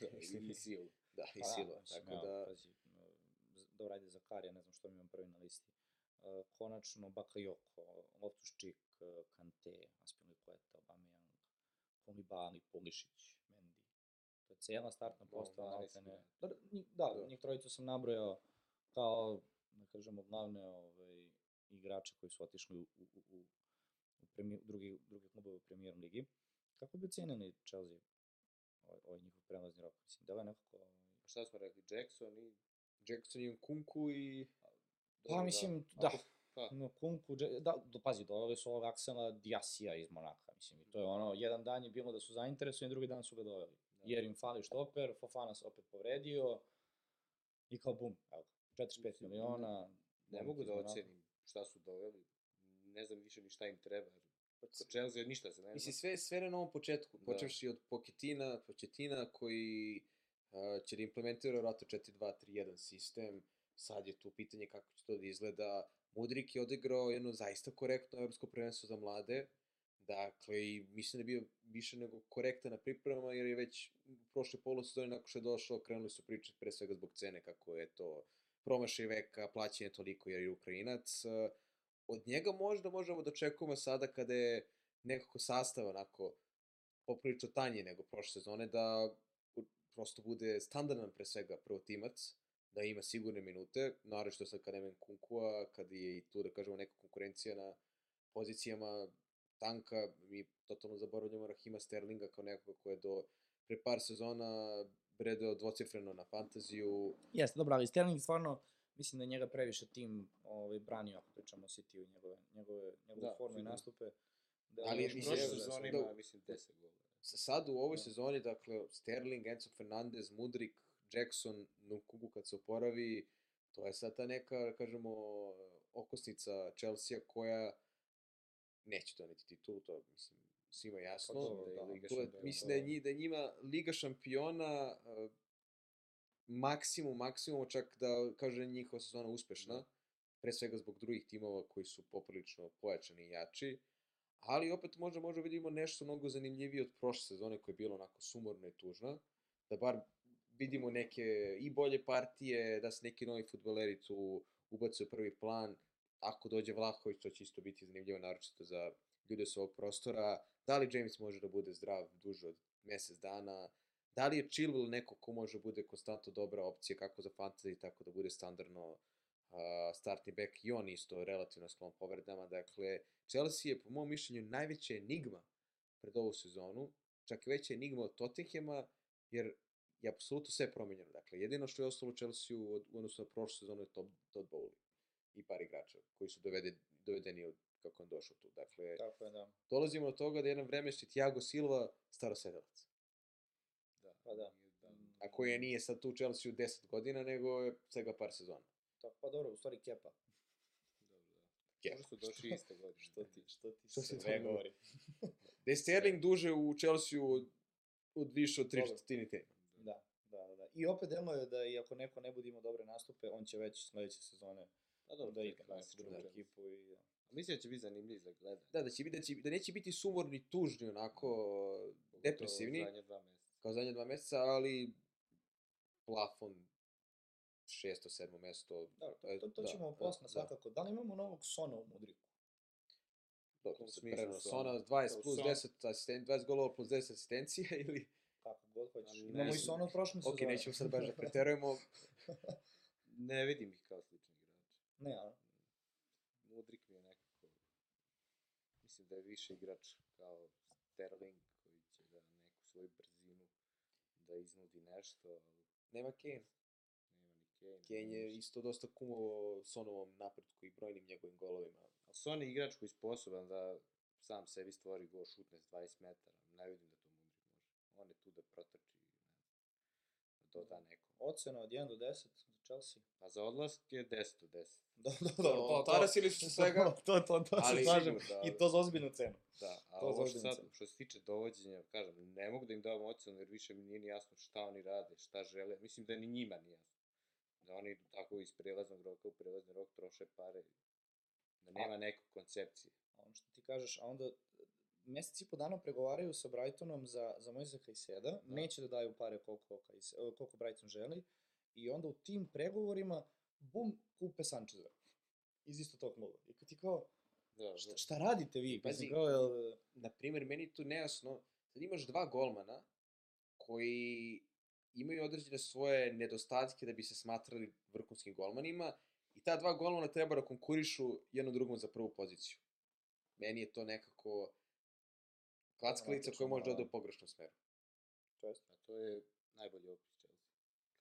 Da, *laughs* i, i silu. Da, i Pa da, sila. mislim, Tako da, Pazi, dobro, ajde za Karija, ne znam što mi imam prvi na listi. Uh, konačno Bakayoko, Loftus-Cheek, uh, Kante, Aspilicueta, Aubameyang, Koulibaly, Pulišić, Mendy. To je cijela startna postava, 12 maltene. igrača. Da, njih- da, Da. njih trojicu sam nabrojao kao, da kažemo, glavne ovaj, igrače koji su otišli u, u, u, u, u, premi, u drugi, drugi klubove u premijer ligi. Kako bi ocenili Chelsea ovaj, ovaj njihov prelazni rok? Mislim, da je nekako... Pa šta smo rekli, Jackson i... Jackson i Kunku i... Pa mislim, da, Ako- Pa, no, Kunku, da, do, pazi, doveli su ovog Aksela Diasija iz Monaka, mislim, i to je ono, jedan dan je bilo da su zainteresovani, drugi dan su ga doveli. Da. Jer im fali štoper, Fofana se opet povredio, i kao bum, evo, 45 Mislim, miliona. ne mogu da ocenim šta su doveli. Ne znam više ni šta im treba. Kod Chelsea ništa se ne. Mislim, sve, sve na novom početku, Da. počevši od Pochetina, Pochetina koji uh, će da implementira vratno 4-2-3-1 sistem, sad je tu pitanje kako će to da izgleda. Mudrik je odigrao jedno zaista korektno evropsko prvenstvo za mlade, dakle, i mislim da je bio više nego korektan na pripremama, jer je već prošle polosezone, nakon što je došao, krenuli su priče pre svega zbog cene, kako je to promašaj veka, plaćanje toliko jer je Ukrajinac. Uh, od njega možda možemo da očekujemo sada kada je nekako sastav onako poprilično tanji nego prošle sezone, da prosto bude standardan pre svega prvotimac, da ima sigurne minute, naravno što sad kada nema Kunkua, kad je i tu da kažemo neka konkurencija na pozicijama tanka, mi totalno zaboravljamo Rahima Sterlinga kao nekoga ko je do pre par sezona bredeo dvocifreno na fantaziju, Jeste, dobro, ali Sterling stvarno, mislim da je njega previše tim ovaj, branio, ako pričamo o City-u i njegove, njegove, njegove Da, forme i nastupe. Da, Ali mislim, Prošle evo, sezone da- ima, mislim, 10 golova. Sa- sad u ovoj Da. sezoni, dakle, Sterling, Enzo Fernandez, Mudrik, Jackson, Nkunku kad se oporavi, to je sad ta neka, da kažemo, okosnica Chelsea koja neće doneti titulu, to mislim svima jasno. Pa dobro, da je da, Liga To je, šampiona. mislim da je, nji, da je njima Liga šampiona uh, maksimum, maksimum, čak da kaže njihova sezona uspešna, Da. pre svega zbog drugih timova koji su poprilično pojačani i jači, ali opet možda možda vidimo nešto mnogo zanimljivije od prošle sezone koja je bila onako sumorna i tužna, da bar vidimo neke i bolje partije, da se neki novi futboleri tu ubace u prvi plan, ako dođe Vlahović, to će isto biti zanimljivo, naročito za ljude s ovog prostora, da li James može da bude zdrav duže od mesec dana, da li je Chilwell neko ko može da bude konstantno dobra opcija kako za fantasy, tako da bude standardno uh, startni back i on isto relativno sklon povredama. Dakle, Chelsea je po mom mišljenju najveća enigma pred ovu sezonu, čak i veća enigma od Tottenhema, jer je apsolutno sve promenjeno. Dakle, jedino što je ostalo Chelsea u od- u odnosu na prošlu sezonu je Todd Bowley i par igrača koji su dovede, dovedeni od kako je on došao tu. Dakle, Tako je, da. dolazimo do toga da jedan vremešni Thiago Silva starosedelac. Da. Pa da. Da. A koji je nije sad tu u Chelsea 10 godina, nego je svega par sezona. Tako, pa dobro, u stvari Kepa. *laughs* Da. Kepa. Možda su došli iste godine. Što ti, što ti Što si sve govori? *laughs* Da je Sterling duže u Chelsea od, od više od 3 Dobro. četvrtine tema. Da, da, da, da. I opet deluje da i ako neko ne bude imao dobre nastupe, on će već sledeće sezone Pa dobro, da je igra drugu Chelsea. ekipu i da. Mislim da će biti zanimljiv za gledanje. Da, da će biti, da, će, da neće biti sumorni, tužni, onako, depresivni, Zadnje dva meseca. kao zadnje dva meseca, ali plafon šesto, sedmo mesto. Dobro, to, to, to da, ćemo da, posle da. svakako. Da li imamo novog Sona u Mudriku? Dobro, U se smislu prerano. Sona. Sona 20 Kao plus Son. 10 asisten, 20 golova plus 10 asistencija *laughs* ili... Kako god hoćeš. Ali ne Imamo i. Sona od prošle sezone. Ok, nećemo sad baš da *laughs* preterujemo. Ne vidim ih kao slični igrači. ne, a? Mudrik mi je nekako... Mislim da je više igrač kao Sterling koji će da neku svoju brzinu da iznudi nešto, ali Nema Kane. nema ni Kane. Kane je isto dosta kumovao Sonovom napretku i brojnim njegovim golovima. Ali Son je igrač koji je sposoban da sam sebi stvori gol, šutne s 20 metara. Ne vidim da to Mudrik može. On je tu da protrči, ne znam, da doda neko. Ocena od 1 do 10 za Chelsea. Pa za odlask je 10 od 10. Do, do, To, to, tarasili su se svega, to, to, to ali se slažem. da. I to za ozbiljnu cenu. Da, a To ovo što, sad, što se tiče dovođenja, kažem, ne mogu da im dam ocenu jer više mi nije ni jasno šta oni rade, šta žele. Mislim da ni njima nije jasno. Da oni tako iz prelaznog roka u prelazni rok troše pare. Da nema neke koncepcije. A ono što ti kažeš, a onda mesec i po dana pregovaraju sa Brightonom za, za Mojza Kajseda, Da. neće da daju pare koliko, koliko Brighton želi, i onda u tim pregovorima, bum, kupe Sančeza. Iz isto tog kluba. I kad ti kao, Da, šta, da. šta radite vi? Pazi, kao, jel, na primjer, meni tu nejasno, sad imaš dva golmana koji imaju određene svoje nedostatke da bi se smatrali vrhunskim golmanima i ta dva golmana treba da konkurišu jedno drugom za prvu poziciju. Meni je to nekako klackalica koja može da ode u pogrešnom smeru. to jest, A to je najbolji opis Chelsea.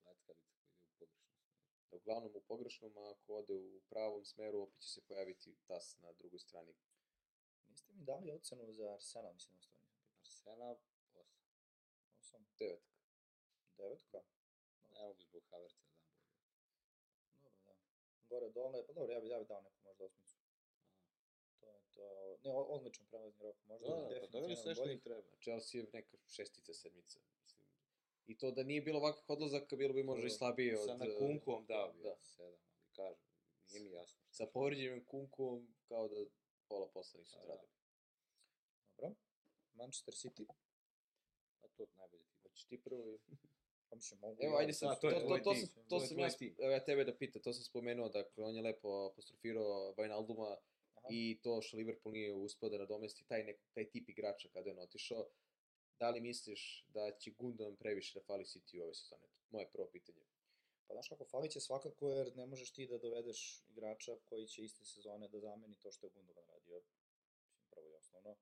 Klackalica koji ide u pogrešnom smeru. Da uglavnom u pogrešnom, a ako ode u pravom smeru, opet će se pojaviti tas na drugoj strani. niste mi dali ocenu za Arsenal, mislim, da stvarno nisam pitao. Arsenal 8. Osam, Devetka. devetka? Ne mogu zbog Havertza da dam bolje. Dobro, da. Gore, dole, pa dobro, ja bi, ja bi dao neku možda osmicu. To je to, ne, odličan prelazni rok, možda Da, da, pa definitivno što bolji. treba. Chelsea je neka šestica, sedmica. I to da nije bilo ovakvih odlazaka, bilo bi možda i slabije od... Sa na eh, kunkom dao bi da. da. sedam, ali kažem, nije mi jasno. Sa će. povređenim kunkom, kao da pola posla nisu Da. odradili. Dobro. Manchester City. A to najbolje ti. Hoćeš ti prvo i... Pa mislim, mogu Evo, ajde da- sad, to, to to, to, sam, To sam ja, evo ja tebe da pita, to sam spomenuo, dakle, on je lepo apostrofirao Wijnalduma Aha. i to što Liverpool nije uspio da nadomesti taj, nek, taj tip igrača kada je on otišao. Da li misliš da će Gundogan previše da fali City u ove sezone? Moje prvo pitanje. Pa znaš kako, falit će svakako jer ne možeš ti da dovedeš igrača koji će iste sezone da zameni to što je Gundogan radio. Mislim, prvo i osnovno.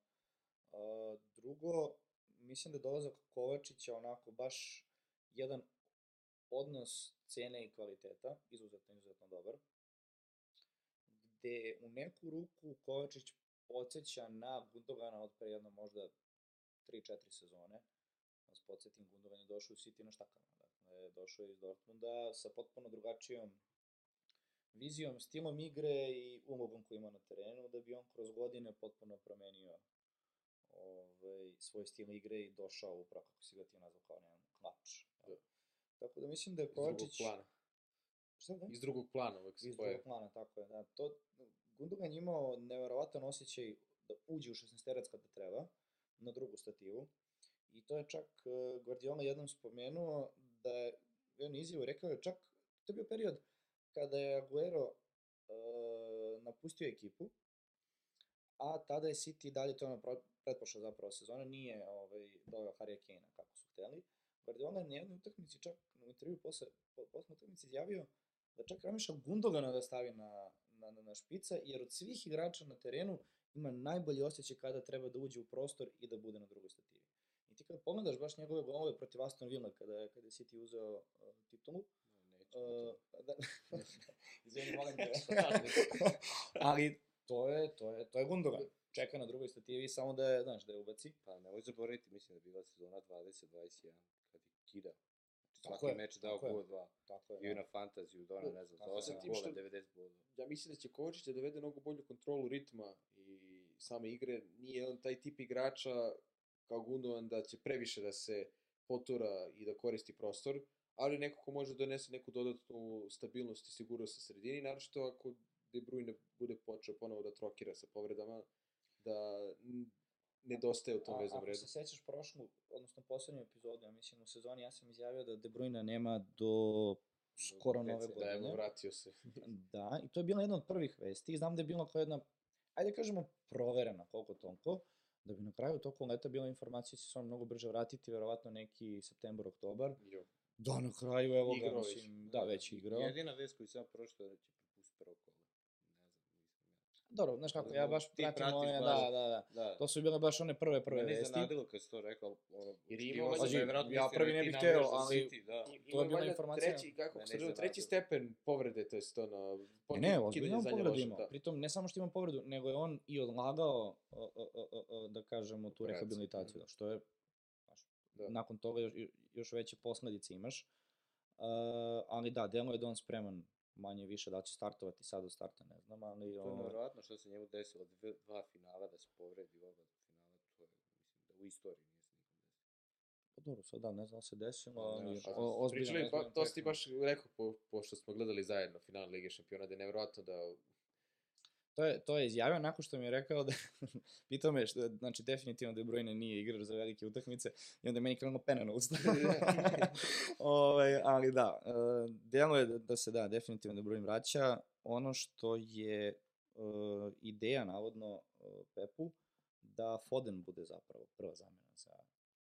A, drugo, mislim da dolazak Kovačića onako baš jedan odnos cene i kvaliteta, izuzetno, izuzetno dobar, gde u neku ruku Kovačić podsjeća na Gundogana od pre jedno možda 3-4 sezone. Da vas podsjetim, Gundogan je došao u City na štakama. Dakle, došao je iz Dortmunda sa potpuno drugačijom vizijom, stilom igre i umogom koji ima na terenu, da bi on kroz godine potpuno promenio ovaj, svoj stil igre i došao upravo, kako si ga ti nazvao, kao jedan klač. Da. Tako da mislim da je Iz drugog Kovačić... plana. Šta da? Iz drugog plana uvek se Iz drugog plana, tako je. Da. To, Gundogan je imao neverovatan osjećaj da uđe u 16 kada treba, na drugu stativu. I to je čak uh, Guardiola jednom spomenuo da je jednoj izjavu rekao je čak, to je bio period kada je Aguero uh, napustio ekipu, a tada je City dalje to na pretpošla zapravo sezona, nije ovaj, doveo Harry Kane kako su hteli. Guardiola je na jednoj utakmici čak u intervju posle, po, posle utakmice izjavio da čak razmišlja Gundogana da stavi na, na, na, na špica, jer od svih igrača na terenu ima najbolji osjećaj kada treba da uđe u prostor i da bude na drugoj stativi. I ti kada pogledaš baš njegove golove protiv Aston Villa kada je, kada je City uzeo uh, titulu, Neću. uh, *laughs* da, *laughs* izvini, molim te, *laughs* ali to je, to je, to je Gundogan. Čeka na drugoj stativi samo da je, znaš, da je ubaci. Pa nemoj zaboraviti, mislim da je bila sezona 20-21, kad je kida. Znači Tako svaki je, meč dao gol dva. Tako je, Bio da. na fantaziju, donao, ne znam, za Tako je, 8 da. Tim gola, što- 90 bodova. ja mislim da će Kovačić da dovede mnogo bolju kontrolu ritma i same igre. Nije on taj tip igrača kao Gundogan da će previše da se potura i da koristi prostor, ali neko ko može da donese neku dodatnu stabilnost i sigurnost sa sredini, naročito ako De Bruyne bude počeo ponovo da trokira sa povredama, da nedostaje u tom veznom Ako redu. se sećaš prošlu, odnosno poslednju epizodu, ja mislim u sezoni, ja sam izjavio da De Bruyne nema do skoro nove decenije. Da, evo, godine. vratio se. Da, i to je bila jedna od prvih vesti. Znam da je bilo kao jedna, ajde kažemo, proverena koliko toliko, da bi na kraju tokom leta bila informacija da će se on mnogo brže vratiti, verovatno neki septembar, oktobar. Jo. Da, na kraju, evo ga, mislim, da, već igrao. Jedina vest koju sam pročitao je da će propustiti prvo kolo. Ne znam, nisam ja. Dobro, znaš kako, ja baš ti pratim pratiš one, baš. da, da, da. Da, To su bile baš one prve, prve Mene je vesti. iznenadilo kad si to rekao, ono, Jer ima- da Pazi, je vjerojatno ja mislio prvi da ne bih hteo, za ali- City, da. I- To je ima bila informacija. Treći, kako Mene se zove, treći stepen povrede, to jest ono... Ne, ne, ozbiljno povredu imao. da. Pritom, ne samo što ima povredu, nego je on i odlagao, o, o, o, o, o, da kažemo, tu rehabilitaciju, da, što je, Da. nakon toga još, još veće posledice imaš. Uh, ali da, delo je da on spreman manje više, da će startovati sad od starta, ne znam, ali... To je ovaj, nevjerojatno što se njemu desilo, dve, dva finala da se povredi oba finala, to je, mislim, da u istoriji nije se nikom desilo. Pa dobro, sad da, ne znam da se desilo, Pa, ali nema šanse. o, ozbiljno. Pričali, pa, to si ti baš rekao, po, pošto smo gledali zajedno final Lige šampiona, da je nevjerojatno da... To je, to je izjavio nakon što mi je rekao da, *laughs* pitao me, što, znači definitivno De Bruyne nije igrač za velike utakmice i onda je meni krenulo pena na usta. *laughs* ovaj, ali da, uh, delo je da, da se da, definitivno De Bruyne vraća. Ono što je uh, ideja, navodno, uh, Pepu, da Foden bude zapravo prva zamena za,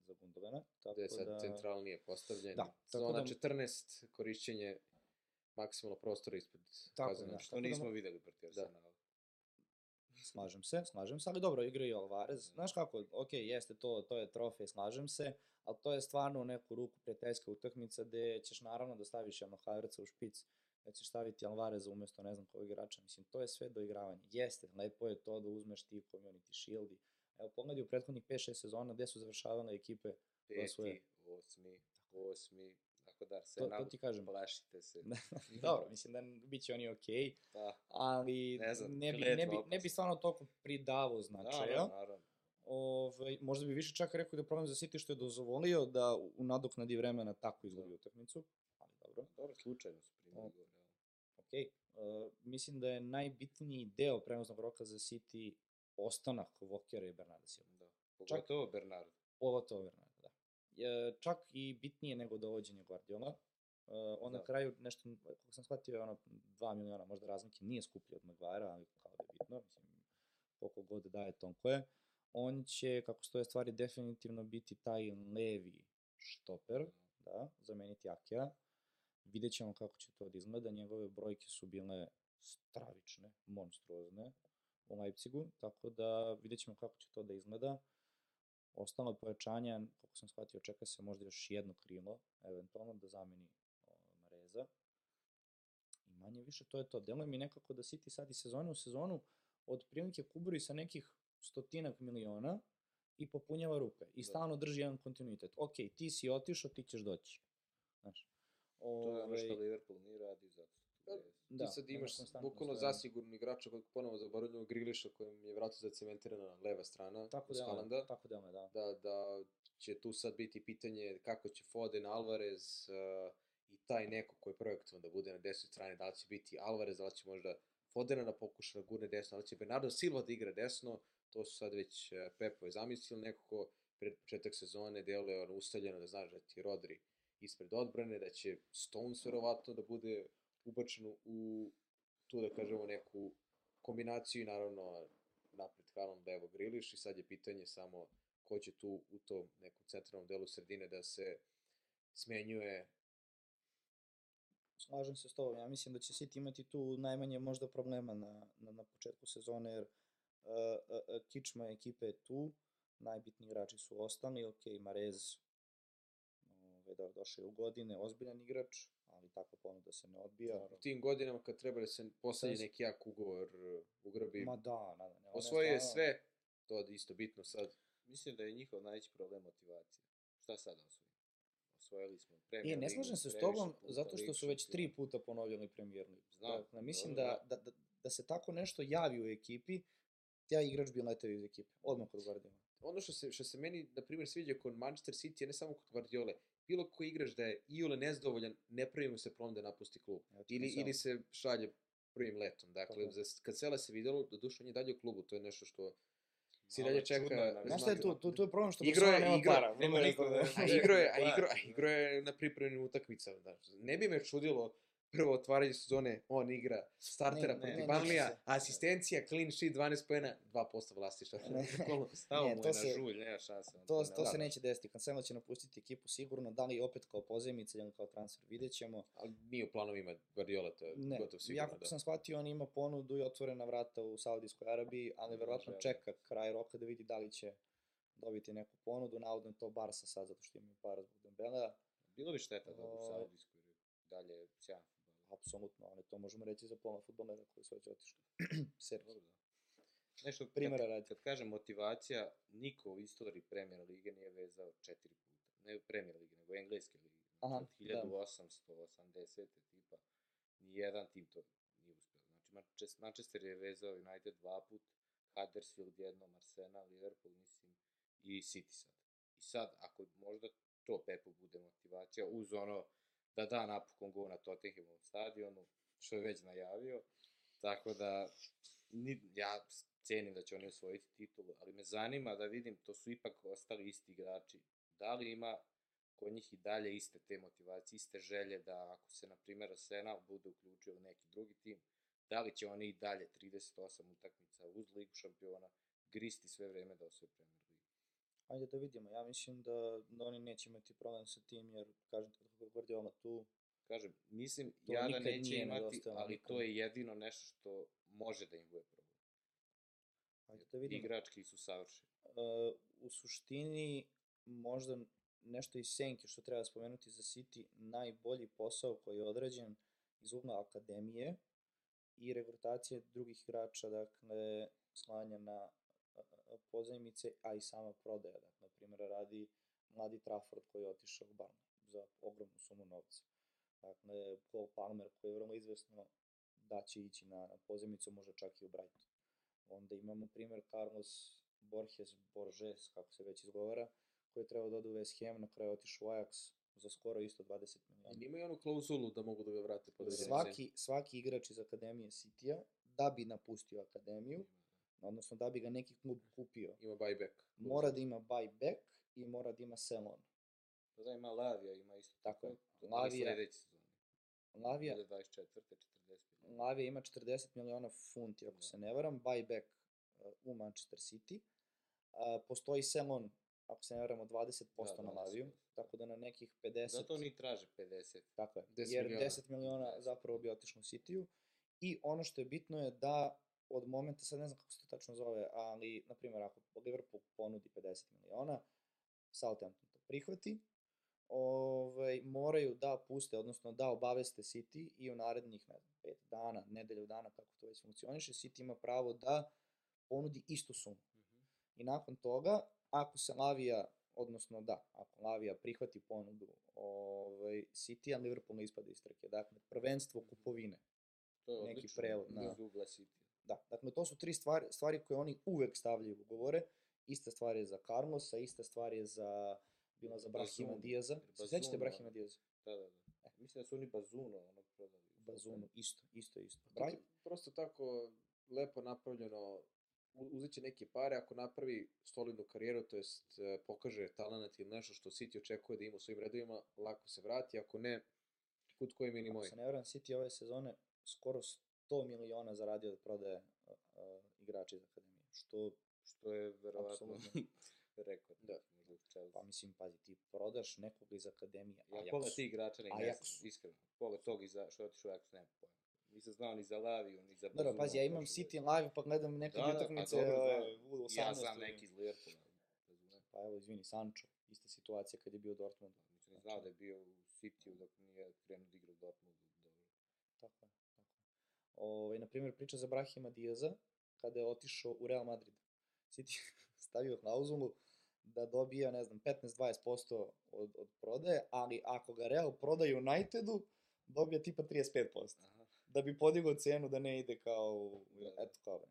za Gundogana. Tako da je sad da, centralnije postavljen. Da, tako Zona da- 14, korišćenje maksimalno prostora ispred Tako, da. Što da nismo mo- videli protiv Da. Slažem se, slažem se, ali dobro, igra i Alvarez. Znaš kako, ok, jeste to, to je trofej, slažem se, ali to je stvarno u neku ruku prijateljska utakmica gde ćeš naravno da staviš jednog Havertza u špic, da ćeš staviti Alvareza umesto ne znam kojeg igrača. Mislim, to je sve doigravanje. Jeste, lepo je to da uzmeš ti community shield i Evo, pogledaj u prethodnih 5-6 sezona gde su završavale ekipe Peti, osmi, osmi, Tako da, To, Arsenal, to ti kažem. plašite se. *laughs* Dobro, mislim da bit će oni okej, Da, ali Ne znam, ne, bi, ne, bi, ne bi stvarno toliko pridavao značaja. naravno, naravno. Ovaj, možda bi više čak rekao da je problem za City što je dozvolio da u nadoknadi vremena tako izgubi utakmicu, ali dobro. Dobro, slučajno su primili gol. evo. Ok, uh, mislim da je najbitniji deo prenosnog roka za City ostanak Vokera i Bernarda Silva. Da. Pogotovo Bernardo. Pogotovo Bernarda, da. Je, čak i bitnije nego dovođenje Guardiola. Uh, on na Da. kraju nešto, kako sam shvatio, je ono 2 miliona možda razlike, nije skuplji od Maguire, ali kao da je bitno, mislim, koliko god daje tonko je. On će, kako stoje stvari, definitivno biti taj levi štoper, da, zameniti Akija. Vidjet ćemo kako će to da izgleda, njegove brojke su bile stravične, monstruozne u Leipzigu, tako da vidjet ćemo kako će to da izgleda. Ostalo pojačanja, kako sam shvatio, čeka se možda još jedno krilo, eventualno, da zameni Mareza. I manje više to je to. Deluje mi nekako da City sad iz sezone u sezonu od prilike kuburi sa nekih stotinak miliona i popunjava rupe. I Da. stalno drži jedan kontinuitet. Ok, ti si otišao, ti ćeš doći. Znaš. To je ono što Ovaj, Liverpool nije radi zato što Da. je- da, ti sad imaš bukvalno zasigurno igrača kojeg ponovo zaboravljamo Griliša kojem je vratno zacementirana leva strana Tako uz deluje, Haalanda. tako deluje, da. da, da će tu sad biti pitanje kako će Foden, Alvarez uh, i taj neko koji je projektovan da bude na desnoj strani, da li će biti Alvarez, da li će možda Fodena da pokuša da gurne desno, da li će Bernardo Silva da igra desno, to su sad već uh, Pepove zamislili, neko ko pred početak sezone deluje ono ustaljeno da znaš da ti je Rodri ispred odbrane, da će Stones verovatno da bude ubačen u tu da kažemo neku kombinaciju i naravno napred Haaland, levo Griliš i sad je pitanje samo ko će tu u tom nekom centralnom delu sredine da se smenjuje. Slažem se s tobom, ja mislim da će City imati tu najmanje možda problema na, na, na početku sezone, jer uh, uh, kičma ekipe je tu, najbitniji igrači su ostali, ok, Marez ovaj, da došao je u godine, ozbiljan igrač, ali tako ponuda se ne odbija. u tim godinama kad treba da se Sad- neki jak ugovor uh, ugrabi. Ma da, da, da. ne, ona Osvojio je stvarno- sve, to je isto bitno sad. Mislim da je njihov najveći problem motivacija. Šta sad da osvojimo? Osvojili smo E, Premier ne ligu slažem se s tobom, puta, zato što Ligu su već tri šampiona. puta ponovljali Premier League. Znam, Dakle, mislim dobro, da, da, da, da se tako nešto javi u ekipi, taj igrač bi letao iz ekipe, odmah kod Guardiola. Ono što se, što se meni, na primjer, sviđa kod Manchester City, ne samo kod Guardiole, bilo koji igrač da je iole nezdovoljan, ne pravi mu se problem da napusti klub. Ti Ili, ili se šalje prvim letom. Dakle, Tako. za Cancela se videlo, do duše on je dalje u klubu, to je nešto što se Malo dalje čeka. je na- Znaš šta je tu, tu, tu je problem što Igro je, nema igro, para. nema niko da-. A igro je, a Gledaj. *laughs* igro, a igro je na pripremnim utakmicama. Da. Ne bi me čudilo prvo otvaranje sezone, on igra startera Ne, protiv Banlija, asistencija, clean sheet, 12 pojena, 2% vlastiša. Ne. Bukvalno. Stao Ne, mu to je na se- žulj, nema šanse. To, ne to se neće desiti. Cancelo će napustiti ekipu sigurno, da li opet kao pozemica ili kao transfer, vidjet ćemo. Ali nije u planovima Guardiola, to je Ne, gotovo sigurno. kako Da. sam shvatio, on ima ponudu i otvorena vrata u Saudijskoj Arabiji, ali verovatno čeka kraj roka da vidi da li će dobiti neku ponudu. Navodno je to Barsa sad, zato što imaju para zbog Dembelea. Bilo bi šteta da u. Saudijskoj dalje je sjajan. Apsolutno, ali to možemo reći za pola futbolera koji su već otišli. *clears throat* Dobro, da. Nešto, Primera kad, radi. kad kažem motivacija, niko u istoriji Premier Lige nije vezao četiri puta. Ne Premier Lige, nego Engleske lige. Aha, Znači, od 1880. tipa, nijedan tim to nije uspio. Znači, Manchester, Manchester je vezao United dva put, Huddersfield jednom, Arsenal, Liverpool, mislim, i City sad. I sad, ako možda to Pepu bude motivacija, uz ono da da napokon go na Tottenhamovom stadionu, što je već najavio, tako da ni, ja cenim da će oni osvojiti titulu, ali me zanima da vidim, to su ipak ostali isti igrači, da li ima kod njih i dalje iste te motivacije, iste želje da ako se, na primjer, Arsenal bude uključio u neki drugi tim, da li će oni i dalje 38 utakmica uz Ligu šampiona gristi sve vreme da osvoje Premier. Ajde da vidimo, ja mislim da, da oni neće imati problem sa tim, jer kažem ti kako je Guardiola tu, Kažem, mislim, To ja da nikad neće imati, ali nikad. to je jedino nešto što može da im bude problem. ajde da vidimo. Igrački su savršeni. Uh, u suštini možda nešto iz senke što treba spomenuti za City, najbolji posao koji je odrađen iz ugla akademije i regrutacije drugih igrača, dakle, slanja na pozajmice, a i sama prodaja. Dakle, na primjer, radi mladi Trafford koji je otišao u Barna. za ogromnu sumu novca. Dakle, Cole Palmer koji je vrlo izvesno da će ići na, na pozemicu, može čak i u Brighton. Onda imamo primer Carlos Borges Borges, kako se već izgovara, koji je trebao da ode u West Ham, na kraju otišao u Ajax za skoro isto 20 miliona. I imaju onu klauzulu da mogu da ga vrate po. Svaki, svaki igrač iz Akademije Citya, da bi napustio Akademiju, odnosno da bi ga neki klub kupio, Ima buyback. mora da ima buyback i mora da ima sell on. Pa da ima Lavija, ima isto Tako je. Lavija- sledeće sezone. Lavija, 2024. 40 miliona. Lavija ima 40 miliona funti, ako Da. se ne varam, buyback uh, u Manchester City. Uh, postoji sell on, ako se ne varam, od 20% Da, na 20%. Laviju, tako da na nekih 50... Zato oni traže 50. Tako je, 10 jer miliona. 10 miliona 10. zapravo bi otišlo u Citiju. I ono što je bitno je da od momenta, sad ne znam kako se to tačno zove, ali, na primjer, ako Liverpool ponudi 50 miliona, Southampton to prihvati, ovaj, moraju da puste, odnosno da obaveste City i u narednih, ne znam, pet dana, nedelju dana, kako to već funkcioniše, City ima pravo da ponudi istu sumu. Mhm. I nakon toga, ako se Lavija, odnosno da, ako Lavija prihvati ponudu ovaj, City, a Liverpool ne ispada iz trke. Dakle, prvenstvo kupovine. To je Neki odlično. prevod, da. Iz ugla City. Da, dakle, to su tri stvari, stvari koje oni uvek stavljaju u ugovore. Ista stvar je za Carlosa, ista stvar je za, bila za Brahima. Diaza. Se sećate Brahima. Diaza? Da, da, da. Mislim da su oni Bazuno ono prodali. Bazunu, isto, isto, isto. To Brah, je prosto tako lepo napravljeno, uzet će neke pare ako napravi solidnu karijeru, to jest e, pokaže talent ili nešto što City očekuje da ima u svojim redovima, lako se vrati, ako ne, kud koji mini ako moj. se ne varam, City ove sezone skoro 100 miliona zaradio od prodaje uh, igrača iz Akademije. Što, Što je verovatno *laughs* rekord. Da. Pa mislim, pazi, ti prodaš nekog iz Akademije. Ja Ajax. pola tih igrača ne, Ajax. iskreno. Pola tog iza, što je otišao Ajax, nema pojma. Nisam znao ni za Laviju, ni za Dobro, Bazunu, pazi, ja imam City live, pa gledam nekad Da, da, pa utakmice dobro, znam. u godine. 18. Ja znam neki iz Liverpoola. Pa evo, izvini, Sancho, ista situacija kad je bio u Dortmundu. Nisam ni znao da je bio u City-u dok nije krenuo da igra u Dortmundu. Dobro. Tako je. Ovaj, na primjer, priča za Brahima Diaza, kada je otišao u Real Madrid. City *laughs* stavio klauzulu da dobija, ne znam, 15-20% od, od prodaje, ali ako ga Real prodaje Unitedu, dobija tipa 35%. Aha. Da bi podigao cenu da ne ide kao, Da, da. eto kao,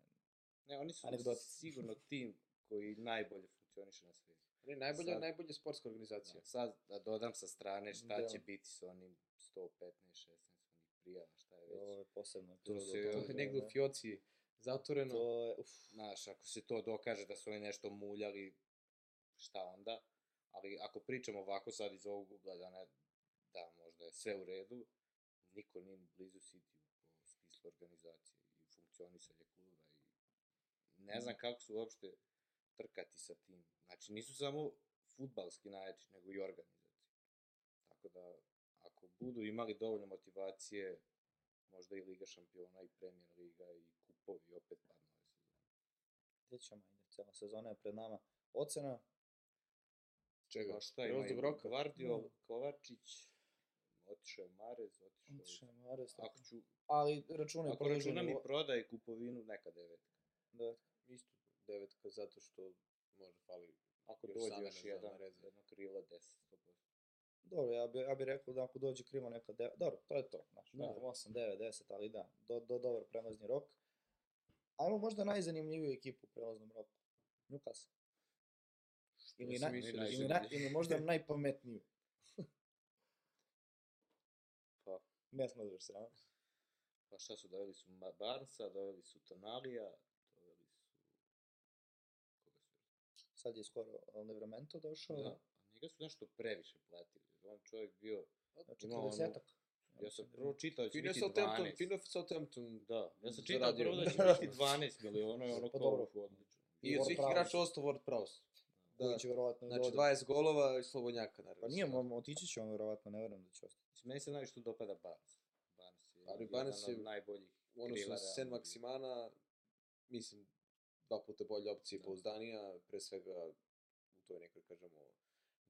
Ne, oni su Anegdoti. sigurno *laughs* tim koji najbolje funkcioniše na svijetu. Ne, najbolja, Sad- najbolja sportska organizacija. Da, sad da dodam sa strane šta Da. će biti sa onim 115, 16 prijava, šta je već. ovo je posebno. To se- je negde u fioci zatvoreno. To je, uf, Znaš, ako se to dokaže da su oni nešto muljali, šta onda? Ali ako pričamo ovako sad iz ovog ugla da, ne, da možda je sve u redu, niko nije ni blizu City po smislu organizacije i funkcionisanja kluba i ne znam kako su uopšte trkati sa tim. Znači nisu samo futbalski najjači, nego i organizacija. Tako da, budu imali dovoljno motivacije, možda i Liga šampiona i Premier Liga i kupovi opet padnu ove sezone. gde ćemo, ajde, cijela sezona je pred nama. Ocena, Čega? Pa šta imaju? roka? Gvardiol, Da. Kovačić, otišao je Marez, otišao je... otišao je Mahrez, tako. Ako, ću, ali računaj ako računam i produženi prodaj i kupovinu, neka devetka. da, Isto devetka, zato što može fali Ako dođe još jedan, jedno krilo, 10, 100%. Dobro, ja bih ja bi rekao da ako dođe krilo neka de... Dobro, to je to. Znači, Da. da. 8, 9, 10, ali da, do, do dobar prelazni rok. Ajmo možda najzanimljiviju ekipu u prelaznom roku. Newcastle. Ili, na, ili, će na, ili možda najpametniju. *laughs* Pa, Ne smadaš se, a? pa šta su, doveli su Barnsa, doveli su Tonalija, doveli su... Koga su? Sad je skoro Livramento došao. Da, a njega su nešto previše platili. On čovjek bio... Znači, Imao ono- 40-ak. Ja sam prvo čitao da će biti Southampton, 12. fino je Southampton. Da, ja sam čitao prvo da će *laughs* biti 12 miliona i ono Pa kao odlično. I od svih igrača ostao Ward Prowse. Koji Da. će verovatno Znači da ode. 20 golova i slobodnjaka, naravno. Pa nije, otići će on verovatno, ne verujem da će ostati. Mislim, meni se najviše tu dopada Barnes. Barnes je Ali Barnes je od najboljih U odnosu na Realnog. Sen Maksimana, mislim, dva puta bolja opcija i Da. pouzdanija, pre svega u toj nekoj, kažemo,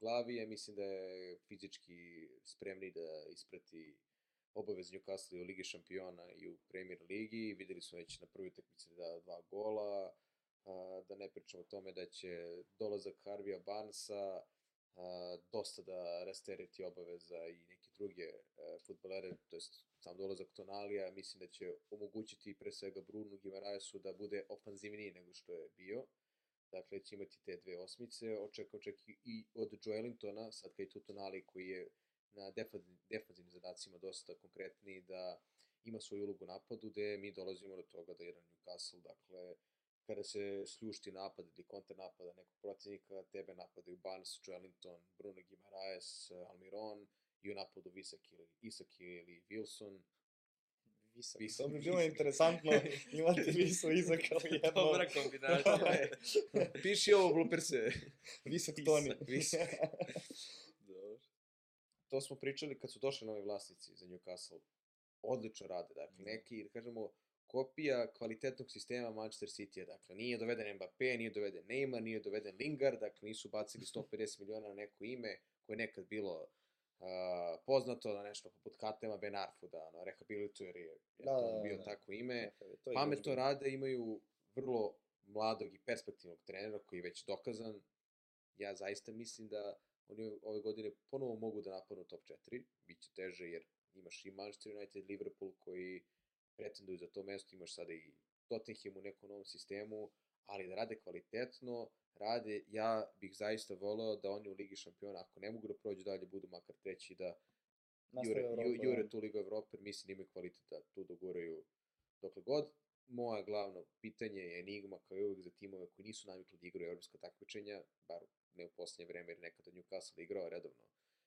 glavi, ja mislim da je fizički spremni da isprati obavez Newcastle u Ligi šampiona i u Premier Ligi, videli smo već na prvoj utakmici da dva gola, da ne pričamo o tome da će dolazak Harvija Barnesa dosta da rastereti obaveza i neke druge a, futbolere, to jest sam dolazak Tonalija, mislim da će omogućiti pre svega Bruno Gimaraesu da bude ofanzivniji nego što je bio. Dakle, će imati te dve osmice, očekao čak i od Joelintona, sad kad je Tonali koji je na defanzivnim zadacima dosta konkretniji, da ima svoju ulogu napadu, gde mi dolazimo do toga da jedan Newcastle, dakle, kada se sljušti napad ili kontra napada nekog protivnika, tebe napadaju Barnes, Joelinton, Bruno Gimaraes, Almiron i u napadu Visak ili Isak ili Wilson. Visak. To bi bilo interesantno *laughs* imati Visu Isak kao *laughs* jedno. Dobra kombinacija. *laughs* Piši ovo blooperse. Visak Toni. Visak. Dobro. To smo pričali kad su došli novi vlasnici za Newcastle. Odlično rade, dakle, neki, da kažemo, kopija kvalitetnog sistema Manchester City-a. Dakle, nije doveden Mbappé, nije doveden Neymar, nije doveden Lingard, dakle, nisu bacili 150 miliona na neko ime koje je nekad bilo uh, poznato da nešto poput Katema Ben Arfu da ono, rehabilituje jer je da, to da, bio da, tako ime. Da, to Pametno rade, imaju vrlo mladog i perspektivnog trenera koji je već dokazan. Ja zaista mislim da oni ove godine ponovo mogu da napadnu top 4, biće teže jer imaš i Manchester United, Liverpool koji pretenduju za to mesto, imaš sada i Tottenham u nekom novom sistemu, ali da rade kvalitetno, rade, ja bih zaista voleo da oni u Ligi šampiona, ako ne mogu da prođu dalje, budu makar treći da jure, Evropa, ju, jure da. tu Ligu Evrope, mislim da imaju kvalitet da tu doguraju dokle god. Moja glavno pitanje je enigma kao i uvek za timove koji nisu navikli da igraju evropska takmičenja, bar ne u poslednje vreme, jer nekada Newcastle igrao redovno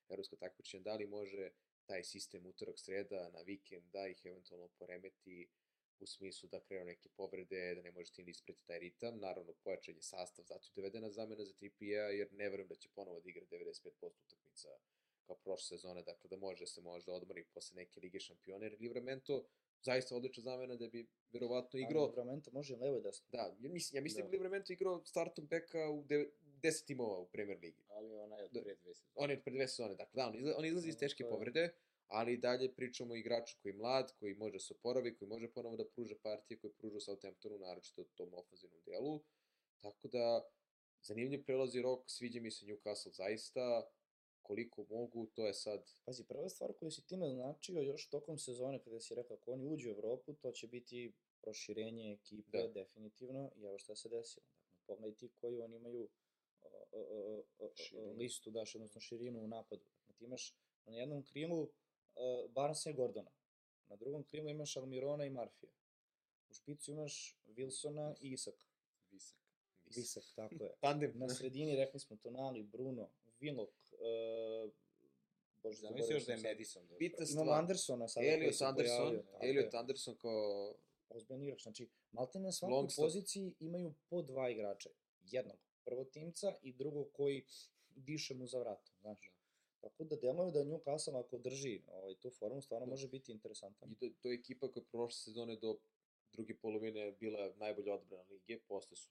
evropsko takmičenje, da li može taj sistem utorak, sreda, na vikend, da ih eventualno poremeti u smislu da krenu neke povrede, da ne može tim da ispreti taj ritam. Naravno, pojačan je sastav, zato je dovedena zamena za 3 jer ne verujem da će ponovo da igra 95% utakmica kao prošle sezone, dakle da može se možda odmori posle neke Lige šampiona, jer Livramento zaista odlična zamena da bi verovatno igrao... Livramento može levo i desno. Da, ja mislim, ja mislim da, da Livramento igrao startom beka u 10 timova u Premier Ligi. Ali ona je od pre dve sezone. On je od pre dve sezone, dakle da, on izlazi, on izlazi iz teške povrede, ali dalje pričamo o igraču koji je mlad, koji može se oporavi, koji može ponovo da pruža partije koje pruža Southamptonu, naročito tom ofazivnom delu. Tako da, zanimljiv prelazi rok, sviđa mi se Newcastle zaista, koliko mogu, to je sad... Pazi, prva stvar koju si ti naznačio još tokom sezone kada si rekao ako oni uđu u Evropu, to će biti proširenje ekipe, da. definitivno, i evo šta se desilo. Dakle, pogledaj ti koju oni imaju uh, uh, uh, listu, daš, odnosno širinu u napadu. Dakle, ti imaš na jednom krilu Barnesa i Gordona, na drugom krilu imaš Almirona i Marfija, u špicu imaš Wilsona i Isaka. Visak. Visak, Visak tako je. *laughs* Tandem. Na sredini rekli smo Tonali, Bruno, Willock, uh, Bože, Zamisli još da je Madison. Da Bitna stvar. Imamo Andersona sada Elliot Anderson, Elliot Anderson kao... Ozbiljan igrač, znači, malte na svakoj poziciji imaju po dva igrača. Jednog prvotimca i drugog koji diše mu za vratom, znaš. Da. Tako da deluje da Newcastle ako drži ovaj, tu formu stvarno da. može biti interesantan. I da, to je ekipa koja prošle sezone do druge polovine bila najbolja odbrana lige, posle su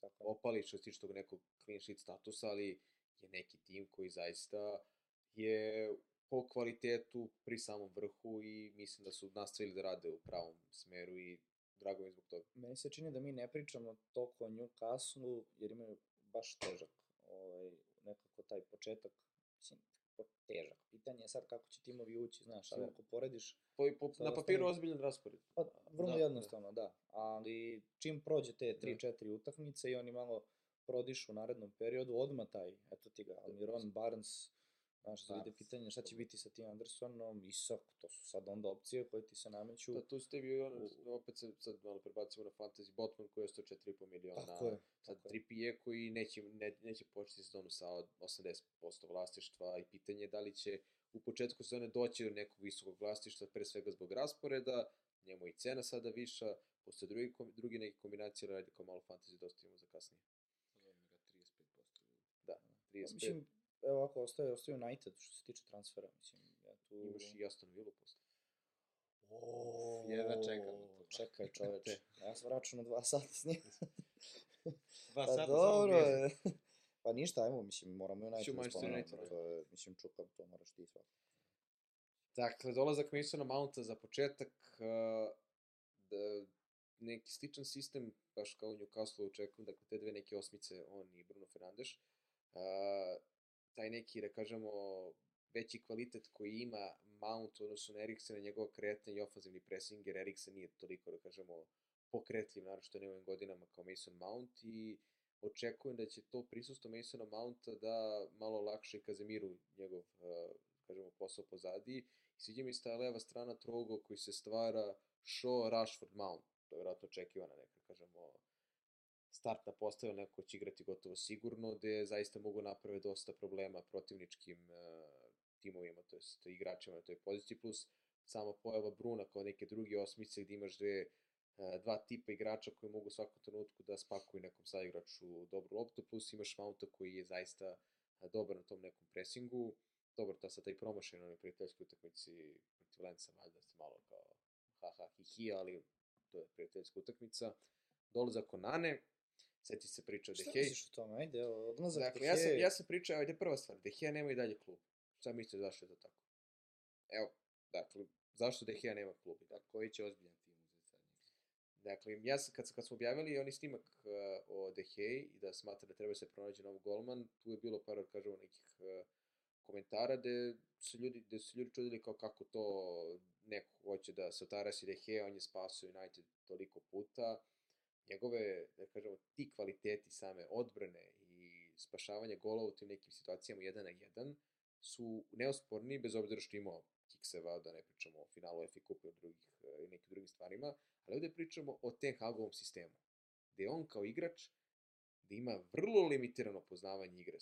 tako, opali što se tiče tog nekog clean sheet statusa, ali je neki tim koji zaista je po kvalitetu pri samom vrhu i mislim da su nastavili da rade u pravom smeru i drago mi zbog toga. Meni se čini da mi ne pričamo toliko o Newcastle jer imaju baš težak ovaj, nekako taj početak, mislim, težak. Pitanje je sad kako će timovi ući, znaš, ali ako porediš... Po, po, na papiru ozbiljan raspored. Pa, vrlo da, jednostavno, da. da. Ali čim prođe te 3-4 da. utakmice i oni malo prodišu u narednom periodu, odma taj, eto ti ga, Almiron, Barnes, Znaš, da. ide pitanje šta će biti sa tim Andersonom, Isak, to su sad onda opcije koje ti se nameću. Da, tu ste vi, ono, u... opet se sad malo prebacimo na fantasy, Botman koji je 104,5 miliona, tako je, sad tako Trippier koji neće, ne, neće početi sezonu sa 80% vlastištva i pitanje je da li će u početku sezone doći do nekog visokog vlastištva, pre svega zbog rasporeda, njemu i cena sada viša, posle drugi, drugi neke kombinacije radi kao malo fantasy, dosta imamo za kasnije. Zovem ga 35%. Da, 35. Mislim, evo ovako, ostaje, ostaje United što se tiče transfera, mislim, ja tu... Imaš i Aston Villa posle. Oh, Jedva čekam to. Čekaj čoveče, *laughs* ja sam računao dva sata s njim. *laughs* dva pa sata dobro je. *laughs* pa ništa, ajmo, mislim, moramo United da spomenemo, to je, mislim, čukam, to moraš ti svako. Dakle, dolazak Masona Mounta za početak, uh, da, neki sličan sistem, baš kao u Newcastle očekujem, dakle, te dve neke osmice, on i Bruno Fernandes. Uh, taj neki, da kažemo, veći kvalitet koji ima Mount, odnosno na Eriksena, njegova kretanja i ofazivni pressing, jer Eriksen nije toliko, da kažemo, pokretljiv, naravno ne u ovim godinama kao Mason Mount i očekujem da će to prisustvo Masona Mounta da malo lakše Kazemiru njegov, uh, kažemo, posao pozadi. I sviđa mi se ta leva strana trogo koji se stvara Shaw, Rashford, Mount. To je vjerojatno očekivana neka, kažemo, startna postava, neko će igrati gotovo sigurno, gde zaista mogu naprave dosta problema protivničkim uh, timovima, to jest igračima na toj poziciji, plus sama pojava Bruna kao neke druge osmice gde imaš dve E, dva tipa igrača koji mogu u svakom trenutku da spakuju nekom saigraču dobru loptu, plus imaš Mounta koji je zaista e, dobar na tom nekom presingu, dobro, ta sa taj promašaj na onoj prijateljskoj utakmici protiv Lenca, valjda malo kao ha ha hi hi, ali to je prijateljska utakmica. Dolazak Konane, seti se priča o Dehej. Šta misliš o tome? Ajde, odlazak dakle, Dehej. Ja sam, ja sam pričao, ajde prva stvar, Dehej nema i dalje klub. Šta mislite zašto je to tako? Evo, dakle, zašto Dehej nema klub? Da, koji će ozbiljan Dakle, ja sam, kad, kad smo objavili oni snimak uh, o Dehej i da smatra da treba se pronađe novo golman, tu je bilo par, kažemo, nekih uh, komentara gde su ljudi, gde su ljudi čudili kao kako to neko hoće da se otarasi Dehej, on je spasao United toliko puta. Njegove, da kažemo, ti kvaliteti same odbrane i spašavanje gola u tim nekim situacijama 1 na 1 su neosporni, bez obzira što imao kikseva, da ne pričamo o finalu FA Kupa i drugih, i nekim drugim stvarima, ali ovde pričamo o Ten Hagovom sistemu, gde on kao igrač, gde ima vrlo limitirano poznavanje igre,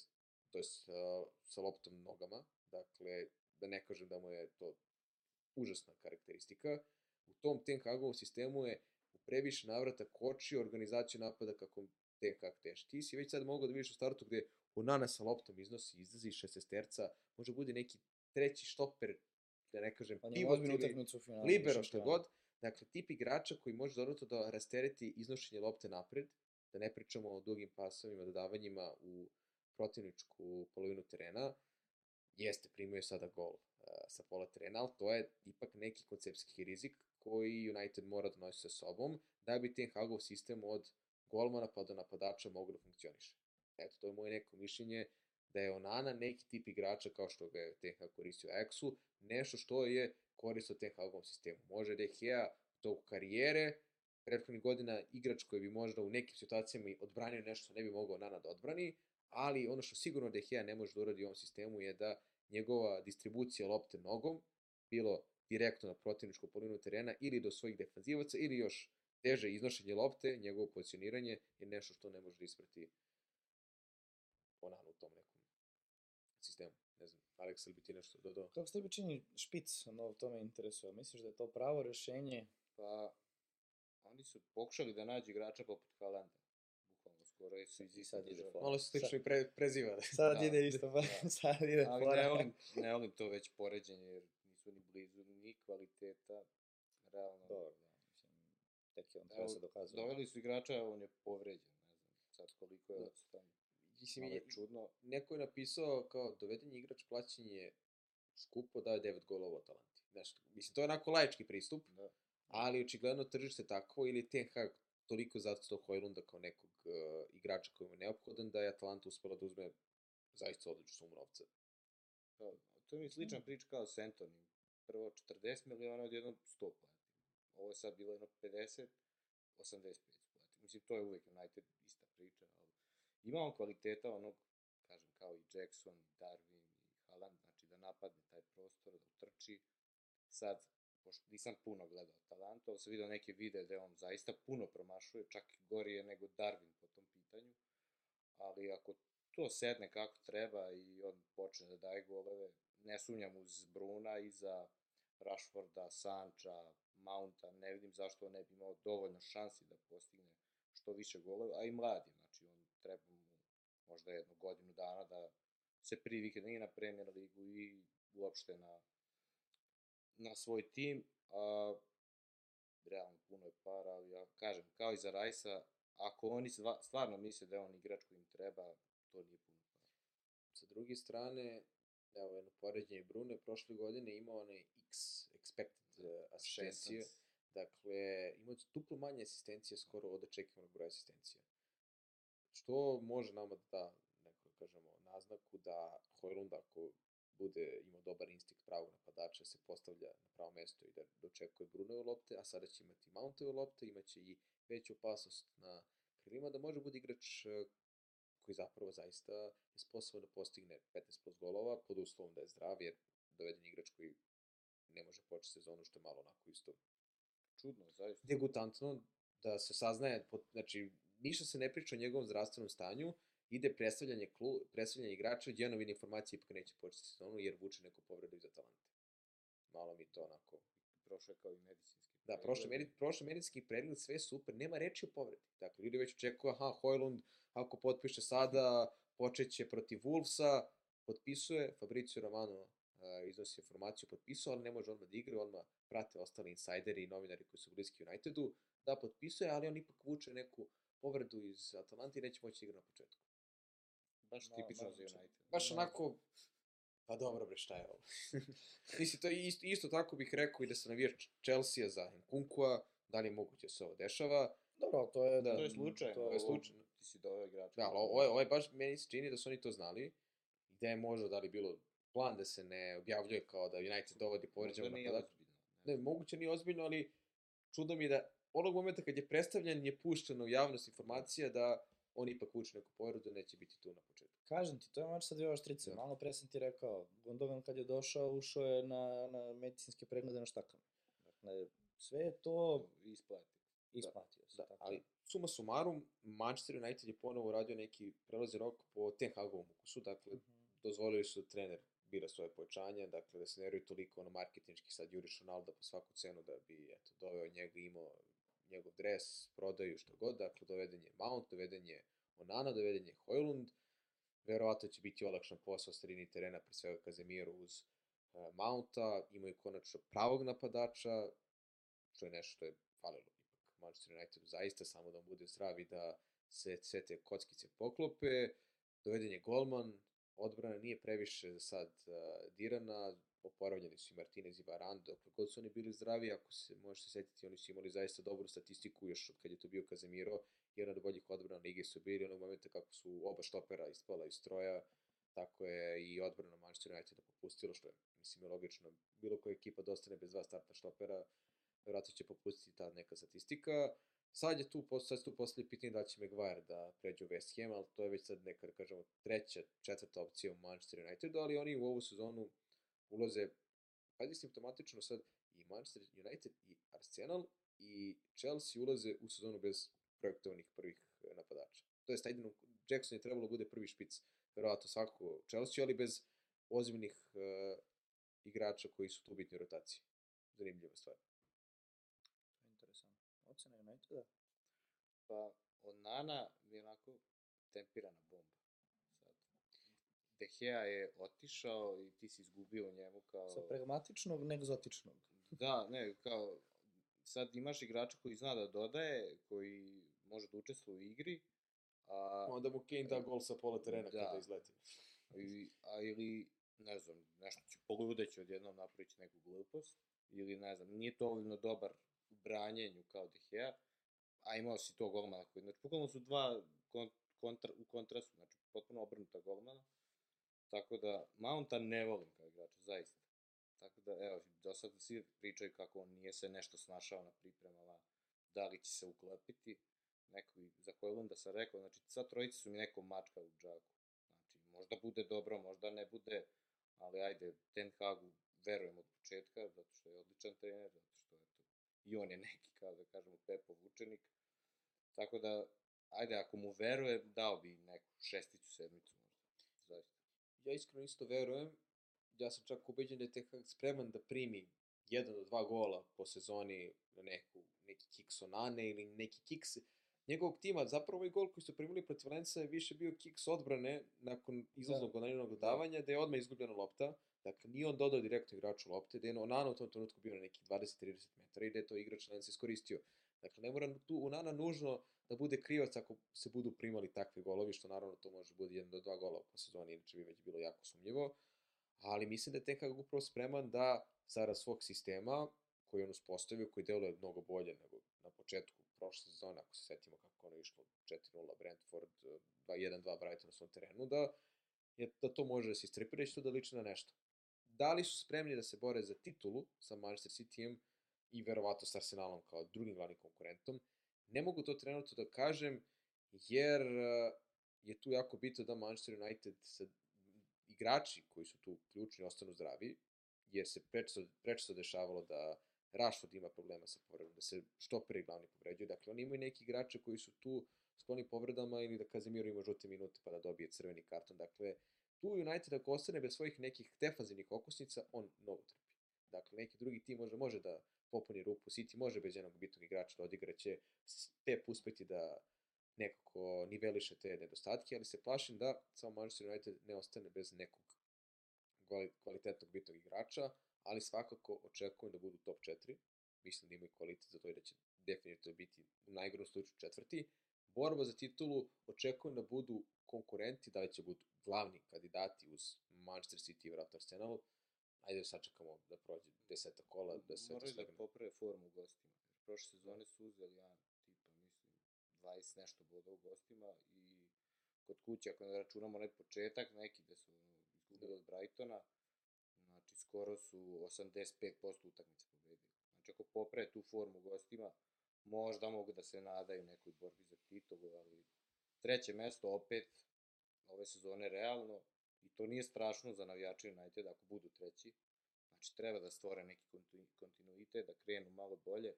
to je sa, sa loptom nogama, dakle, da ne kažem da mu je to užasna karakteristika, u tom Ten Hagovom sistemu je previše navrata kočio organizaciju napada kako Ten Hag teši. Ti si već sad mogao da vidiš u startu gde Onana sa loptom iznosi, izlazi šestesterca, može bude neki treći štoper da ne kažem, pa pivot ili libero što god. Dakle, tip igrača koji može dodatno da rastereti iznošenje lopte napred, da ne pričamo o dugim pasovima, dodavanjima u protivničku polovinu terena, jeste primio sada gol uh, sa pola terena, ali to je ipak neki koncepcijski rizik koji United mora da nosi sa sobom, da bi Ten Hagov sistem od golmana pa do napadača mogu da funkcioniše. Eto, to je moje neko mišljenje da je Onana neki tip igrača kao što ga je Ten Hag koristio Ajaxu, nešto što je koristio Ten Hagovom sistemu. Može je Hea toku karijere, prethodnih godina igrač koji bi možda u nekim situacijama odbranio nešto ne bi mogao Nana da odbrani, ali ono što sigurno da Hea ne može da uradi u ovom sistemu je da njegova distribucija lopte nogom, bilo direktno na protivničku polinu terena ili do svojih defanzivaca ili još teže iznošenje lopte, njegovo pozicioniranje je nešto što ne može da isprati Onana u tom nekom sistemu. Ne znam, Alex, ili bi ti nešto dodao? Kako se tebi čini špic, ono, to me interesuje. Misliš da je to pravo rešenje? Pa, oni su pokušali da nađu igrača poput Halanda. Bukvalno, skoro je su iz iste države. Malo su slično i pre, preziva. Sad da, ide isto, pa, da. *laughs* sad ide Ali ne volim, ne volim to već poređenje, jer nisu ni blizu, ni kvaliteta, realno. Dobro, da, mislim, tek je on treba se dokazati. Doveli su igrača, on je povređen, ne znam, sad koliko je da. odsutan. Mislim, je čudno. Neko je napisao kao dovedeni igrač plaćanje skupo daje 9 golova Atalanti. Nešto. Mislim, to je onako laički pristup, da. ali očigledno tržište tako ili Ten Hag toliko zato Hojlunda kao nekog uh, igrača koji je neophodan da je Atalanta uspela da uzme zaista odličnu sumu novca. Da, to mi je slična mm. priča kao s Antonim. Prvo 40 miliona, odjednom 100 plati. Ovo je sad bilo jedno 50, 85 plati. Mislim, to je uvek United ista priča, ali ima on kvaliteta onog, kažem, kao i Jackson, Darwin i Haaland, znači da napadne taj prostor, da utrči. Sad, pošto nisam puno gledao Atalanta, ali sam vidio neke vide da on zaista puno promašuje, čak i gorije nego Darwin po tom pitanju, ali ako to sedne kako treba i on počne da daje goleve, ne sumnjam uz Bruna i za Rashforda, Sanča, Mounta, ne vidim zašto on ne bi imao dovoljno šansi da postigne što više goleva, a i mladi, znači on treba mu možda jednu godinu dana da se privikne i na Premier ligu i uopšte na, na svoj tim. A, realno puno je para, ali ja kažem, kao i za Rajsa, ako oni stvarno misle da je on igrač koji im treba, to nije puno para. Sa druge strane, evo jedno poređenje. Brune, prošle godine imao onaj X expected uh, asistencije, dakle imao duplo manje asistencije skoro od očekivanog broja asistencija. Što može nama da da neko kažemo, naznaku da Hojlund ako bude imao dobar instinkt pravog napadača, se postavlja na pravo mesto i da dočekuje Brunove lopte, a sada će imati Mountove lopte, imaće i veću opasnost na krilima, da može bude igrač e, koji zapravo zaista je sposoban da postigne 15 plus golova, pod uslovom da je zdrav, jer doveden igrač koji ne može početi sezonu, što je malo onako isto Čudno, zaista. degutantno, da se saznaje, pot- znači, ništa se ne priča o njegovom zdravstvenom stanju, ide predstavljanje, klu, predstavljanje igrača, jedno vidi informacije ipak neće početi sezonu, jer vuče neku povredu iz Atalante. Malo mi to onako... Prošao je kao i medicinski. Da, prošle, medi, prošle medicinski pregled, sve super, nema reči o povredi. Dakle, ljudi već očekuju, aha, Hojlund, ako potpiše sada, *laughs* počeće protiv Wolvesa, potpisuje, Fabricio Romano iznosi informaciju, potpisao, ali ne može odmah da igra, odmah prate ostali insajderi i novinari koji su bliski Unitedu, da potpisuje, ali on ipak vuče neku povredu iz Atalante i neće moći da igra na početku. Baš Ma, tipično za United. Baš onako, pa dobro bre, šta je ovo? *laughs* Mislim, to isto, isto tako bih rekao i da se navijač Chelsea za Nkunkua, da li je moguće da se ovo dešava. Dobro, ali to je... Da, To je slučaj. To je slučaj. Ti si doveo igrača. Da, ali ovo je, ovo je baš, meni se čini da su oni to znali, da je možda da li bilo plan da se ne objavljuje kao da United dovodi povređenog Možda nije napadača. ozbiljno. Ne, moguće nije ozbiljno, ali čudo mi je da onog momenta kad je predstavljen je puštena u javnost informacija da on ipak vuče neku povredu, neće biti tu na početku. Kažem ti, to je mač sa dvije oštrice. Da. Malo pre sam ti rekao, Gundogan kad je došao, ušao je na, na medicinske preglede na štakama. Dakle, sve je to Isplati. isplatio se. Da, tako ali suma sumarum, Manchester United je ponovo uradio neki prelazi rok po Ten Hagovom ukusu, dakle, Mhm. dozvolili su da trener bira svoje pojačanje, dakle da se ne vjeruju toliko ono marketinški sad juriš Ronaldo po svaku cenu da bi eto, doveo njega, imao njegov dres, prodaju što god, dakle doveden je Mount, doveden je Onana, doveden je Hojlund, verovatno će biti olakšan posao sredini terena, pre svega Kazemiru uz uh, Mounta, imaju konačno pravog napadača, što je nešto što je falilo ipak Manchester Unitedu zaista, samo da on bude zdrav i da se sve te kockice poklope, doveden je golman, odbrana nije previše za sad uh, dirana, oporavljeni su i Martinez i Varane, dokle god su oni bili zdravi, ako se možete setiti, oni su imali zaista dobru statistiku još od kad je to bio Kazemiro, jedan od boljih odbrana lige su bili, onog momenta kako su oba štopera ispala iz stroja, tako je i odbrana Manchester Uniteda popustila, što je, mislim, je logično. Bilo koja ekipa dostane bez dva startna štopera, verovatno će popustiti ta neka statistika. Sad je tu, sad se tu postavlja pitanje da će Maguire da pređe u West Ham, ali to je već sad neka, da kažemo, treća, četvrta opcija u Manchester Unitedu, ali oni u ovu sezonu ulaze, pazi simptomatično sad, i Manchester United i Arsenal i Chelsea ulaze u sezonu bez projektovanih prvih e, napadača. To je jedino, Jackson je trebalo da bude prvi špic, verovatno svako u Chelsea, ali bez ozbiljnih uh, igrača koji su tu u bitnoj rotaciji. Zanimljiva stvar. Interesantno. Ocena Uniteda? Pa, Onana je onako tempirana bomba. Sad. De Gea je otišao i ti si izgubio u njemu kao... Sa pragmatičnog, ne egzotičnog. Da, ne, kao, sad imaš igrača koji zna da dodaje, koji može da učestvuje u igri, a, Onda mu Kane da gol sa pola terena Da. kada izleti. i, a ili, ne znam, nešto će poludeći odjednom napraviti neku glupost, ili ne znam, nije to dovoljno dobar u branjenju kao De Gea, a imao si to golmana koji, znači, bukvalno su dva kon, kontra, u kontrastu, znači, potpuno obrnuta golmana, tako da, Mounta ne volim kao igrača, zaista. Tako da, evo, do sada svi pričaju kako on nije se nešto snašao na pripremama, da li će se uklepiti, neko za Hojlunda sam rekao, znači, sva trojica su mi neko mačka u džaku. Znači, možda bude dobro, možda ne bude, ali ajde, Ten Hagu verujem od početka, zato što je odličan trener, zato što, eto, i on je neki, kao da kažemo, Pepov učenik. Tako da, ajde, ako mu verujem, dao bi neku šesticu, sedmicu možda. Zaista. Ja iskreno isto verujem. Ja sam čak ubeđen da je tek spreman da primi jedan do dva gola po sezoni na neku, neki kiks Onane ili neki kiks njegovog tima. Zapravo ovaj gol koji su primili protiv Valenca je više bio kiks odbrane nakon izlaznog Da. Onaninog dodavanja, da je odmah izgubljena lopta. Dakle, nije on dodao direktno igraču lopte, da je Onana u tom trenutku bio na nekih 20-30 metara i da je to igrač Valenca iskoristio. Dakle, ne mora tu Onana nužno da bude krivac ako se budu primali takvi golovi, što naravno to može bude jedan do dva gola po sezoni, inače bi već bilo jako sumnjivo. Ali mislim da je Ten upravo spreman da zarad svog sistema koji on uspostavio, koji deluje mnogo bolje nego na početku prošle sezone, ako se setimo kako ono išlo 4-0 Brentford, 2-1-2 Brighton na svom terenu, da, je, da to može da se istrepira i da liči na nešto. Da li su spremni da se bore za titulu sa Manchester Cityjem i verovato sa Arsenalom kao drugim glavnim konkurentom, ne mogu to trenutno da kažem, jer eh, je tu jako bitno da Manchester United sa igrači koji su tu ključni ostanu zdravi, jer se prečesto, prečesto dešavalo da Rashford ima problema sa povredom, da se štoperi glavni povređuju. Dakle, oni imaju neki igrače koji su tu skloni povredama ili da Kazemiro ima žute minute pa da dobije crveni karton. Dakle, tu United ako ostane bez svojih nekih defanzivnih okosnica, on novo trpi. Dakle, neki drugi tim može, može da popuni rupu, City može bez jednog bitnog igrača da odigraće, Pep uspeti da nekako niveliše te nedostatke, ali se plašim da samo Manchester United ne ostane bez nekog kvalitetnog bitnog igrača, ali svakako očekujem da budu top 4. Mislim da imaju kvalitet za to i da će definitivno biti u najgorom slučaju četvrti. Borba za titulu očekujem da budu konkurenti, da li će budu glavni kandidati uz Manchester City i vratno Arsenal. Ajde da sačekamo da prođe deseta kola, da se Moraju da poprave formu u gostima. Prošle sezone su uzeli jedan tipa, mislim, 20 nešto boda u gostima i kod kuće, ako ne računamo net početak, neki gde su izgubili od Brightona, skoro su 85% utakmice pobedili. Znači ako poprave tu formu gostima, možda mogu da se nadaju nekoj borbi za titulu, ali treće mesto opet ove sezone realno i to nije strašno za navijače United ako budu treći. Znači treba da stvore neki kontinuitet, da krenu malo bolje,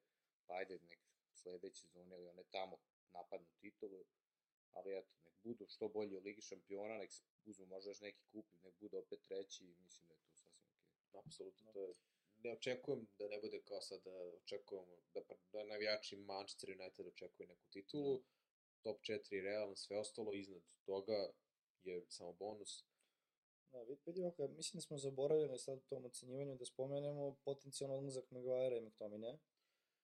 pa ajde nek sledeće sezone ili one tamo napadnu titulu, ali eto, nek budu što bolji u Ligi šampiona, nek uzmu možda još neki kup, nek budu opet treći i mislim da je to. Apsolutno, to je ne očekujem da ne bude kao sad da očekujemo da, da navijači Manchester United očekuju neku titulu, da. top 4 realno, sve ostalo iznad toga je samo bonus. Da, vidi ovako, mislim da smo zaboravili sad u tom ocenjivanju da spomenemo potencijalno odlazak Maguire i McTominay.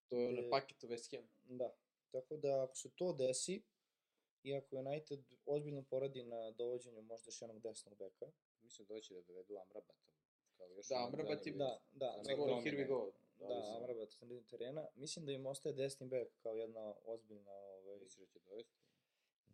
To je na paketu West Ham. Da, tako da ako se to desi, iako United ozbiljno poradi na dovođenju možda još jednog desnog beka. Mislim da će da dovedu Amrabata. Kao još da, Amrabat je, da, da, da, go, here we go. Da, da Amrabat sa terena. Mislim da im ostaje desni bek kao jedna ozbiljna... Ovaj... Misliš da će dovesti?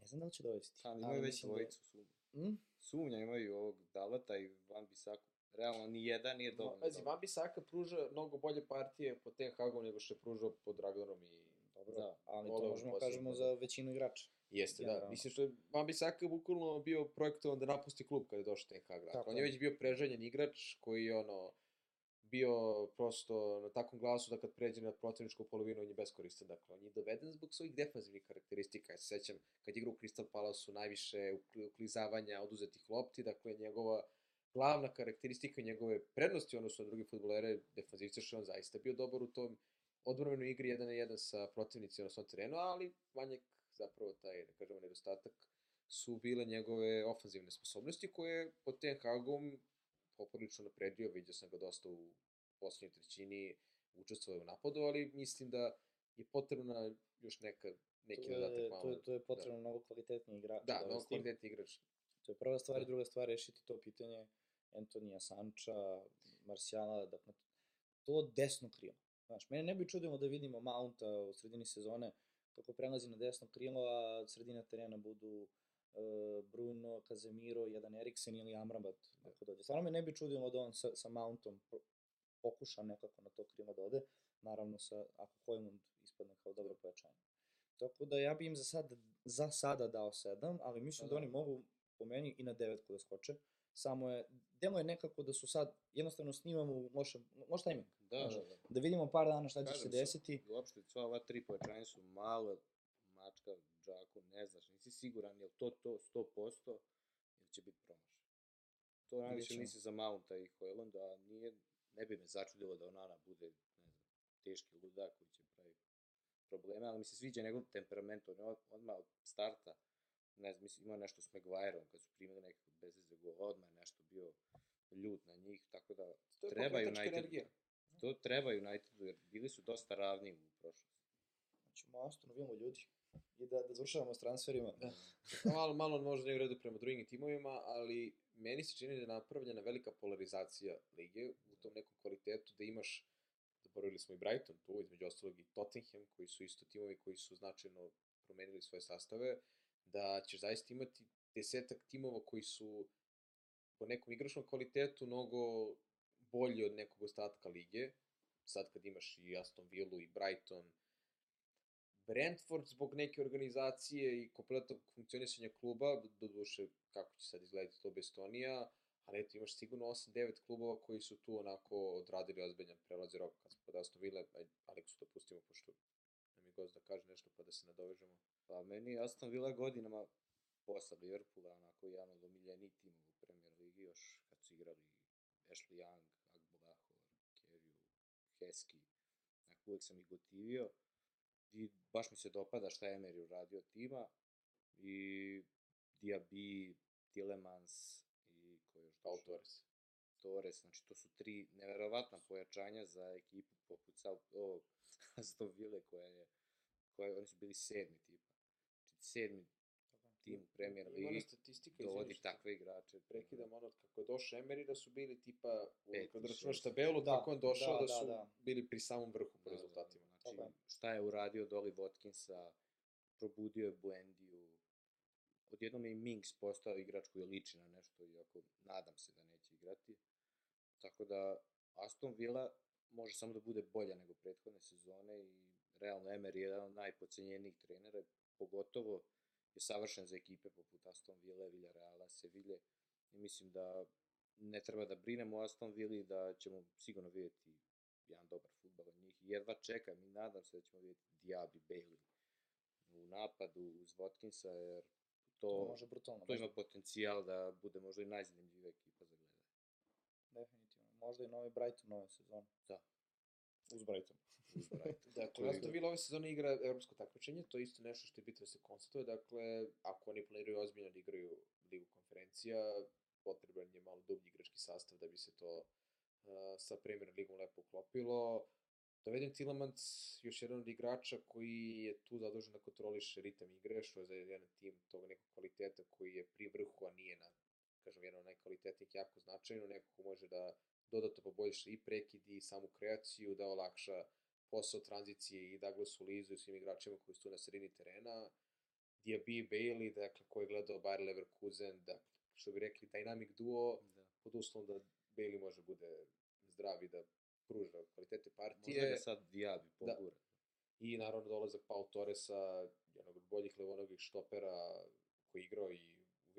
Ne znam da li će dovesti. Pa, imaju već da- dvojicu da... sumnja. Mm? Sumnja imaju ovog Dalata i Van Bisaku. Realno, ni jedan nije dovoljno. Pazi, Van Bisaka pruža mnogo bolje partije po Ten Hagu nego što je pružao pod Dragonom i Dobro, da, ali to možemo kažemo za većinu igrača. Jeste, da. Mislim što je Van Bisaka bukvalno bio projektovan da napusti klub kada je došao Ten Hag. Dakle, on je već bio preželjen igrač koji je ono bio prosto na takvom glasu da kad pređe na protivničku polovinu on je beskoristan. Dakle, on je doveden zbog svojih defanzivnih karakteristika. Ja se sećam kad igra u Crystal Palace-u najviše uklizavanja, oduzetih lopti, dakle njegova glavna karakteristika njegove prednosti odnosno na drugi futbolere, defanzivce što on zaista bio dobar u tom odbranbenoj igri 1 na 1 sa protivnicima na svom terenu, ali Vanjek zapravo taj, da kažemo, nedostatak su bile njegove ofanzivne sposobnosti koje pod Ten Hagom poprilično napredio, vidio sam ga dosta u poslednjoj trećini, učestvovao u napadu, ali mislim da je potrebna još neka, neki dodatak malo. To je, to je potrebno da. mnogo kvalitetniji igrač. Da, mnogo kvalitetniji igrač. To je prva stvar da. druga stvar, rešiti to pitanje Antonija Sanča, Marsjala, dakle, to desno krilo. Znaš, mene ne bi čudilo da vidimo Mounta u sredini sezone kako prelazi na desno krilo, a sredina terena budu uh, Bruno, Kazemiro, jedan Eriksen ili Amrabat ako dođe. Stvarno me ne bi čudilo da on sa, sa Mountom pokuša nekako na to krilo da ode, naravno sa, ako Hojlund ispadne kao dobro pojačanje. Tako da ja bi im za, sad, za sada dao 7, ali mislim da, da, da oni mogu po meni i na devetku da skoče. Samo je, delo je nekako da su sad, jednostavno snimamo u lošem, loš timing. Da, da, da. Da vidimo par dana šta će se desiti. Uopšte, sva ova tri pojačanja su malo mačka u džaku, ne znaš, nisi siguran je li to to 100% ili će biti promašaj. To najviše misli za Mounta i Hojlanda, a nije, ne bi me začudilo da Onana bude, ne znam, teški ludak koji će pravi probleme, ali mi se sviđa njegov temperament, on je odmah od starta, ne znam, mislim, imao nešto s Maguireom, kad su primili nekako bezveze gol, odmah nešto bio ljut na njih, tako da to treba United. To treba United, jer bili su dosta ravni u prošlosti. Znači, Aston Villa ljudi i da, da završavamo s transferima. Da. *laughs* malo, malo možda ne redu prema drugim timovima, ali meni se čini da je napravljena velika polarizacija lige u tom nekom kvalitetu da imaš zaboravili smo i Brighton tu, između ostalog i Tottenham, koji su isto timovi koji su značajno promenili svoje sastave, da ćeš zaista imati desetak timova koji su po nekom igračnom kvalitetu mnogo bolji od nekog ostatka lige. Sad kad imaš i Aston Villa i Brighton, Brentford zbog neke organizacije i kompletnog funkcionisanja kluba, do duše kako će sad izgledati to Bestonija, ali eto imaš sigurno 8-9 klubova koji su tu onako odradili ozbiljan prelazi rok kad smo pod Aston Villa, Aleksu da pustimo pošto nam je gost da kaže nešto pa da se nadovežemo. Pa meni Aston Villa godinama posle Liverpoola onako jedan od omiljenijih timova u Premier Ligi još kad su igrali Ashley Young, Heskey, Dakle, uvek sam ih gotivio i baš mi se dopada šta je Emery uradio tima i Diaby, Tillemans i ko još? Torres. Torres, znači to su tri neverovatna pojačanja za ekipu poput Sao, o, *laughs* Aston Ville koja je, koja, oni su bili sedmi tipa. Znači sedmi tim u Premier Ima ona Ligi statistika, dovodi što takve igrače. prekidam ono kako je došao Emery da su bili tipa Peti, kad računaš tabelu Da, kako on došao da, da, da, su da. bili pri samom vrhu po Da, da, da. rezultatima. Znači, Tako je. šta je uradio Dolly Watkinsa, probudio je Buendiju, odjednom je i Minks postao igrač koji liči na nešto, iako nadam se da neće igrati. Tako da Aston Villa može samo da bude bolja nego prethodne sezone i realno Emery je jedan od najpocenjenijih trenera, pogotovo je savršen za ekipe poput Aston Ville, Villarreala, Seville i mislim da ne treba da brinemo o Aston Villa da ćemo sigurno vidjeti jedan dobar futbal od njih. Jedva čekam i nadam se da ćemo vidjeti Diaby Bailey u napadu uz Watkinsa, jer to, To može brutalno. to ima potencijal da bude možda i najzanimljivija ekipa za gledanje. Definitivno. Možda i novi Brighton nove sezone. Da. Uz Brighton. Uz Brighton. *laughs* Dakle, Aston igra- Villa ove sezone igra evropsko takmičenje, to je isto nešto što je bitno da se konstatuje, dakle, ako oni planiraju ozbiljno da igraju ligu konferencija, potreban je malo dublji igrački sastav da bi se to uh, sa Premier ligom lepo uklopilo. Doveden Tillemans, još jedan od igrača koji je tu zadužen da kontroliše ritam igre, što je za jedan tim tog nekog kvaliteta koji je pri vrhu, a nije na, kažem, jedan od najkvalitetnijih jako značajno, neko ko može da dodatno poboljša i prekid i samu kreaciju, da olakša posao tranzicije i Douglasu Lizu i svim igračima koji su tu na sredini terena. Diaby Bailey, dakle, ko je gledao Bayer Leverkusen, da, što bi rekli, dynamic duo, Da. pod uslovom da Bailey može bude zdrav i da pruža kvalitete partije. Možda ga sad Diaby Da. pogura. I naravno dolazak Pau Torresa, jednog od boljih levonogih štopera koji je igrao i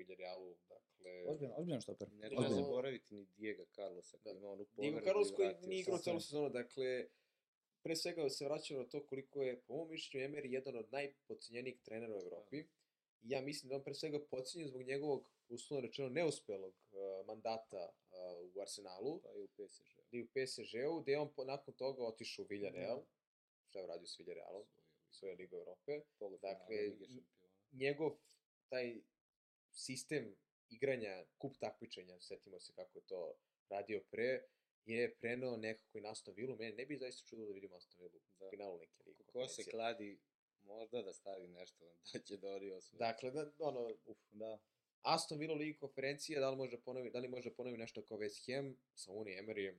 Villarrealu, dakle... Ozbiljno, ozbiljno štoper. Ne treba Ozbiljno. zaboraviti ni Diego Carlosa koji Da. ima onu Diego povredu Carlos i koji nije igrao celu sezonu, dakle, pre svega da se vraćamo na to koliko je, po mom mišljenju, Emery jedan od najpocenjenijih trenera u Evropi. I ja mislim da on pre svega pocenjen zbog njegovog, uslovno rečeno, neuspelog uh, mandata uh, u Arsenalu Pa i u PSG. i u PSG-u, gde je on po, nakon toga otišao u Villarreal, šta je uradio s Villarrealom, svoje Liga Evrope. Polufinale Dakle, Lige šampiona. njegov taj sistem igranja kup takmičenja, setimo se kako je to radio pre, je preneo nekako i na Aston Villa. Mene ne bi zaista čudilo da vidimo Aston Villa u Da. finalu neke lige. Ko se konferencije. kladi, možda da stavi nešto, *laughs* da će da oni osvoji. Dakle, da, ono, Uf, da. Aston Villa Liga konferencija, da li može ponovi, da li može ponovi nešto kao West Ham sa Uni Emeryjem,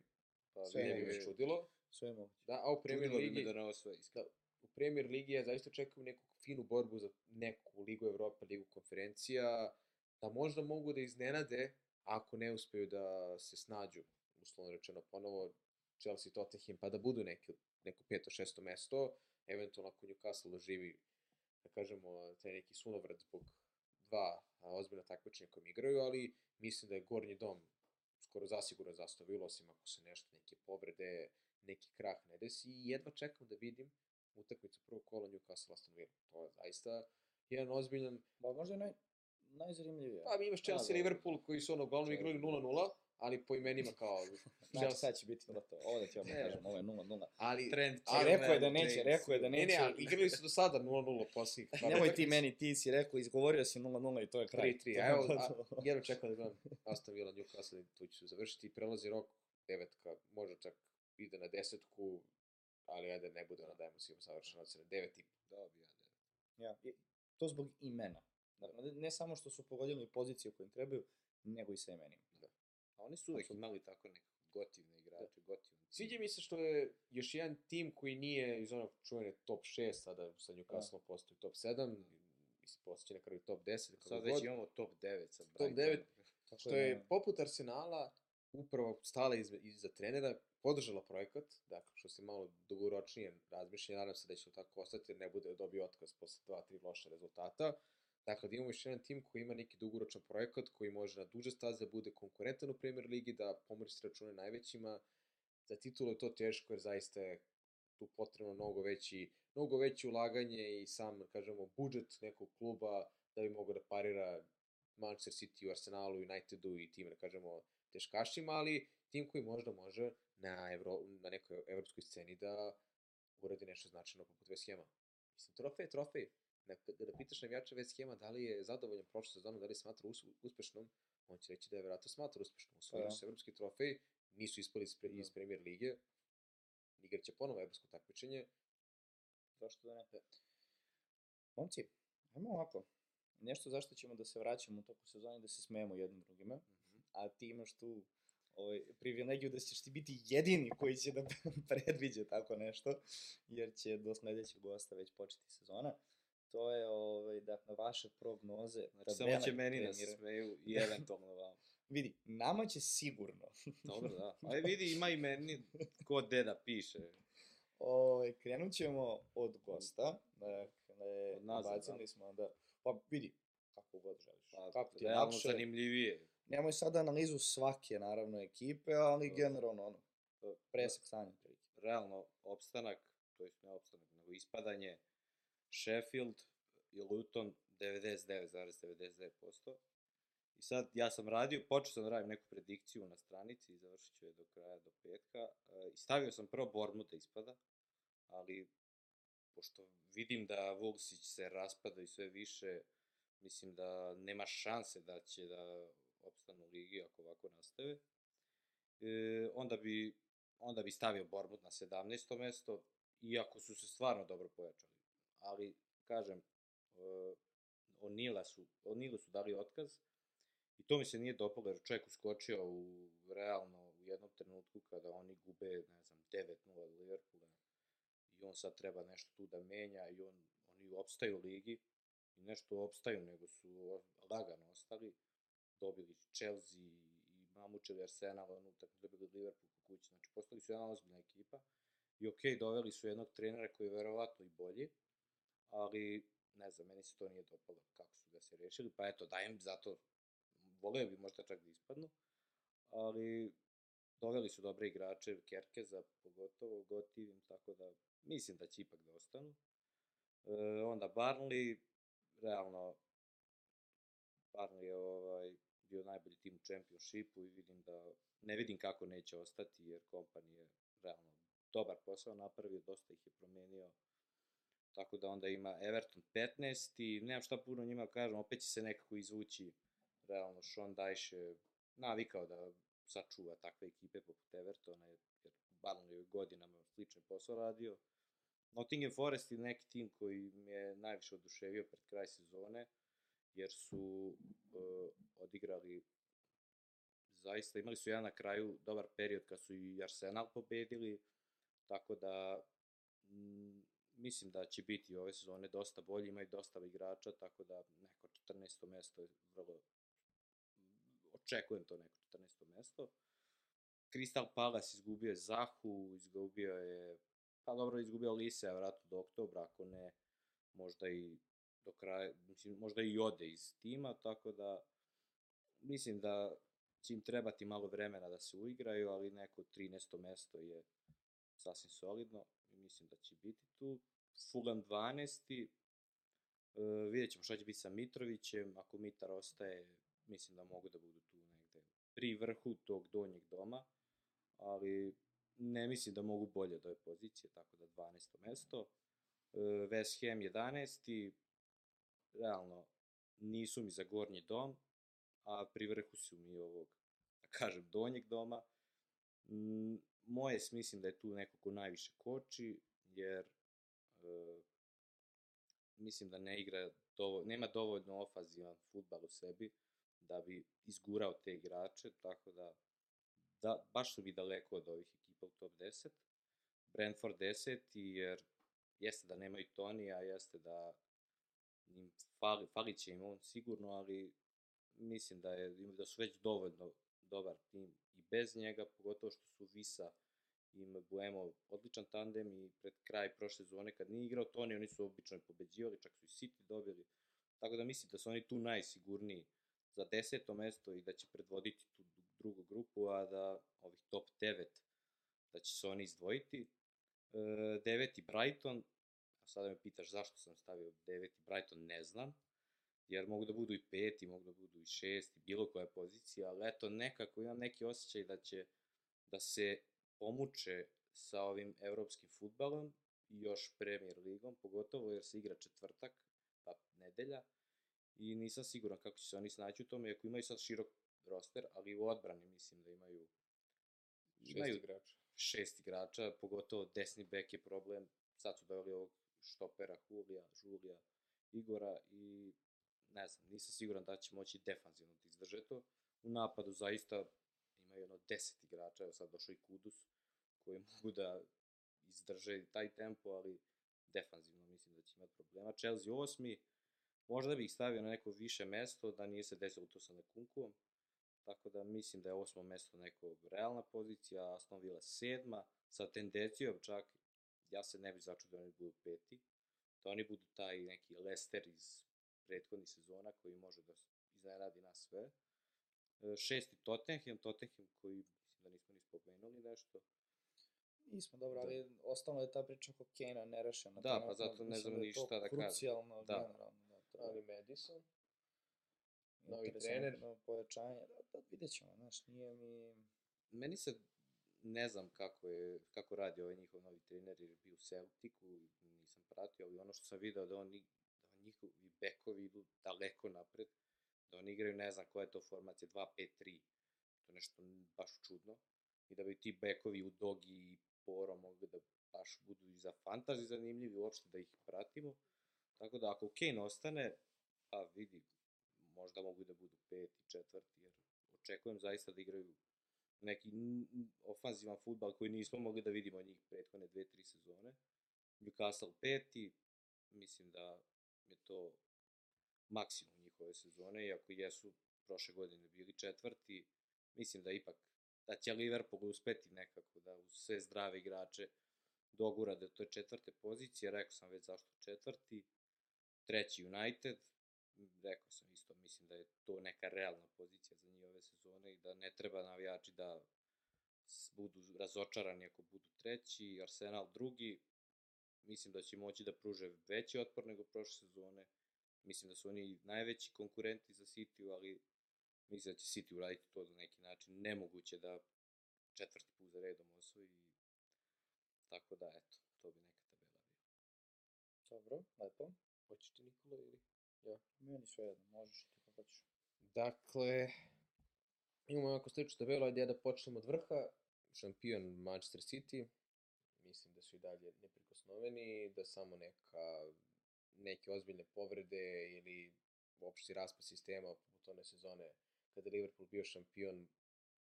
pa sve ne bi me čudilo. Sve moguće. Da, a u Premier Ligi, da ne osvoji, iskreno. u Premier Ligi ja zaista čekam neku finu borbu za neku Ligu Evropa, Ligu konferencija, da možda mogu da iznenade ako ne uspeju da se snađu, uslovno rečeno ponovo, Chelsea, Tottenham, pa da budu neki, neko peto, šesto mesto, eventualno ako Newcastle doživi, da kažemo, taj neki sunovrat zbog dva ozbiljna takmičenja kojim igraju, ali mislim da je gornji dom skoro zasigurno za Aston Villa, osim ako se nešto, neke povrede, neki krah ne desi i jedva čekam da vidim utakmicu prvog kola Newcastle Aston Villa. To je zaista jedan ozbiljan... Ba, možda je naj, najzanimljivije. Pa mi imaš Chelsea Da, i da. Liverpool koji su ono uglavnom igrali 0-0, ali po imenima kao *laughs* Znači, Chelsea. sad će biti gotovo. Ovde ti odmah Ne. kažem, ovo je 0-0. Ali, Trend ali rekao je da neće, rekao je da ne, neće. ne, ali igrali su do sada 0-0 posljednjih. Nemoj ti meni, ti si rekao, izgovorio si 0-0 i to je kraj. 3-3, To je a evo, a, jedno čekam da gledam Aston Villa, Newcastle, tu ću završiti, prelazi rok, devetka, može čak ide na desetku, ali ajde ne bude, ono dajemo svima savršeno ocene, devet i Da, bi ja da. Ja, i to zbog imena. Dakle, ne- ne samo što su pogodili pozicije koje im trebaju, nego i sa imenima. A oni su uvek imali tako nekako gotivne igrače, gotivne. Sviđa mi se što je još jedan tim koji nije iz onog čuvene top 6, sada sa Newcastle postoji top 7, mislim, postoji na kraju top 10. kako Sad god. već imamo top 9 sa Top Brightonom. 9. Tako Što da, je poput Arsenala upravo stala iza, iza trenera, podržala projekat, dakle, što se malo dugoročnije razmišlja, nadam se da će tako ostati, ne bude dobio otkaz posle dva, tri loše rezultata. Dakle, da imamo još jedan tim koji ima neki dugoročan projekat, koji može na duže staze da bude konkurentan u Premier Ligi, da pomori se račune najvećima. Za titulu je to teško, jer zaista je tu potrebno mnogo veći, mnogo veće ulaganje i sam, da kažemo, budžet nekog kluba da bi mogao da parira Manchester City, Arsenalu, Unitedu i tim, da kažemo, teškašima, ali tim koji možda može na, Evro, na nekoj evropskoj sceni da uradi nešto značajno poput West Hema. Mislim, trofej je trofej. Da, da pitaš navijača West Hema da li je zadovoljan prošle sezonu, da li smatra us, uspešnom, on će reći da je vjerojatno smatra uspešnom. Osvojili Da. su evropski trofej, nisu ispali iz, pre, iz Premier Lige, igraće ponovo evropsko takmičenje. Zašto da ne? Momci, ajmo ovako. Nešto zašto ćemo da se vraćamo u toku sezone i da se smejemo jednim drugima, a ti imaš tu ovaj, privilegiju da ćeš ti biti jedini koji će da *laughs* predviđa tako nešto, jer će do sledećeg gosta već početi sezona. To je, ovaj, dakle, vaše prognoze. Znači, samo će meni da se smeju i eventualno vam. *laughs* Vidi, nama će sigurno. *laughs* Dobro, da. Aj vidi, ima i meni ko deda piše. Ovaj, krenut ćemo od gosta. Dakle, Od nazad, bacili da. smo da... Pa vidi, kako god želiš. Pa, kako ti je lakše. zanimljivije. Nemoj sad analizu svake, naravno, ekipe, ali Da. generalno, ono, presek stanja. Realno, opstanak, to jest ne opstanak, nego ispadanje, Sheffield i Luton 99,99%. I sad, ja sam radio, počeo sam da radim neku predikciju na stranici i završit ću je do kraja, do petka. E, I stavio sam prvo Bournemouth da ispada, ali pošto vidim da Wolvesić se raspada i sve više, mislim da nema šanse da će da opstanu ligi ako ovako nastave. E, onda bi onda bi stavio Bournemouth na 17. mesto, iako su se stvarno dobro pojačali. Ali, kažem, uh, Onila su, Onilu su dali otkaz i to mi se nije dopalo, jer čovjek uskočio u, realno u jednom trenutku kada oni gube, ne znam, 9-0 od Liverpoola i on sad treba nešto tu da menja i on, oni opstaju u ligi i nešto opstaju, nego su lagano ostali, dobili Chelsea i mamučili Arsenal, onu utakmicu dobili Liverpool po kući, znači postali su jedna ozbiljna ekipa i okej, doveli su jednog trenera koji je verovatno i bolji, ali ne znam, meni se to nije dopalo kako su ga se rešili, pa eto, dajem zato, voleo bi možda čak da ispadnu, ali doveli su dobre igrače, Kerkeza pogotovo, gotivim, tako da mislim da će ipak da ostanu. E, onda Barnley, realno, Barnley je ovaj, bio najbolji tim u čempionšipu i vidim da, ne vidim kako neće ostati, jer kompani je realno dobar posao napravio, dosta ih je promenio, tako da onda ima Everton 15 i nemam šta puno njima da kažem, opet će se nekako izvući, realno Sean Dyche je navikao da sačuva takve ekipe poput Evertona, jer, Barnley je godinama sličan posao radio. Nottingham Forest je neki tim koji me je najviše oduševio pred kraj sezone, jer su uh, odigrali zaista, imali su jedan na kraju dobar period kad su i Arsenal pobedili, tako da mm, mislim da će biti ove sezone dosta bolji, imaju dosta igrača, tako da neko 14. mesto je vrlo očekujem to neko 14. mesto. Crystal Palace izgubio je Zahu, izgubio je, pa dobro, izgubio Lise, vratno do oktobra, ako ne, možda i do kraja, mislim, možda i ode iz tima, tako da mislim da će im trebati malo vremena da se uigraju, ali neko 13. mesto je sasvim solidno i mislim da će biti tu. Fulham 12. E, vidjet ćemo šta će biti sa Mitrovićem, ako Mitar ostaje, mislim da mogu da budu tu negde pri vrhu tog donjeg doma, ali ne mislim da mogu bolje od ove pozicije, tako da 12. mesto. E, West Ham 11. Realno, nisu mi za gornji dom, a pri vrhu su mi ovog, da kažem, donjeg doma. Mm, moje mislim da je tu neko ko najviše koči, jer e, mislim da ne igra dovo, nema dovoljno ofazivan futbal u sebi da bi izgurao te igrače, tako da da, baš su mi daleko od ovih ekipa u top 10. Brentford 10, jer jeste da nemaju Tonija, jeste da im fali, će im on sigurno, ali mislim da, je, da su već dovoljno dobar tim i bez njega, pogotovo što su Visa i Buemo odličan tandem i pred kraj prošle sezone kad nije igrao Toni, oni su obično pobeđivali, čak su i City dobili, tako da mislim da su oni tu najsigurniji za deseto mesto i da će predvoditi tu drugu grupu, a da ovih top 9 da će se oni izdvojiti. E, deveti Brighton, sada me pitaš zašto sam stavio deveti Brighton, ne znam, jer mogu da budu i peti, mogu da budu i šesti, bilo koja pozicija, ali eto nekako imam neki osjećaj da će da se pomuče sa ovim evropskim futbalom i još Premier ligom, pogotovo jer se igra četvrtak, pa nedelja, i nisam siguran kako će se oni snaći u tome, ako imaju sad širok roster, ali u odbrani mislim da imaju imaju šest igrača. Šest igrača, pogotovo desni bek je problem. Sad su doveli ovog štopera Hulija, Žulija, Igora i ne znam, nisam siguran da će moći defanzivno da izdrže to. U napadu zaista imaju jedno 10 igrača, evo sad došao i Kudus, koji *laughs* mogu da izdrže taj tempo, ali defanzivno mislim da će imati problema. Chelsea osmi, možda bih stavio na neko više mesto, da nije se desilo to sa Nekunkuom, tako da mislim da je osmo mesto neko realna pozicija, Aston Villa sedma, sa tendencijom čak, ja se ne bih začudio da oni budu peti, da oni budu taj neki Leicester iz prethodnih sezona koji može da iznenadi nas sve. E, šesti Tottenham, Tottenham koji mislim da nismo ni spomenuli nešto. Nismo, dobro, da. ali ostalo je ta priča oko Kena nerešena. Da, pa zato ne znam da ništa da kažem. Krucijalno, da. generalno. Da, to ali Madison, novi trener. Pojačanje, da, da vidjet ćemo, znaš, nije mi... Meni se ne znam kako je kako radi ovaj njihov novi trener jer je bio u Celticu nisam pratio ali ono što sam video da oni da njihovi bekovi idu daleko napred da oni igraju ne znam koja je to formacija 2-5-3 to je nešto baš čudno. I da bi ti bekovi u Dogi i Poro mogli da baš budu i za fantazi zanimljivi uopšte da ih pratimo. Tako da ako Kane ostane pa vidi možda mogu da budu peti, četvrti jer očekujem zaista da igraju neki ofanzivan futbal koji nismo mogli da vidimo njih prethodne dve, tri sezone. Newcastle peti, mislim da je to maksimum njihove sezone, iako jesu prošle godine bili četvrti, mislim da ipak da će Liverpool uspeti nekako da uz sve zdrave igrače dogura to je četvrte pozicije, rekao sam već zašto četvrti, treći United, rekao sam isto, mislim da je to neka realna pozicija za njih ove sezone i da ne treba navijači da budu razočarani ako budu treći, Arsenal drugi, mislim da će moći da pruže veći otpor nego prošle sezone, mislim da su oni najveći konkurenti za City, ali mislim da će City uraditi to na neki način, nemoguće da četvrti put za redom osvoji, tako da, eto, to bi neka tabela bila. Dobro, lepo. Hoćeš ti Nikola ili? Ja. Meni sve jedno, možeš ti kako hoćeš. Dakle, imamo ovako sličnu tabelu, ajde ja da počnem od vrha. Šampion Manchester City, mislim da su i dalje neprikosnoveni, da samo neka, neke ozbiljne povrede ili uopšte raspad sistema poput one sezone kada je Liverpool bio šampion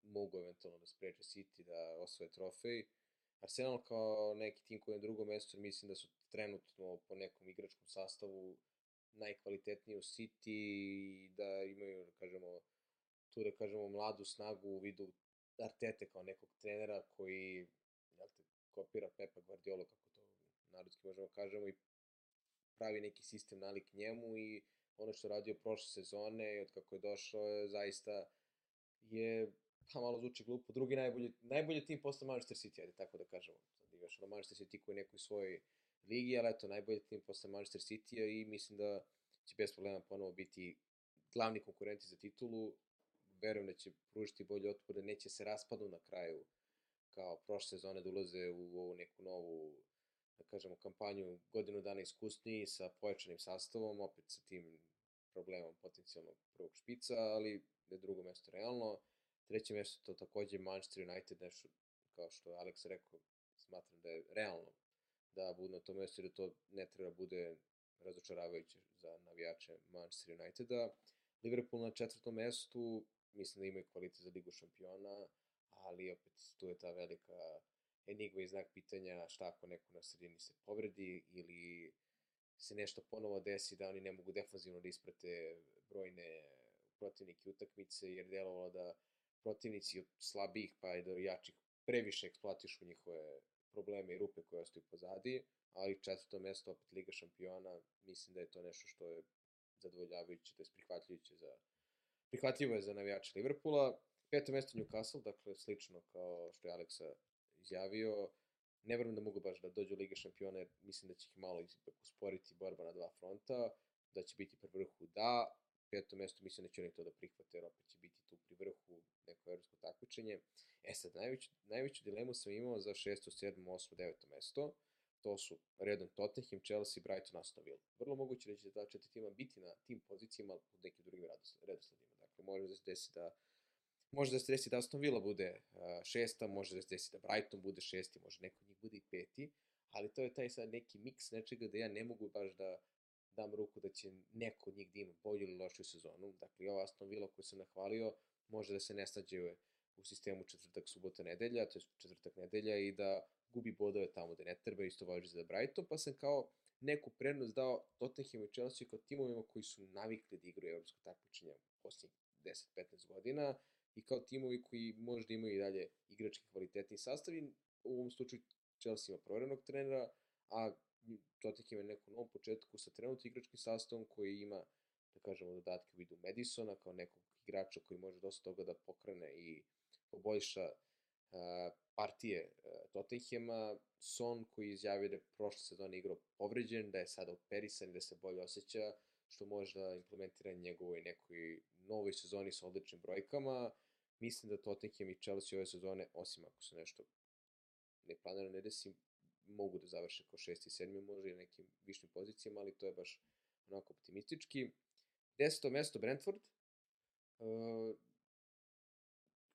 mogu eventualno da spreče City da osvoje trofej. Arsenal kao neki tim koji je na drugom mestu, mislim da su trenutno po nekom igračkom sastavu najkvalitetniji u City i da imaju, da kažemo, tu da kažemo mladu snagu u vidu Artete kao nekog trenera koji jel te, kopira Pepa Guardiola, kako to narodski možemo da kažemo, i pravi neki sistem nalik njemu i ono što radio prošle sezone od kako je došao je zaista je pa malo zvuči glupo, drugi najbolji, najbolji tim posle Manchester City, ajde tako da kažemo. Sad imaš ono Manchester City koji je nekoj svoj ligi, ali eto, najbolji tim posle Manchester City-a i mislim da će bez problema ponovo biti glavni konkurenti za titulu. Verujem da će pružiti bolje otpor, da neće se raspadu na kraju kao prošle sezone da ulaze u ovu neku novu da kažemo, kampanju godinu dana iskusniji sa pojačanim sastavom, opet sa tim problemom potencijalnog prvog špica, ali da je drugo mesto realno. Treće mesto to takođe Manchester United, nešto kao što je Alex rekao, smatram da je realno da budu na tom mestu, da to ne treba bude razočaravajuće za navijače Manchester Uniteda. Liverpool na četvrtom mestu, mislim da imaju kvalitet za ligu šampiona, ali opet tu je ta velika enigma i znak pitanja šta ako neko na sredini se povredi ili se nešto ponovo desi da oni ne mogu defanzivno da isprate brojne protivnike utakmice, jer delovalo da protivnici od slabijih pa i do jačih previše eksploatišu njihove probleme i rupe koje ostaju pozadi, ali četvrto mesto opet Liga šampiona, mislim da je to nešto što je zadovoljavajuće, to je prihvatljujuće za prihvatljivo je za navijače Liverpoola. Peto mesto Newcastle, dakle slično kao što je Aleksa izjavio. Ne verujem da mogu baš da dođu Liga šampiona, jer mislim da će ih malo usporiti borba na dva fronta, da će biti pri vrhu da, peto mesto mislim da će oni to da prihvate, jer opet će biti tu pri vrhu neko evropsko takmičenje. E sad, najveću, najveću dilemu sam imao za šesto, sedmo, osmo, deveto mesto. To su redom Tottenham, Chelsea, Brighton, Aston Villa. Vrlo moguće da će ta četiri tima biti na tim pozicijama u nekim drugim redosledima. Dakle, može da se desi da Može da se desi da Aston Villa bude šesta, može da se desi da Brighton bude šesti, može neko od njih bude i peti, ali to je taj sad neki miks nečega da ja ne mogu baš da dam ruku da će neko od njih da ima bolju ili lošiju sezonu. Dakle, ova Aston Villa koju sam nahvalio može da se ne snađe u sistemu četvrtak, subota, nedelja, to je četvrtak, nedelja i da gubi bodove tamo da ne treba, isto važi za Brighton, pa sam kao neku prednost dao Tottenhamu i Chelsea kao timovima koji su navikli da igraju evropsko takmičenje posljednjih 10-15 godina i kao timovi koji možda imaju i dalje igrački kvalitetni sastav i u ovom slučaju Chelsea ima proverenog trenera, a Tottenham je neku novom početku sa trenutnim igračkim sastavom koji ima, da kažemo, dodatke u vidu Madisona kao nekog igrača koji može dosta toga da pokrene i poboljša uh, partije uh, Tottenhama. Son koji izjavio da je prošle sezone igrao povređen, da je sada operisan i da se bolje osjeća, što može da implementira njegovoj nekoj novoj sezoni sa odličnim brojkama. Mislim da Tottenham i Chelsea ove sezone, osim ako se nešto ne planira, ne desi, mogu da završe kao šesti i sedmi, možda i nekim višim pozicijama, ali to je baš onako optimistički. Deseto mesto Brentford. Uh,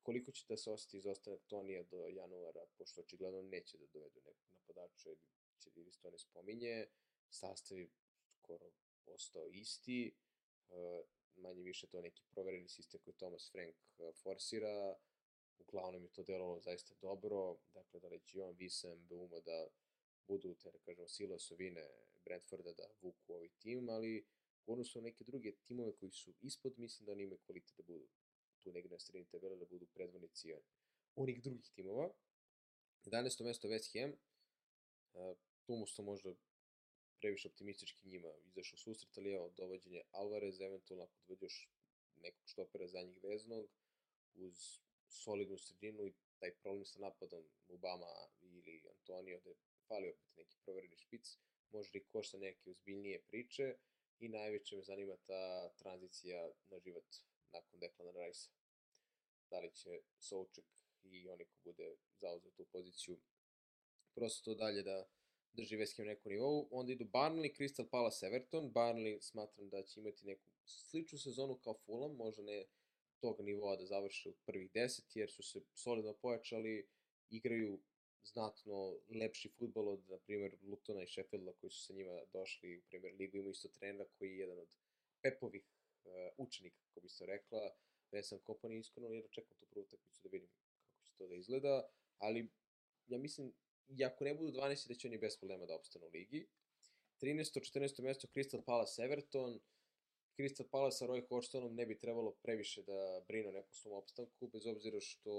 koliko će da se ostati izostanak Tonija do januara, pošto očigledno neće da dovedu nekog napadača ili će ili se to ne spominje. Sastav je skoro ostao isti. Uh, manje više to neki provereni sistem koji Thomas Frank forsira. Uglavnom je to delovalo zaista dobro. Dakle, da li će on, Visem, Beuma da budu, te da kažemo, sile osovine Brentforda da vuku ovaj tim, ali u odnosu na neke druge timove koji su ispod, mislim da oni imaju kvalitet da budu tu negde na sredini tabela, da budu predvodnici onih drugih timova. 11. mesto West Ham, uh, tu mu sam možda previše optimistički njima izašao susret, ali evo, dovođenje Alvarez, eventualno ako dovedeš nekog štopera za njih veznog, uz solidnu sredinu i taj problem sa napadom Mubama ili Antonio, da je fali opet neki provereni špic, može i košta neke uzbiljnije priče i najveće me zanima ta tranzicija na život nakon Declana Rice-a. Da li će Souček i oni ko bude zauzeo tu poziciju prosto dalje da drži West Ham neku nivou. Onda idu Barnley, Crystal Palace, Everton. Barnley smatram da će imati neku sličnu sezonu kao Fulham, možda ne tog nivoa da završe u prvih deset, jer su se solidno pojačali, igraju znatno lepši futbol od, na primjer, Lutona i Sheffielda koji su sa njima došli u Premier Ligu. Ima isto trenera koji je jedan od Pepovih uh, učenika, kako bi se rekla. Već sam kompanija iskreno, jer čekam tu prvu utakmicu da vidim kako će to da izgleda, ali ja mislim, i ako ne budu 12, da će oni bez problema da opstanu u ligi. 13. 14. mesto Crystal Palace Everton. Crystal Palace sa Roy Hodgsonom ne bi trebalo previše da brinu nekom svom opstanku, bez obzira što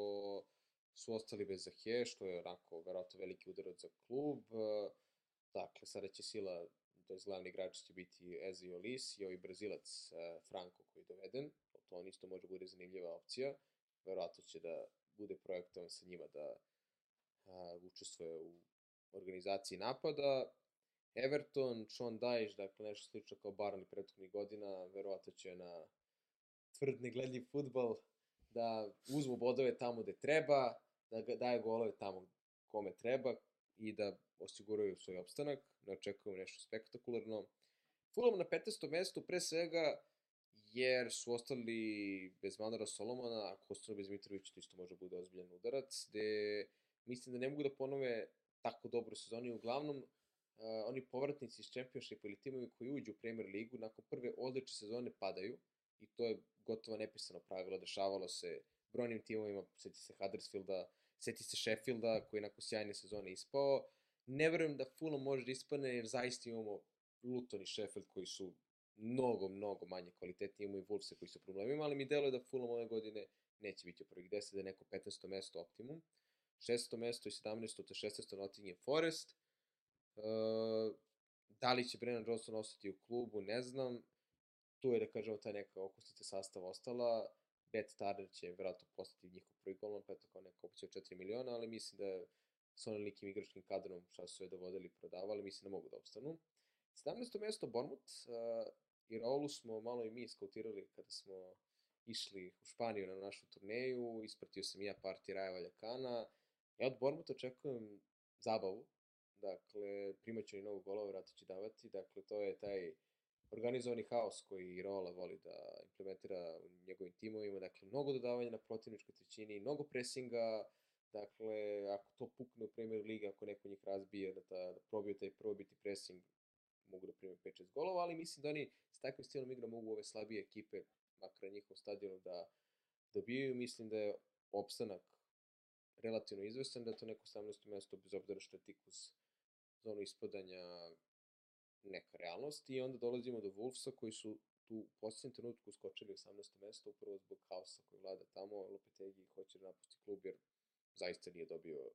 su ostali bez Zahe, što je onako verovatno veliki udarac za klub. Dakle, sada će sila, to je glavni igrač će biti Ezi Olis i ovaj Brazilac e, Franco koji je doveden. To on isto može bude zanimljiva opcija. Verovatno će da bude projektovan sa njima da a, učestvuje u organizaciji napada. Everton, Sean Dyche, dakle nešto slično kao Barney prethodnih godina, verovatno će na tvrd negledljiv futbol da uzmu bodove tamo gde treba, da daje golove tamo kome treba i da osiguraju svoj opstanak, ne očekujemo nešto spektakularno. Fulham na 15. mestu pre svega jer su ostali bez Manara Solomona, ako ostanu bez Mitrovića, to isto može da bude ozbiljan udarac, gde mislim da ne mogu da ponove tako dobru sezonu uglavnom uh, oni povratnici iz Championshipa ili timovi koji uđu u Premier ligu nakon prve odlične sezone padaju i to je gotovo nepisano pravilo, dešavalo se brojnim timovima, seti se Huddersfielda, seti se Sheffielda, koji je nakon sjajne sezone ispao. Ne verujem da Fulham može da ispadne, jer zaista imamo Luton i Sheffield koji su mnogo, mnogo manje kvalitetni, imamo i Wolvese koji su problemima, ali mi deluje da Fulham ove godine neće biti u prvih 10, da je neko 15. mesto optimum. 16. mesto i 17. te 16. Nottingham Forest. Uh, da li će Brennan Johnson ostati u klubu, ne znam. Tu je, da kažemo, ta neka okosnica sastava ostala. Bet Turner će vjerojatno postati njihov prvi golman, pa eto kao neka opcija od 4 miliona, ali mislim da sa onim likim igračkim kadrom šta su sve dovodili i prodavali, mislim da mogu da opstanu. 17. mesto Bournemouth, uh, i Raulu smo malo i mi skautirali kada smo išli u Španiju na našu turneju, ispratio sam i ja partij Raja Valjakana, ja od Bournemouth očekujem zabavu, dakle, primaću i novog golova, vratno će davati, dakle, to je taj organizovani haos koji Rola voli da implementira u njegovim timovima, dakle, mnogo dodavanja na protivničkoj trećini, mnogo presinga, dakle, ako to pukne u Premier Liga, ako neko njih razbije, da, ta, da probiju taj probiti pressing, mogu da prime 5-6 golova, ali mislim da oni s takvim stilom igra mogu ove slabije ekipe, makar na njihovom stadionu, da dobijaju. Mislim da je opstanak relativno izvestan, da je to neko 18. mesto, bez obzira što je tik uz zonu ispadanja neka realnost. I onda dolazimo do Wolvesa koji su tu u posljednjem trenutku skočili 18. mesto, upravo zbog haosa koji vlada tamo. Lopetegi hoće da napusti klub jer zaista nije dobio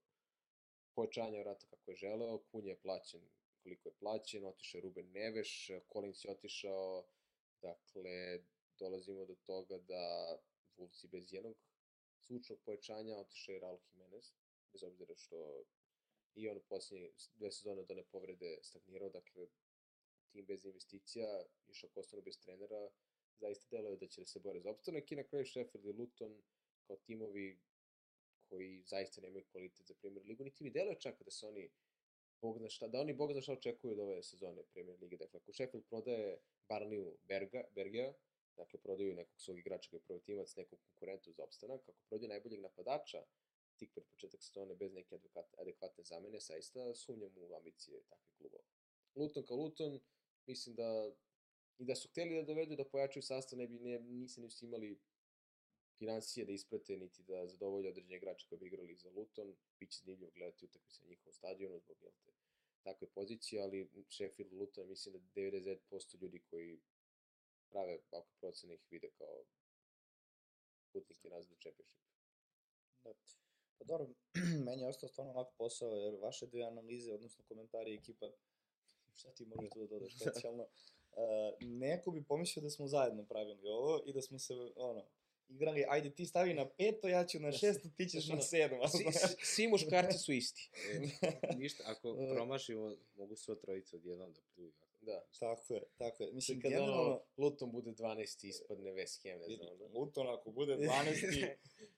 pojačanja vrata kako je želeo. Kunja je plaćen koliko je plaćen, otišao je Ruben Neveš, Collins je otišao, dakle, dolazimo do toga da Wolvesi bez jednog zvučnog pojačanja otišao je Raul Jimenez, bez obzira što i on u posljednje dve sezone do ne povrede stagnirao, dakle, tim bez investicija, još ako ostanu bez trenera, zaista deluje da će da se bore za opstanak i na kraju Sheffield i Luton kao timovi koji zaista nemaju kvalitet za Premier ligu, niti mi deluje čak da se oni Bog zna šta, da oni Bog zna šta očekuju od ove sezone Premier Lige. Dakle, ako Sheffield prodaje Barneyu Berga, Bergea, dakle, prodaju nekog svog igrača koji je prvi timac, nekog konkurentu za opstanak, ako prodaju najboljeg napadača, tik pred početak sezone bez neke adekvatne zamene, saista sumnjam u ambicije takvih klubova. Luton kao Luton, mislim da i da su hteli da dovedu da pojačaju sastav, ne bi, ne, nisi nisu imali financije da isprate, niti da zadovolje određene igrače koji bi igrali za Luton. Biće zanimljivo gledati utakmice na njihovom stadionu zbog jel te, takve pozicije, ali Sheffield Luton mislim da 99% ljudi koji prave ovakve procene ih vide kao putnike nazad u Championship. Da. Pa dobro, *clears throat* meni je ostao stvarno ovako posao, jer vaše dve analize, odnosno komentari ekipa, *laughs* šta ti možeš tu da dodaš *laughs* specijalno, uh, neko bi pomislio da smo zajedno pravili ovo i da smo se, ono, igrali, ajde ti stavi na peto, ja ću na šesto, ti ćeš na sedmo. Svi, svi muškarci su isti. *laughs* E, ništa, ako *laughs* promašimo, mogu svo trojice odjednom da pljuju. Da. Tako je, tako je. Mislim, kad generalno... ono, Luton bude 12. ispadne West Ham, ne znam. Da. Luton ako bude *laughs* 12.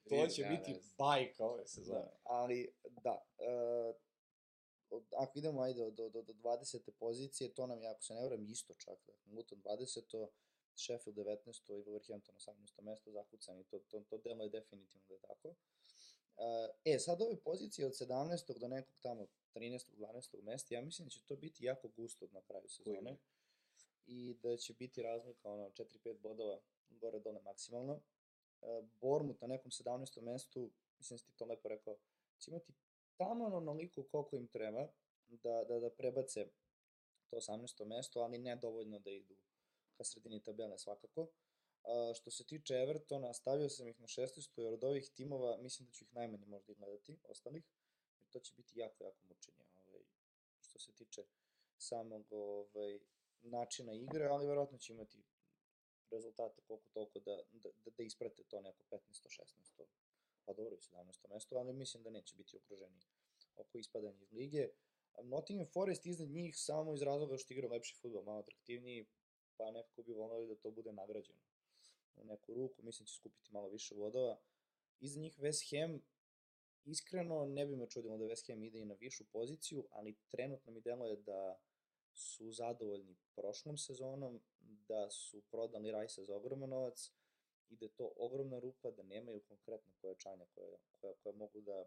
to će da, biti da. bajka ove sezone. Da. Ali, da, uh, ako idemo ajde do, do, do 20. pozicije, to nam je, ako se ne vrem, isto čak. Dakle, Luton 20. Sheffield 19. i Wolverhampton 18. mesto zakucani, to, to, to delo je definitivno da je tako. E, sad ove pozicije od 17. do nekog tamo 13. 12. mesta, ja mislim da će to biti jako gusto na kraju sezone. I da će biti razlika ono 4-5 bodova gore dole maksimalno. Uh, Bormut na nekom 17. mestu, mislim da ti to lepo rekao, će imati tamo onoliko koliko im treba da, da, da prebace to 18. mesto, ali ne dovoljno da idu ka sredini tabele svakako. A, što se tiče Evertona, stavio sam ih na 16. jer od ovih timova mislim da ću ih najmanje možda i gledati, ostalih, jer to će biti jako, jako mučenje. Ovaj, što se tiče samog ovaj, načina igre, ali verovatno će imati rezultate koliko toliko da, da, da, da isprate to neko 15. 16. pa dobro i 17. mesto, ali mislim da neće biti okruženi oko ispadanja iz lige. Nottingham Forest iznad njih samo iz razloga što igra lepši futbol, malo atraktivniji, pa nekako bi volali da to bude nagrađeno u neku ruku, mislim da će skupiti malo više vodova. Iza njih West Ham, iskreno ne bi me čudilo da West Ham ide i na višu poziciju, ali trenutno mi deluje da su zadovoljni prošlom sezonom, da su prodali Rajsa za ogroman novac i da je to ogromna rupa, da nemaju konkretne pojačanja koje, koje, koje mogu da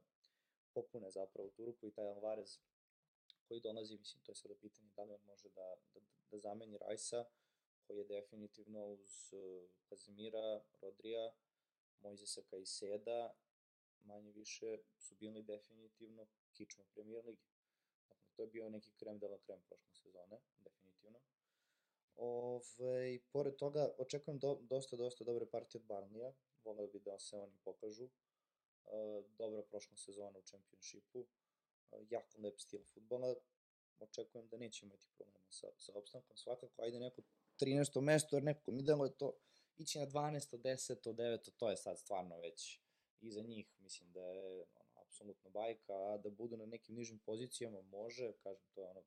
popune zapravo tu rupu i taj Alvarez koji dolazi, mislim, to je sada pitanje da li on može da, da, da zameni Rajsa, koji je definitivno uz Kazimira, Rodrija, Mojzesa Kajseda, manje više su bili definitivno kičma premier ligi. Dakle, to je bio neki krem de la krem prošle sezone, definitivno. Ove, pored toga, očekujem do, dosta, dosta dobre partije od Barnlija. Voleo bi da se oni pokažu. E, dobra prošla sezona u čempionšipu. E, jako lep stil futbola. Očekujem da neće imati problema sa, sa opstankom. Svakako, ajde neko 13. mesto, jer neko mi delo je to ići na 12. 10. 9. To je sad stvarno već iza njih. Mislim da je ono, apsolutno bajka, a da budu na nekim nižim pozicijama može, kažem, to je ono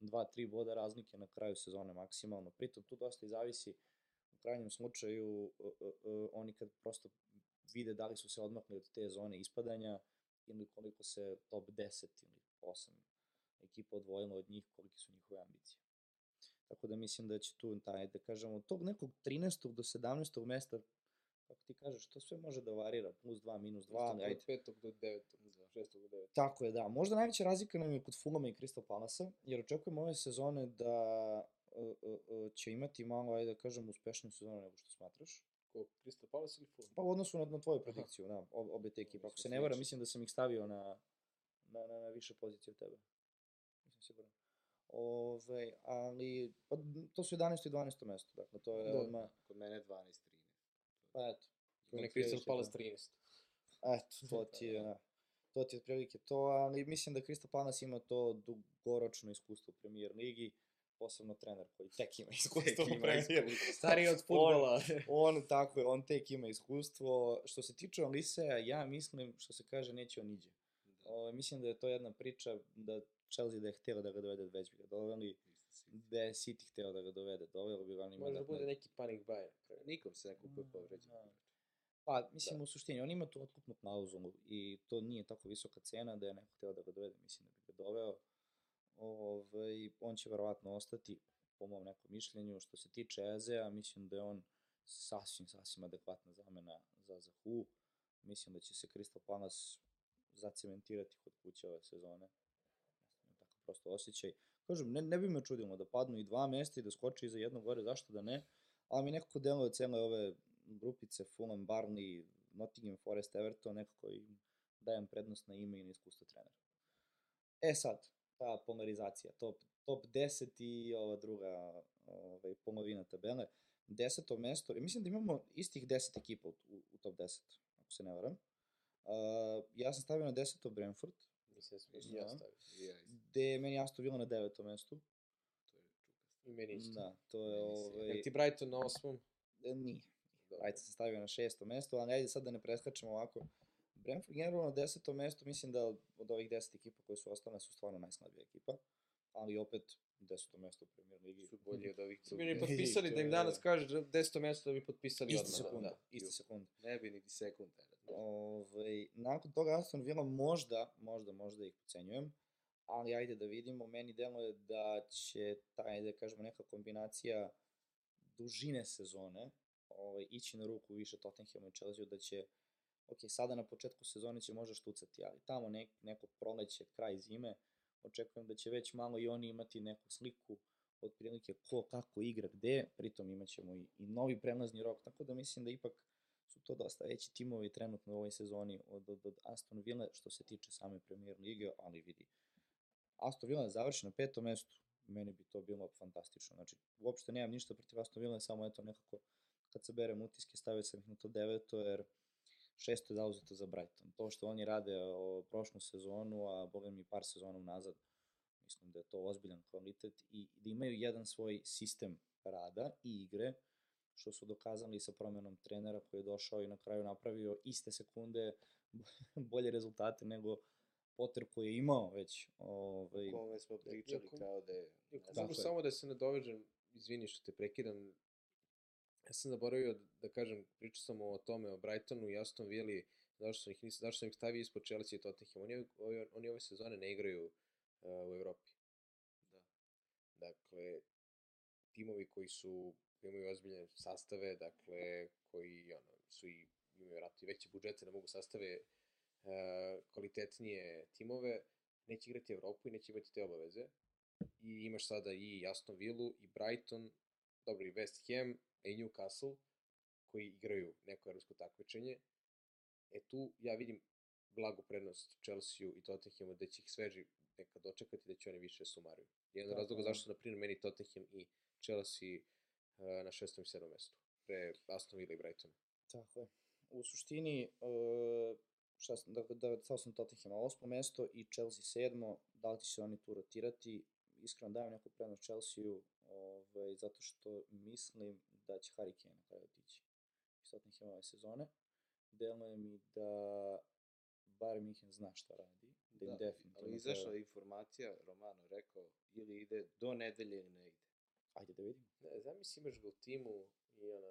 dva, tri boda razlike na kraju sezone maksimalno. Pritom tu dosta i zavisi u krajnjem slučaju uh, uh, uh, oni kad prosto vide da li su se odmakli od te zone ispadanja ili koliko se top 10 ili 8 ekipa odvojila od njih, kolike su njihove ambicije. Tako da mislim da će tu, taj, da kažemo, tog nekog 13. do 17. mesta, kako ti kažeš, to sve može da varira, plus 2, minus 2, ali ajde. Od petog do devetog, da, šestog do devetog. Tako je, da. Možda najveća razlika nam je kod Fulama i Crystal Palasa, jer očekujem ove sezone da uh, uh, uh, će imati malo, ajde da kažem, uspešniju sezonu nego što smatraš. Ko, Crystal Palace ili Fulham? Pa u odnosu na, na tvoju predikciju, da, ob, obe te ekipe. Ako se ne varam, mislim da sam ih stavio na, na, na, na više pozicije od tebe. Nisam siguran. Ove, ali, pa, to su 11. i 12. mesto, dakle, to je Da. odmah, Kod mene 12-13. pa eto. Mene otprilike Crystal. Palace 13. Eto, to ti je, da. To ti je otprilike to, ali mislim da Crystal Palace ima to dugoročno iskustvo u premier ligi, posebno trener koji tek ima *laughs* iskustvo u ima premier Stariji od futbola. On, tako je, on tek ima iskustvo. Što se tiče Oliseja, ja mislim, što se kaže, neće on niđe. Da, O, mislim da je to jedna priča da Chelsea da je htjela da ga dovede, bi ga doveli, isto si. da je City htjela da ga dovede, dovelo bi ga on ima Može da dakle, bude neki panic buy. Nikom se neko ko je povređen. Da. Pa, mislim, da. u suštini, on ima tu otkupnu klauzulu i to nije tako visoka cena da je neko hteo da ga dovede, mislim da bi ga doveo. Ove, on će verovatno ostati, po mom nekom mišljenju. Što se tiče Ezea, mislim da je on sasvim, sasvim adekvatna zamena za Zahu. Mislim da će se Crystal Palace zacementirati kod kuće ove sezone. Prosto osjećaj. Kažem, ne, ne bi me čudilo da padnu i dva mesta i da skoče iza jednog gore, zašto da ne? Ali mi nekako deluje cele ove grupice Fulham, Barnley, Nottingham Forest, Everton, nekako im dajem prednost na ime i na iskustvo trenera. E sad, ta polarizacija, top, top 10 i ova druga ovaj, polovina tabele. Deseto mesto, i mislim da imamo istih 10 ekipa u, u top 10, ako se ne varam. Uh, ja sam stavio na deseto Brentford, Mislim da sam Da. isto ja stavio. Gde je meni Aston Villa na devetom mestu. to je čukast. I meni isto. Da, to je se- ovaj... Jel ti Brighton na osmom? E, Nije. Dobro. Ajde, sam stavio na šesto mesto, ali ajde sad da ne preskačemo ovako. Brentford generalno na deseto mesto, mislim da od ovih deset ekipa koje su ostale su stvarno najslabija ekipa, ali opet deseto mesto u premier ligi. Su bolji od ovih *laughs* Su mi drugih. potpisali da im danas kažeš da deseto mesto da bi potpisali Isti odmah. sekunda, Da. isti sekunda. Ne bi niti sekunda. Ovaj, nakon toga Aston Villa možda, možda, možda ih pocenjujem, ali ajde da vidimo, meni deluje da će taj, da kažemo, neka kombinacija dužine sezone ovaj, ići na ruku više Tottenhamu i Chelsea, da će, ok, sada na početku sezone će možda štucati, ali tamo nek, neko proleće, kraj zime, očekujem da će već malo i oni imati neku sliku otprilike ko kako igra gde, pritom imaćemo i, i novi prelazni rok, tako da mislim da ipak to dosta veći timovi trenutno u ovoj sezoni od, od, od Aston Villa što se tiče same premier lige, ali vidi. Aston Villa završi na petom mestu, meni bi to bilo fantastično. Znači, uopšte nemam ništa protiv Aston Villa, samo eto nekako kad se berem utiske stavio sam ih na to deveto, jer šesto je zauzeto za Brighton. To što oni rade o prošlu sezonu, a boga mi par sezona unazad, mislim da je to ozbiljan kvalitet i da imaju jedan svoj sistem rada i igre, što su dokazali sa promenom trenera koji je došao i na kraju napravio iste sekunde *laughs* bolje rezultate nego Potter koji je imao već ovaj, Kome smo pričali Iako- kao da je... Mogu je. samo da se nadovežem, izvini što te prekidam, ja sam zaboravio da, da kažem, pričao sam o tome, o Brightonu i Aston Villa, zašto sam ih, nisam, zašto sam ih stavio ispod Chelsea i Tottenham. Oni, ove- oni ove sezone ne igraju uh, u Evropi. Da. Dakle, timovi koji su imaju ozbiljne sastave, dakle, koji ono, su i imaju vjerojatno i veće budžete da mogu sastave uh, kvalitetnije timove, neće igrati Evropu i neće imati te obaveze. I imaš sada i Aston Villa i Brighton, dobro i West Ham, i Newcastle, koji igraju neko evropsko takmičenje. E tu ja vidim blagu prednost Chelsea-u i Tottenhamu da će ih sveži nekad dočekati da će oni više sumaruju. Jedan razloga je. zašto na primjer, meni Tottenham i Chelsea na šestom i sedmom mestu. Pre Aston Villa i Brightona. Tako je. U suštini, uh, šta sam, da, da, stao sam Tottenham na osmo mesto i Chelsea sedmo, da li će se oni tu rotirati, iskreno dajem neku prednost Chelsea-u, ovaj, zato što mislim da će Harry Kane na kraju otići iz Tottenham ove sezone. Deluje mi da Bayern München zna šta radi, da im definitivno ali izašla je informacija, Romano je rekao, ili ide do nedelje ili ne ide. Ajde da vidimo. Ne, zamisli imaš ga u timu i ona,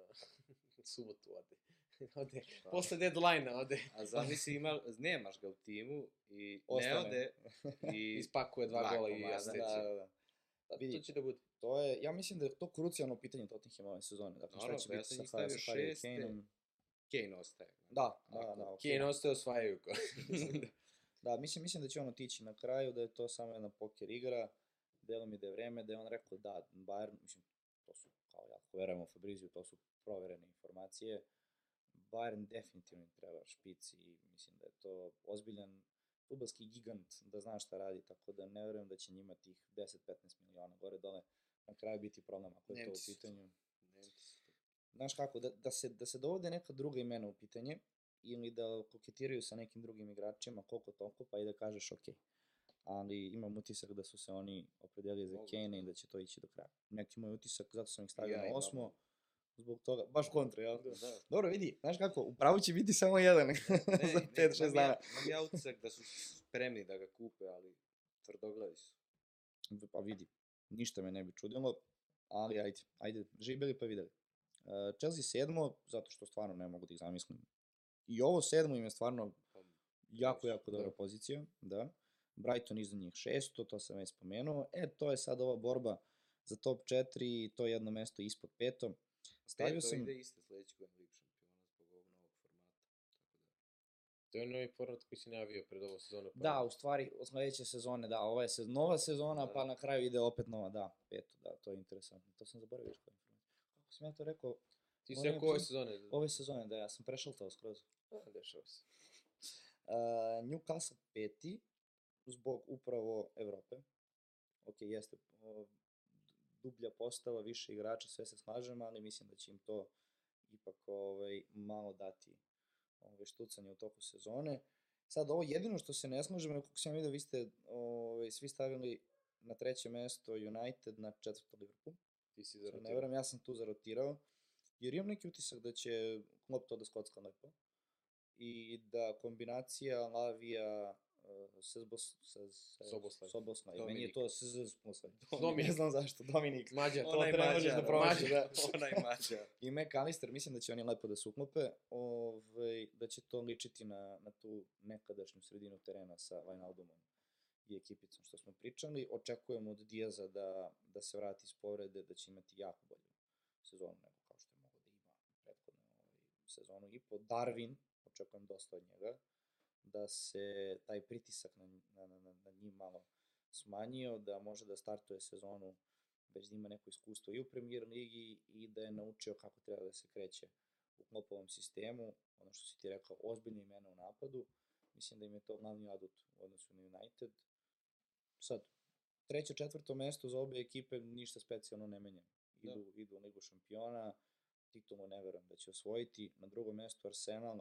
*laughs* subotu ode. *laughs* ode. Pa. Posle deadline ode. *laughs* A zamisli, ima, nemaš ga u timu i ne Ostane. ode i Ispakuje dva Dva gola i asistenciju. Da, da, da. Da, Vidi. to će da bude. To je, ja mislim da je to krucijalno pitanje Tottenham ove sezone. Dakle, šta će biti sa, ih stavio Har- sa Harry. Kaneom? Kane ostaje. Da, da, Ako- da, ok. Kane ostaje osvajaju. Ko. Da, mislim, mislim da će on otići na kraju, da je to samo jedna poker igra. Delo mi da je vreme, da je on rekao da, Bayern, mislim, to su, kao ja, ako verujemo Fabriziju, to su proverene informacije. Bayern definitivno im treba špic i mislim da je to ozbiljan futbalski gigant da zna šta radi, tako da ne verujem da će njima tih 10-15 miliona gore dole na kraju biti problem ako je to Nemci u su pitanju. Nemci to. Znaš kako, da, da, se, da se dovode neka druga imena u pitanje ili da koketiraju sa nekim drugim igračima, koliko toliko, pa i da kažeš ok. Ali imam utisak da su se oni opredelili za Kane i da. da će to ići do kraja. Neki moj utisak, zato sam ih stavio Ja na imam. osmo, zbog toga, baš kontra, jel? Da. Dobro, vidi, znaš kako, u pravu će biti samo jedan *laughs* Ne, za ne, 5-6 imam dana. Ja, imam ja utisak da su spremni da ga kupe, ali tvrdogledi su. Pa vidi, ništa me ne bi čudilo, ali ajde, ajde, živjeli pa videli. Uh, Chelsea sedmo, zato što stvarno ne mogu da ih zamislim. I ovo sedmo im je stvarno Pa, jako, jako dobra da. pozicija, da. Brighton iza njih šesto, to sam već spomenuo. E, to je sad ova borba za top 4 i to jedno mesto ispod peto. Stavio sam, ide isto sledeći godin Lig šampiona zbog ovog novog formata. Tako da, To je novi format koji si najavio pred ovu sezonu. pa da, u stvari, od sledeće sezone, da, ova je se, nova sezona, Da. pa na kraju ide opet nova, da, peto, da, to je interesantno. To sam zaboravio što informaciju. Kako sam ja to rekao, Ti si rekao ove sezone. ove sezone, da, ja sam prešaltao skroz. A, dešava se. *laughs* Uh, Newcastle peti, zbog upravo Evrope. Ok, jeste dublja postava, više igrača, sve se slažem, ali mislim da će im to ipak ovaj, malo dati ovaj, štucanje u toku sezone. Sad, ovo jedino što se ne slažem, kako sam vidio, vi ste ovaj, svi stavili na treće mesto United, na četvrto Liverpool. Ti si Ne zarotirao. verujem, ja sam tu zarotirao, jer imam neki utisak da će Klopp to da skocka lepo i da kombinacija Lavija uh, Sezbos, Sez, Soboslaj. Soboslaj. Meni je to Sezbosaj. Dominik. Ne znam zašto, Dominik. Mađar. To ne možeš da promašiš, da. Onaj mađa. I McAllister, mislim da će oni lepo da se uklope, ovaj, da će to ličiti na, na tu nekadašnju sredinu terena sa Wijnaldumom i ekipicom što smo pričali. Očekujemo od Diaza da, da se vrati iz povrede, da će imati jako bolju sezonu nego kao što je mogo da ima prethodnu ovaj, sezonu i po. Darwin, očekujem dosta od njega, da se taj pritisak na, na, na, na, na njih malo smanjio, da može da startuje sezonu već da ima neko iskustvo i u premier ligi i da je naučio kako treba da se kreće u klopovom sistemu, ono što si ti rekao, ozbiljne imena u napadu, mislim da im je to glavni adut u odnosu na United. Sad, treće, četvrto mesto za obe ekipe ništa specijalno ne menja. Idu, da. idu u Ligu šampiona, titulu ne verujem da će osvojiti. Na drugom mestu Arsenal,